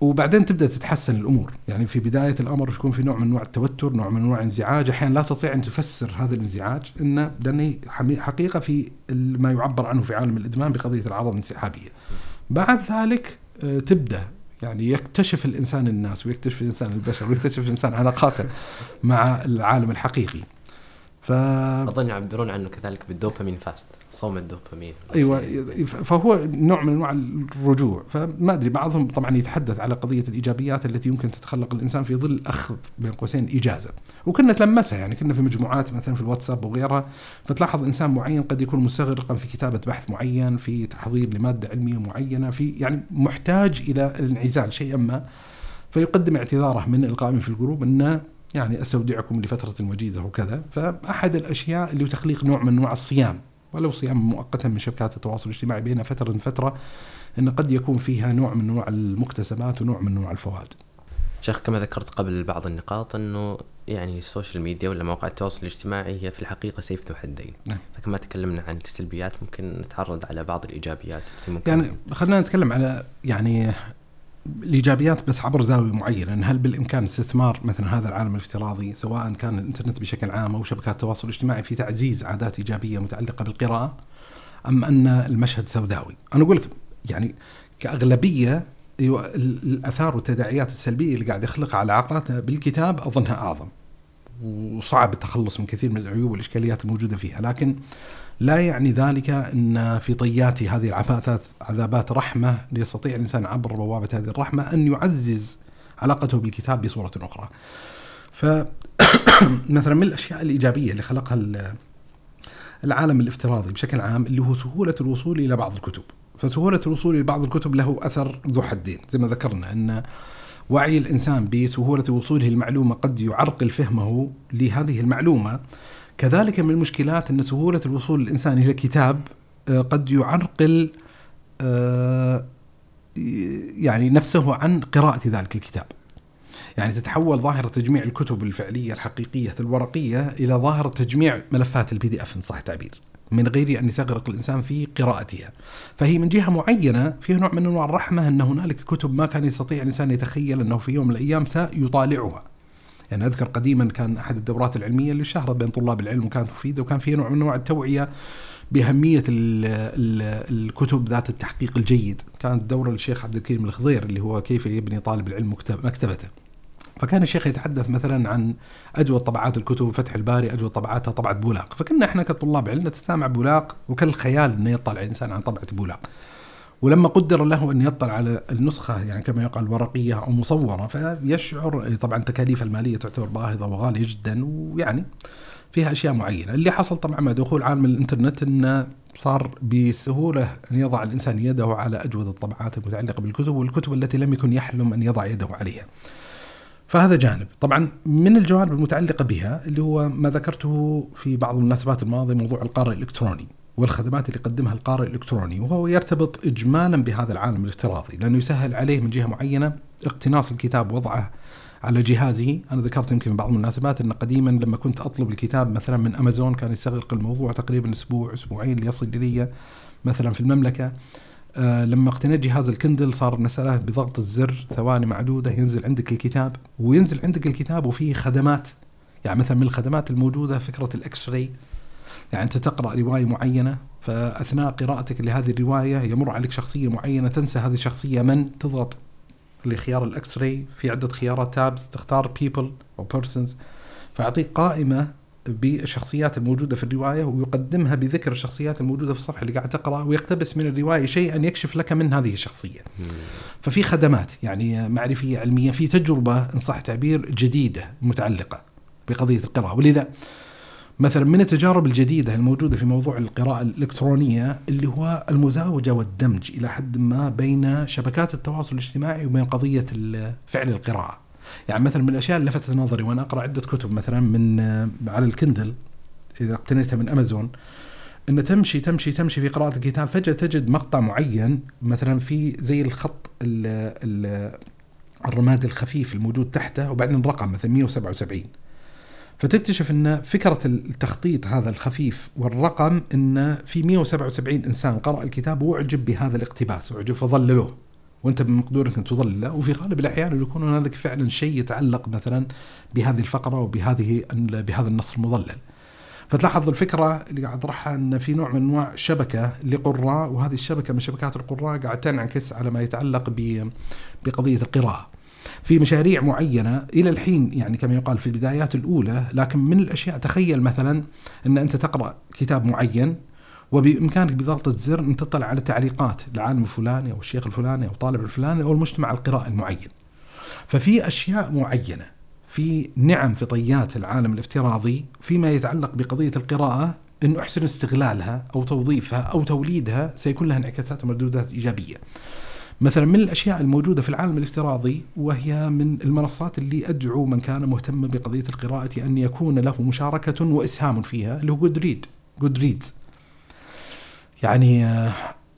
وبعدين تبدأ تتحسن الأمور. يعني في بداية الأمر يكون في نوع من انواع التوتر نوع من انواع الانزعاج أحيانا لا تستطيع أن تفسر هذا الانزعاج انه لأنه حقيقة في ما يعبر عنه في عالم الإدمان بقضية الأعراض الانسحابية. بعد ذلك آه، تبدأ يعني يكتشف الإنسان الناس ويكتشف الإنسان البشر ويكتشف الإنسان علاقاته مع العالم الحقيقي. ف أظن يعبرون عنه كذلك بال dopamine fast. صوم الدوبامين. أيوه فهو نوع من أنواع الرجوع. فما أدري بعضهم طبعا يتحدث على قضية الإيجابيات التي يمكن تتخلق الإنسان في ظل أخذ بين قوسين إجازة. وكنا تلمسها يعني كنا في مجموعات مثلا في الواتساب وغيرها. فتلاحظ إنسان معين قد يكون مستغرقا في كتابة بحث معين في تحضير لمادة علمية معينة في يعني محتاج إلى الانعزال شيئا ما. فيقدم اعتذاره من القائمين في ال group انه يعني أستودعكم لفترة وجيزة وكذا. فأحد الأشياء اللي هو تخليق نوع من أنواع الصيام. ولو صيام مؤقتا من شبكات التواصل الاجتماعي بين فترة فتره إن قد يكون فيها نوع من انواع المكتسبات ونوع من انواع الفوائد. شيخ كما ذكرت قبل بعض النقاط إنه يعني ال social media ولا مواقع التواصل الاجتماعي هي في الحقيقة سيف ذو حدين. نعم. فكما تكلمنا عن السلبيات ممكن نتعرض على بعض الإيجابيات التي ممكن يعني خلينا نتكلم على يعني الإيجابيات بس عبر زاوية معينة، هل بالإمكان استثمار مثلا هذا العالم الافتراضي سواء كان الإنترنت بشكل عام أو شبكات التواصل الاجتماعي في تعزيز عادات إيجابية متعلقة بالقراءة أم أن المشهد سوداوي؟ أنا أقول لك يعني كأغلبية الأثار والتداعيات السلبية اللي قاعد يخلقها على عقلاتنا بالكتاب أظنها أعظم. وصعب التخلص من كثير من العيوب والإشكاليات الموجودة فيها، لكن لا يعني ذلك إن في طيات هذه العباثات عذابات رحمة ليستطيع الإنسان عبر بوابة هذه الرحمة أن يعزز علاقته بالكتاب بصورة أخرى. ف مثلا من الأشياء الإيجابية اللي خلقها العالم الافتراضي بشكل عام اللي هو سهولة الوصول إلى بعض الكتب. فسهولة الوصول إلى بعض الكتب له أثر ذو حدين زي ما ذكرنا إن وعي الإنسان بسهولة وصوله للمعلومة قد يعرقل فهمه لهذه المعلومة كذلك من المشكلات أن سهولة الوصول الإنسان إلى كتاب آه، قد يعرقل آه، يعني نفسه عن قراءة ذلك الكتاب. يعني تتحول ظاهرة تجميع الكتب الفعلية الحقيقية الورقية إلى ظاهرة تجميع ملفات ال PDF إن صح التعبير من غير أن يستغرق الإنسان في قراءتها. فهي من جهة معينة فيها نوع من أنواع الرحمة أن هنالك كتب ما كان يستطيع الإنسان يتخيل أنه في يوم من الأيام سيطالعها. يعني أذكر قديما كان أحد الدورات العلمية اللي شهرت بين طلاب العلم وكانت مفيدة وكان فيها نوع من أنواع التوعية بأهمية ال ال الكتب ذات التحقيق الجيد، كانت دورة للشيخ عبد الكريم الخضير اللي هو كيف يبني طالب العلم مكتبته. فكان الشيخ يتحدث مثلا عن أجود طبعات الكتب فتح الباري أجود طبعاتها طبعة بولاق، فكنا إحنا كطلاب علم نتسامع بولاق وكان الخيال إنه يطلع الإنسان عن طبعة بولاق. ولما قدر له أن يطلع على النسخة يعني كما يقال ورقية أو مصورة فيشعر طبعا التكاليف المالية تعتبر باهظة وغالية جدا ويعني فيها أشياء معينة. اللي حصل طبعا مع دخول عالم الإنترنت أنه صار بسهولة أن يضع الإنسان يده على أجود الطبعات المتعلقة بالكتب والكتب التي لم يكن يحلم أن يضع يده عليها. فهذا جانب. طبعا من الجوانب المتعلقة بها اللي هو ما ذكرته في بعض المناسبات الماضية موضوع القارئ الإلكتروني. والخدمات اللي يقدمها القارئ الإلكتروني وهو يرتبط اجمالا بهذا العالم الافتراضي لأنه يسهل عليه من جهة معينة اقتناص الكتاب وضعه على جهازي. أنا ذكرت يمكن بعض المناسبات أن قديما لما كنت أطلب الكتاب مثلا من أمازون كان يستغرق الموضوع تقريبا أسبوع أسبوعين ليصل إلي مثلا في المملكة. آه لما اقتنيت جهاز ال Kindle صار المساله بضغط الزر ثواني معدودة ينزل عندك الكتاب وينزل عندك الكتاب وفيه خدمات يعني مثلا من الخدمات الموجودة فكرة ال X-Ray يعني أنت تقرأ رواية معينة فأثناء قراءتك لهذه الرواية يمر عليك شخصية معينة تنسى هذه الشخصية من؟ تضغط لخيار الأكس راي في عدة خيارات تابز تختار people أو persons. فيعطيك قائمة بالشخصيات الموجودة في الرواية ويقدمها بذكر الشخصيات الموجودة في الصفحه اللي قاعد تقرأ ويقتبس من الرواية شيئا يكشف لك من هذه الشخصية. ففي خدمات يعني معرفية علمية في تجربة إن صح التعبير جديدة متعلقة بقضية القراءة. ولذا مثلا من التجارب الجديدة الموجودة في موضوع القراءة الإلكترونية اللي هو المزاوجة والدمج إلى حد ما بين شبكات التواصل الاجتماعي وبين قضية فعل القراءة. يعني مثلا من الأشياء اللي لفتت نظري وأنا أقرأ عدة كتب مثلا من على الكندل إذا اقتنيتها من أمازون أن تمشي تمشي تمشي في قراءة الكتاب فجأة تجد مقطع معين مثلا في زي الخط ال ال الرمادي الخفيف الموجود تحته وبعدين رقم مثلا 177 فتكتشف إن فكرة التخطيط هذا الخفيف والرقم إن في 177 إنسان قرأ الكتاب وأعجب بهذا الاقتباس واعجب فظللوه وأنت بمقدورك أن تظلله وفي غالب الأحيان يكون هنالك فعلا شيء يتعلق مثلا بهذه الفقرة وبهذه بهذا النص المظلل. فتلاحظ الفكرة اللي قاعد اطرحها إن في نوع من أنواع شبكة لقراء وهذه الشبكة من شبكات القراء قاعد تنعكس على ما يتعلق بقضية القراءة. في مشاريع معينة إلى الحين يعني كما يقال في البدايات الأولى لكن من الأشياء تخيل مثلا إن أنت تقرأ كتاب معين وبإمكانك بضغطه زر إن تطلع على تعليقات العالم الفلاني أو الشيخ الفلاني أو الطالب الفلاني أو المجتمع القراءي المعين. ففي أشياء معينة في نعم في طيات العالم الافتراضي فيما يتعلق بقضية القراءة انه أحسن استغلالها أو توظيفها أو توليدها سيكون لها انعكاسات ومردودات إيجابية. مثلا من الأشياء الموجودة في العالم الافتراضي وهي من المنصات اللي أدعو من كان مهتما بقضية القراءة أن يكون له مشاركة وإسهام فيها اللي هو جود ريد Goodreads يعني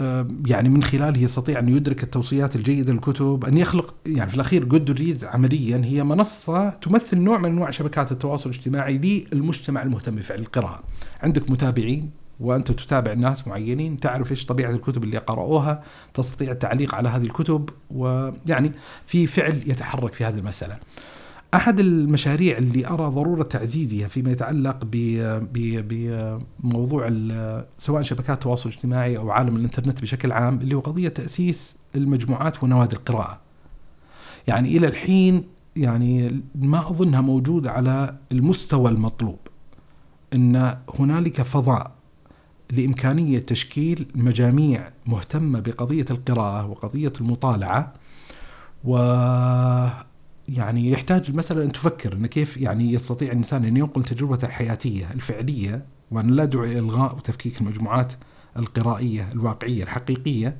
آه، يعني من خلاله يستطيع أن يدرك التوصيات الجيدة للكتب أن يخلق يعني في الأخير Goodreads عمليا هي منصة تمثل نوع من أنواع شبكات التواصل الاجتماعي للمجتمع المهتم بفعل القراءه عندك متابعين وأنت تتابع ناس معينين تعرف إيش طبيعة الكتب اللي قرأوها تستطيع التعليق على هذه الكتب ويعني في فعل يتحرك في هذه المسألة. أحد المشاريع اللي أرى ضرورة تعزيزها فيما يتعلق بموضوع سواء شبكات التواصل الاجتماعي أو عالم الإنترنت بشكل عام اللي هو قضية تأسيس المجموعات ونوادي القراءة. يعني إلى الحين يعني ما أظنها موجودة على المستوى المطلوب. إن هنالك فضاء لإمكانية تشكيل مجاميع مهتمة بقضية القراءة وقضية المطالعة و يعني يحتاج مثلا أن تفكر أن كيف يعني يستطيع الإنسان أن ينقل تجربته الحياتية الفعلية وأنا لا أدعو إلى إلغاء وتفكيك المجموعات القرائية الواقعية الحقيقية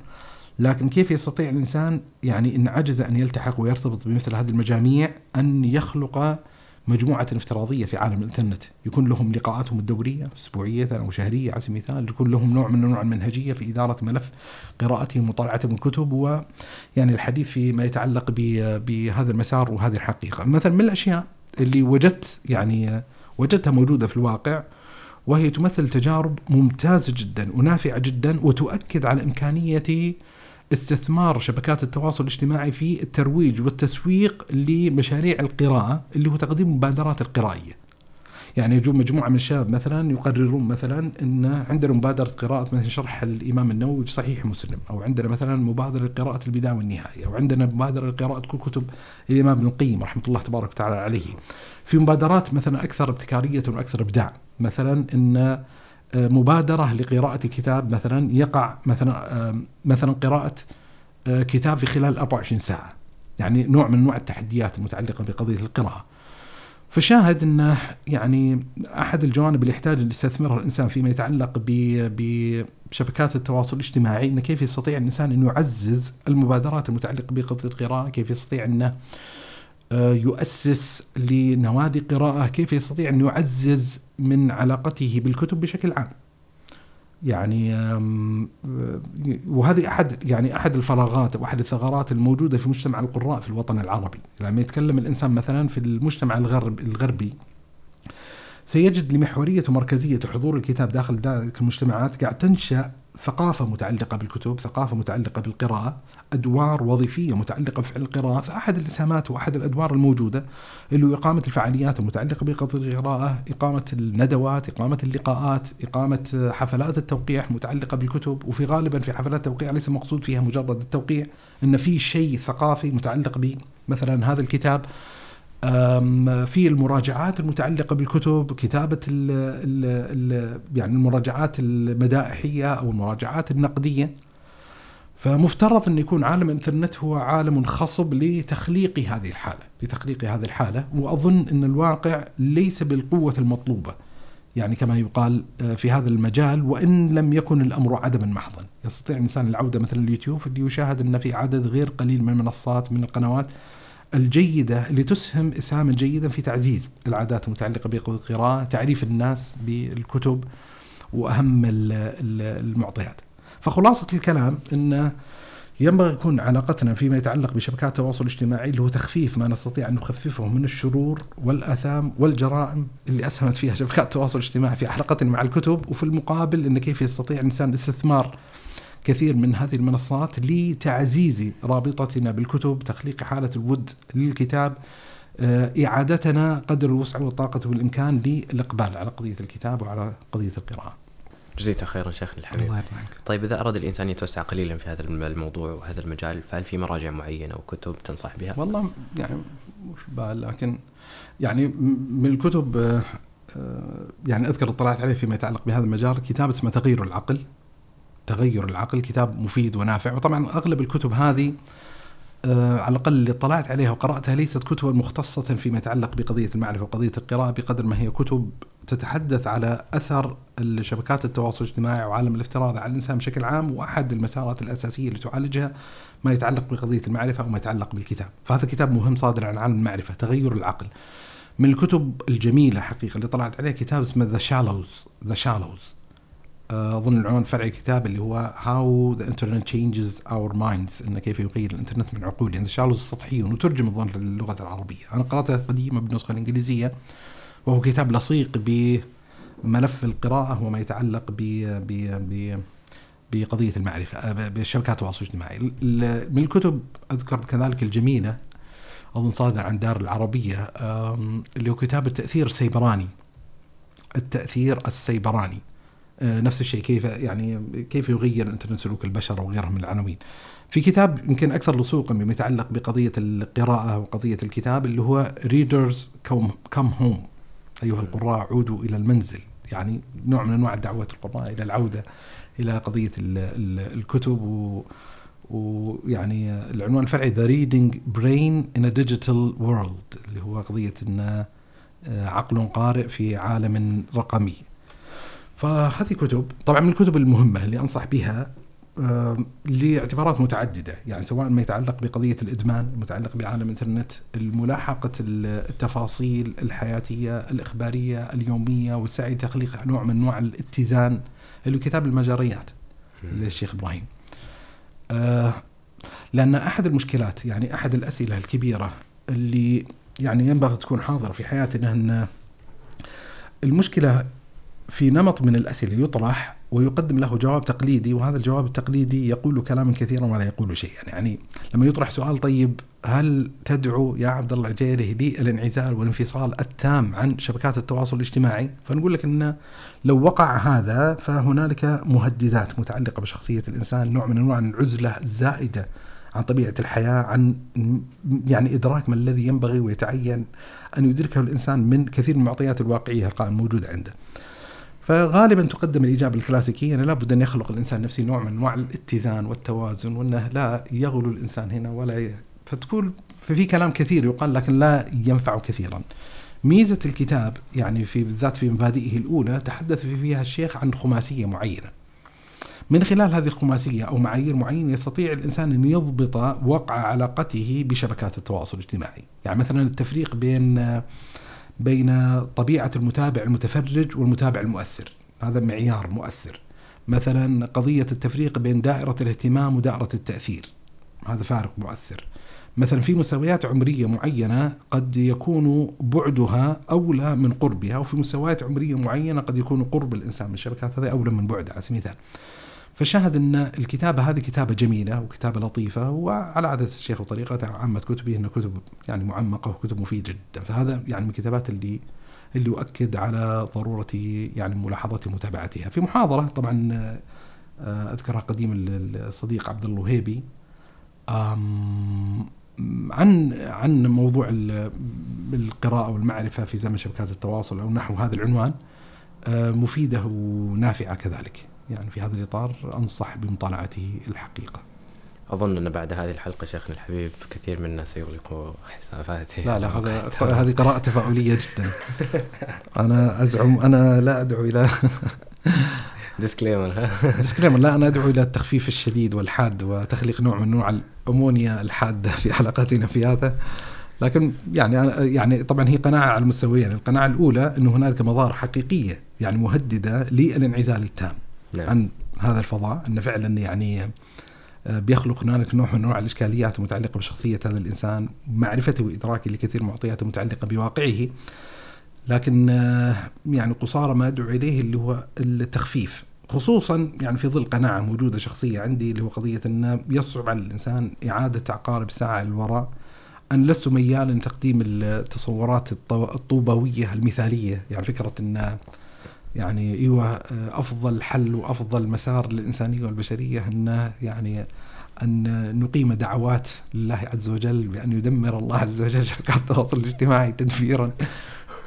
لكن كيف يستطيع الإنسان يعني إن عجز أن يلتحق ويرتبط بمثل هذه المجاميع أن يخلق مجموعة افتراضية في عالم الإنترنت. يكون لهم لقاءاتهم الدورية أسبوعية أو شهرية على سبيل المثال. يكون لهم نوع من انواع المنهجية في إدارة ملف قراءتهم ومطالعتهم الكتب ويعني الحديث فيما يتعلق بهذا المسار وهذه الحقيقة. مثلا من الأشياء اللي وجدت يعني وجدتها موجودة في الواقع وهي تمثل تجارب ممتازة جدا ونافعة جدا وتؤكد على إمكانية استثمار شبكات التواصل الاجتماعي في الترويج والتسويق لمشاريع القراءة اللي هو تقديم المبادرات القرائية. يعني يجون مجموعة من الشباب مثلا يقررون مثلا أن عندنا مبادرة قراءة مثلا شرح الإمام النووي في صحيح مسلم أو عندنا مثلا مبادرة لقراءة البداية والنهاية أو عندنا مبادرة لقراءة كل كتب الإمام ابن القيم رحمة الله تبارك وتعالى عليه. في مبادرات مثلا أكثر ابتكارية وأكثر إبداع مثلا أن مبادرة لقراءة كتاب مثلا يقع مثلا مثلا قراءة آه، كتاب في خلال 24 ساعة. يعني نوع من انواع التحديات المتعلقة بقضية القراءة. فشاهد انه يعني أحد الجوانب اللي يحتاج أن يستثمرها الإنسان فيما يتعلق بشبكات التواصل الاجتماعي إنه كيف يستطيع الإنسان انه يعزز المبادرات المتعلقة بقضية القراءة، كيف يستطيع أنه آه، يؤسس لنوادي قراءة كيف يستطيع أن يعزز من علاقته بالكتب بشكل عام. يعني وهذه أحد يعني أحد الفراغات أو أحد الثغرات الموجودة في مجتمع القراء في الوطن العربي، لما يتكلم الإنسان مثلا في المجتمع الغرب الغربي. سيجد لمحورية ومركزية حضور الكتاب داخل ذلك المجتمعات قاعد تنشأ ثقافة متعلقة بالكتب ثقافة متعلقة بالقراءة أدوار وظيفية متعلقة بفعل القراءة. فأحد الإسهامات وأحد الأدوار الموجودة اللي هو إقامة الفعاليات المتعلقة بقضية القراءة إقامة الندوات إقامة اللقاءات إقامة حفلات التوقيع متعلقة بالكتب. وفي غالبا في حفلات التوقيع ليس مقصود فيها مجرد التوقيع إن في شيء ثقافي متعلق بمثلا هذا الكتاب. في المراجعات المتعلقة بالكتب كتابة ال ال ال يعني المراجعات المدائحية أو المراجعات النقدية. فمفترض أن يكون عالم الإنترنت هو عالم خصب لتخليق هذه الحالة لتخليق هذه الحالة. وأظن أن الواقع ليس بالقوة المطلوبة يعني كما يقال آه، في هذا المجال وإن لم يكن الأمر عدما محضا. يستطيع الإنسان العودة مثلا اليوتيوب اللي يشاهد أن في عدد غير قليل من المنصات من القنوات. الجيدة اللي تسهم إسهاما جيدا في تعزيز العادات المتعلقة بالقراءة تعريف الناس بالكتب وأهم المعطيات. فخلاصة الكلام أن ينبغي يكون علاقتنا فيما يتعلق بشبكات التواصل الاجتماعي اللي هو تخفيف ما نستطيع أن نخففه من الشرور والآثام والجرائم اللي أسهمت فيها شبكات التواصل الاجتماعي في علاقتنا مع الكتب وفي المقابل إن كيف يستطيع الإنسان الاستثمار كثير من هذه المنصات لتعزيز رابطتنا بالكتب تخليق حالة الود للكتاب آه، إعادتنا قدر الوسع والطاقة والإمكان للإقبال على قضية الكتاب وعلى قضية القراءة. جزيت خيرا شيخ الحبيب. الله يرحمك طيب إذا أراد الإنسان يتوسع قليلا في هذا الموضوع وهذا المجال فهل في مراجع معينة وكتب تنصح بها؟ والله يعني مش بال لكن يعني من الكتب آه، آه، يعني أذكر اطلعت عليه فيما يتعلق بهذا المجال كتاب اسمه تغيير العقل. تغير العقل كتاب مفيد ونافع. وطبعا أغلب الكتب هذه آه على الأقل اللي اطلعت عليها وقرأتها ليست كتبا مختصة فيما يتعلق بقضية المعرفة وقضية القراءة بقدر ما هي كتب تتحدث على أثر شبكات التواصل الاجتماعي وعالم الافتراض على الإنسان بشكل عام وأحد المسارات الأساسية اللي تعالجها ما يتعلق بقضية المعرفة أو ما يتعلق بالكتاب، فهذا كتاب مهم صادر عن عالم المعرفة تغير العقل. من الكتب الجميلة حقيقة اللي اطلعت عليها كتاب اسمه The Shallows The Shallows أظن العنوان الفرعي الكتاب اللي هو how the internet changes our minds انه كيف يغير الإنترنت من عقولنا يعني Shallows السطحيون وترجم أظن للغة العربية. أنا قرأته قديما بالنسخة الإنجليزية وهو كتاب لصيق بملف القراءة وما يتعلق ب ب بقضية المعرفة بشبكات التواصل الاجتماعي من الكتب أذكر كذلك الجميلة أظن صادر عن دار العربية اللي هو كتاب التأثير السيبراني. التأثير السيبراني. نفس الشيء كيف يعني كيف يغير الانترنت سلوك البشر وغيرها من العناوين. في كتاب يمكن أكثر لصوقا بما يتعلق بقضية القراءة وقضية الكتاب اللي هو Readers come home أيها القراء عودوا إلى المنزل. يعني نوع من أنواع دعوة القراء إلى العودة إلى قضية ال ال الكتب و ويعني العنوان الفرعي the reading brain in digital world اللي هو قضية إن آه، عقل قارئ في عالم رقمي. فهذه كتب طبعا من الكتب المهمة اللي أنصح بها لاعتبارات متعددة يعني سواء ما يتعلق بقضية الإدمان المتعلق بعالم الإنترنت الملاحقة التفاصيل الحياتية الإخبارية اليومية والسعي لتخليق نوع من أنواع الاتزان اللي كتاب المجاريات للشيخ إبراهيم. آه، لأن أحد المشكلات يعني أحد الأسئلة الكبيرة اللي يعني ينبغي تكون حاضرة في حياتنا أن المشكلة في نمط من الأسئلة يطرح ويقدم له جواب تقليدي وهذا الجواب التقليدي يقول كلاما كثيرا ولا يقول شيئا يعني لما يطرح سؤال طيب هل تدعو يا عبد الله العجيري للانعزال والانفصال التام عن شبكات التواصل الاجتماعي فنقول لك إن لو وقع هذا فهنالك مهددات متعلقة بشخصية الإنسان نوع من أنواع العزلة الزائدة عن طبيعة الحياة عن يعني إدراك ما الذي ينبغي ويتعين أن يدركه الإنسان من كثير من المعطيات الواقعية القائمة موجوده عنده. فغالبا تقدم الاجابه الكلاسيكيه انه لابد أن يخلق الإنسان نفسه نوع من أنواع الاتزان والتوازن وأنه لا يغلو الإنسان هنا ولا ي... فتقول ففي كلام كثير يقال لكن لا ينفع كثيرا. ميزة الكتاب يعني في بالذات في مبادئه الأولى تحدث فيها الشيخ عن خماسية معينة. من خلال هذه الخماسية أو معايير معينة يستطيع الإنسان أن يضبط وقع علاقته بشبكات التواصل الاجتماعي، يعني مثلا التفريق بين بين طبيعة المتابع المتفرج والمتابع المؤثر. هذا معيار مؤثر. مثلا قضية التفريق بين دائرة الاهتمام ودائرة التأثير. هذا فارق مؤثر. مثلا في مستويات عمرية معينة قد يكون بعدها أولى من قربها وفي مستويات عمرية معينة قد يكون قرب الإنسان من الشبكات. هذا أولى من بعد على سبيل المثال. فشاهد أن الكتابة هذه كتابة جميلة وكتابة لطيفة وعلى عادة الشيخ وطريقته عامة كتبه أنه كتب يعني معمقة وكتب مفيده جدا. فهذا يعني من الكتابات اللي اللي يؤكد على ضرورة يعني ملاحظة متابعتها. في محاضرة طبعا آه، أذكرها قديم الصديق عبد الله الوهيبي عن عن موضوع القراءة والمعرفة في زمن شبكات التواصل أو نحو هذا العنوان آه، مفيدة ونافعة كذلك. يعني في هذا الإطار أنصح بمطالعته الحقيقة. أظن أن بعد هذه الحلقة شيخنا الحبيب كثير من الناس يغلقوا حساباته لا لا هذا هذه قراءة تفاعلية جدا. أنا أزعم أنا لا أدعو إلى ديسكليمر ديسكليمر لا أنا أدعو إلى التخفيف الشديد والحاد وتخليق نوع من نوع الحمية الحادة في علاقتنا في هذا. لكن يعني يعني طبعا هي قناعة على المستويين، القناعة الأولى انه هنالك مظاهر حقيقية يعني مهددة للانعزال التام. نعم. عن هذا الفضاء إنه فعلا يعني آه، بيخلق هنالك نوع من أنواع الإشكاليات المتعلقة بشخصية هذا الإنسان، معرفته وإدراكه لكثير من المعطيات المتعلقة بواقعه. لكن آه، يعني قصارى ما أدعو إليه اللي هو التخفيف خصوصا يعني في ظل قناعة موجودة شخصية عندي اللي هو قضية انه يصعب على الإنسان إعادة عقارب الساعة للوراء أنا لست ميالا لتقديم التصورات الطوبوية المثالية يعني فكرة أن يعني إيوه أفضل حل وأفضل مسار للإنسانية والبشرية أنه يعني أن نقيم دعوات لله عز وجل بأن يدمر الله عز وجل شبكات التواصل الاجتماعي تدميرا.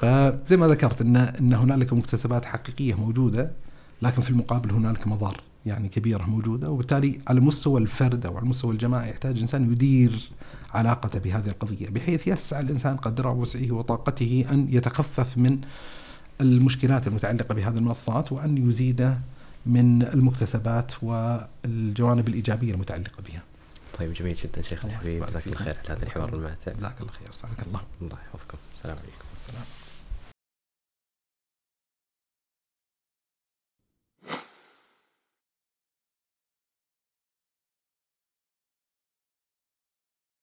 فزي ما ذكرت ان أن هنالك مكتسبات حقيقية موجودة لكن في المقابل هنالك مضار يعني كبيرة موجودة. وبالتالي على مستوى الفرد أو على مستوى الجماعة يحتاج إنسان يدير علاقته بهذه القضية بحيث يسعى الإنسان قدر وسعه وطاقته أن يتخفف من المشكلات المتعلقة بهذه المنصات وأن يزيد من المكتسبات والجوانب الإيجابية المتعلقة بها. طيب جميل جدا شيخ الحبيب جزاك الله خير على هذا الحوار الماتع. جزاك الله خير سعدك الله. الله يحفظكم السلام عليكم. السلام.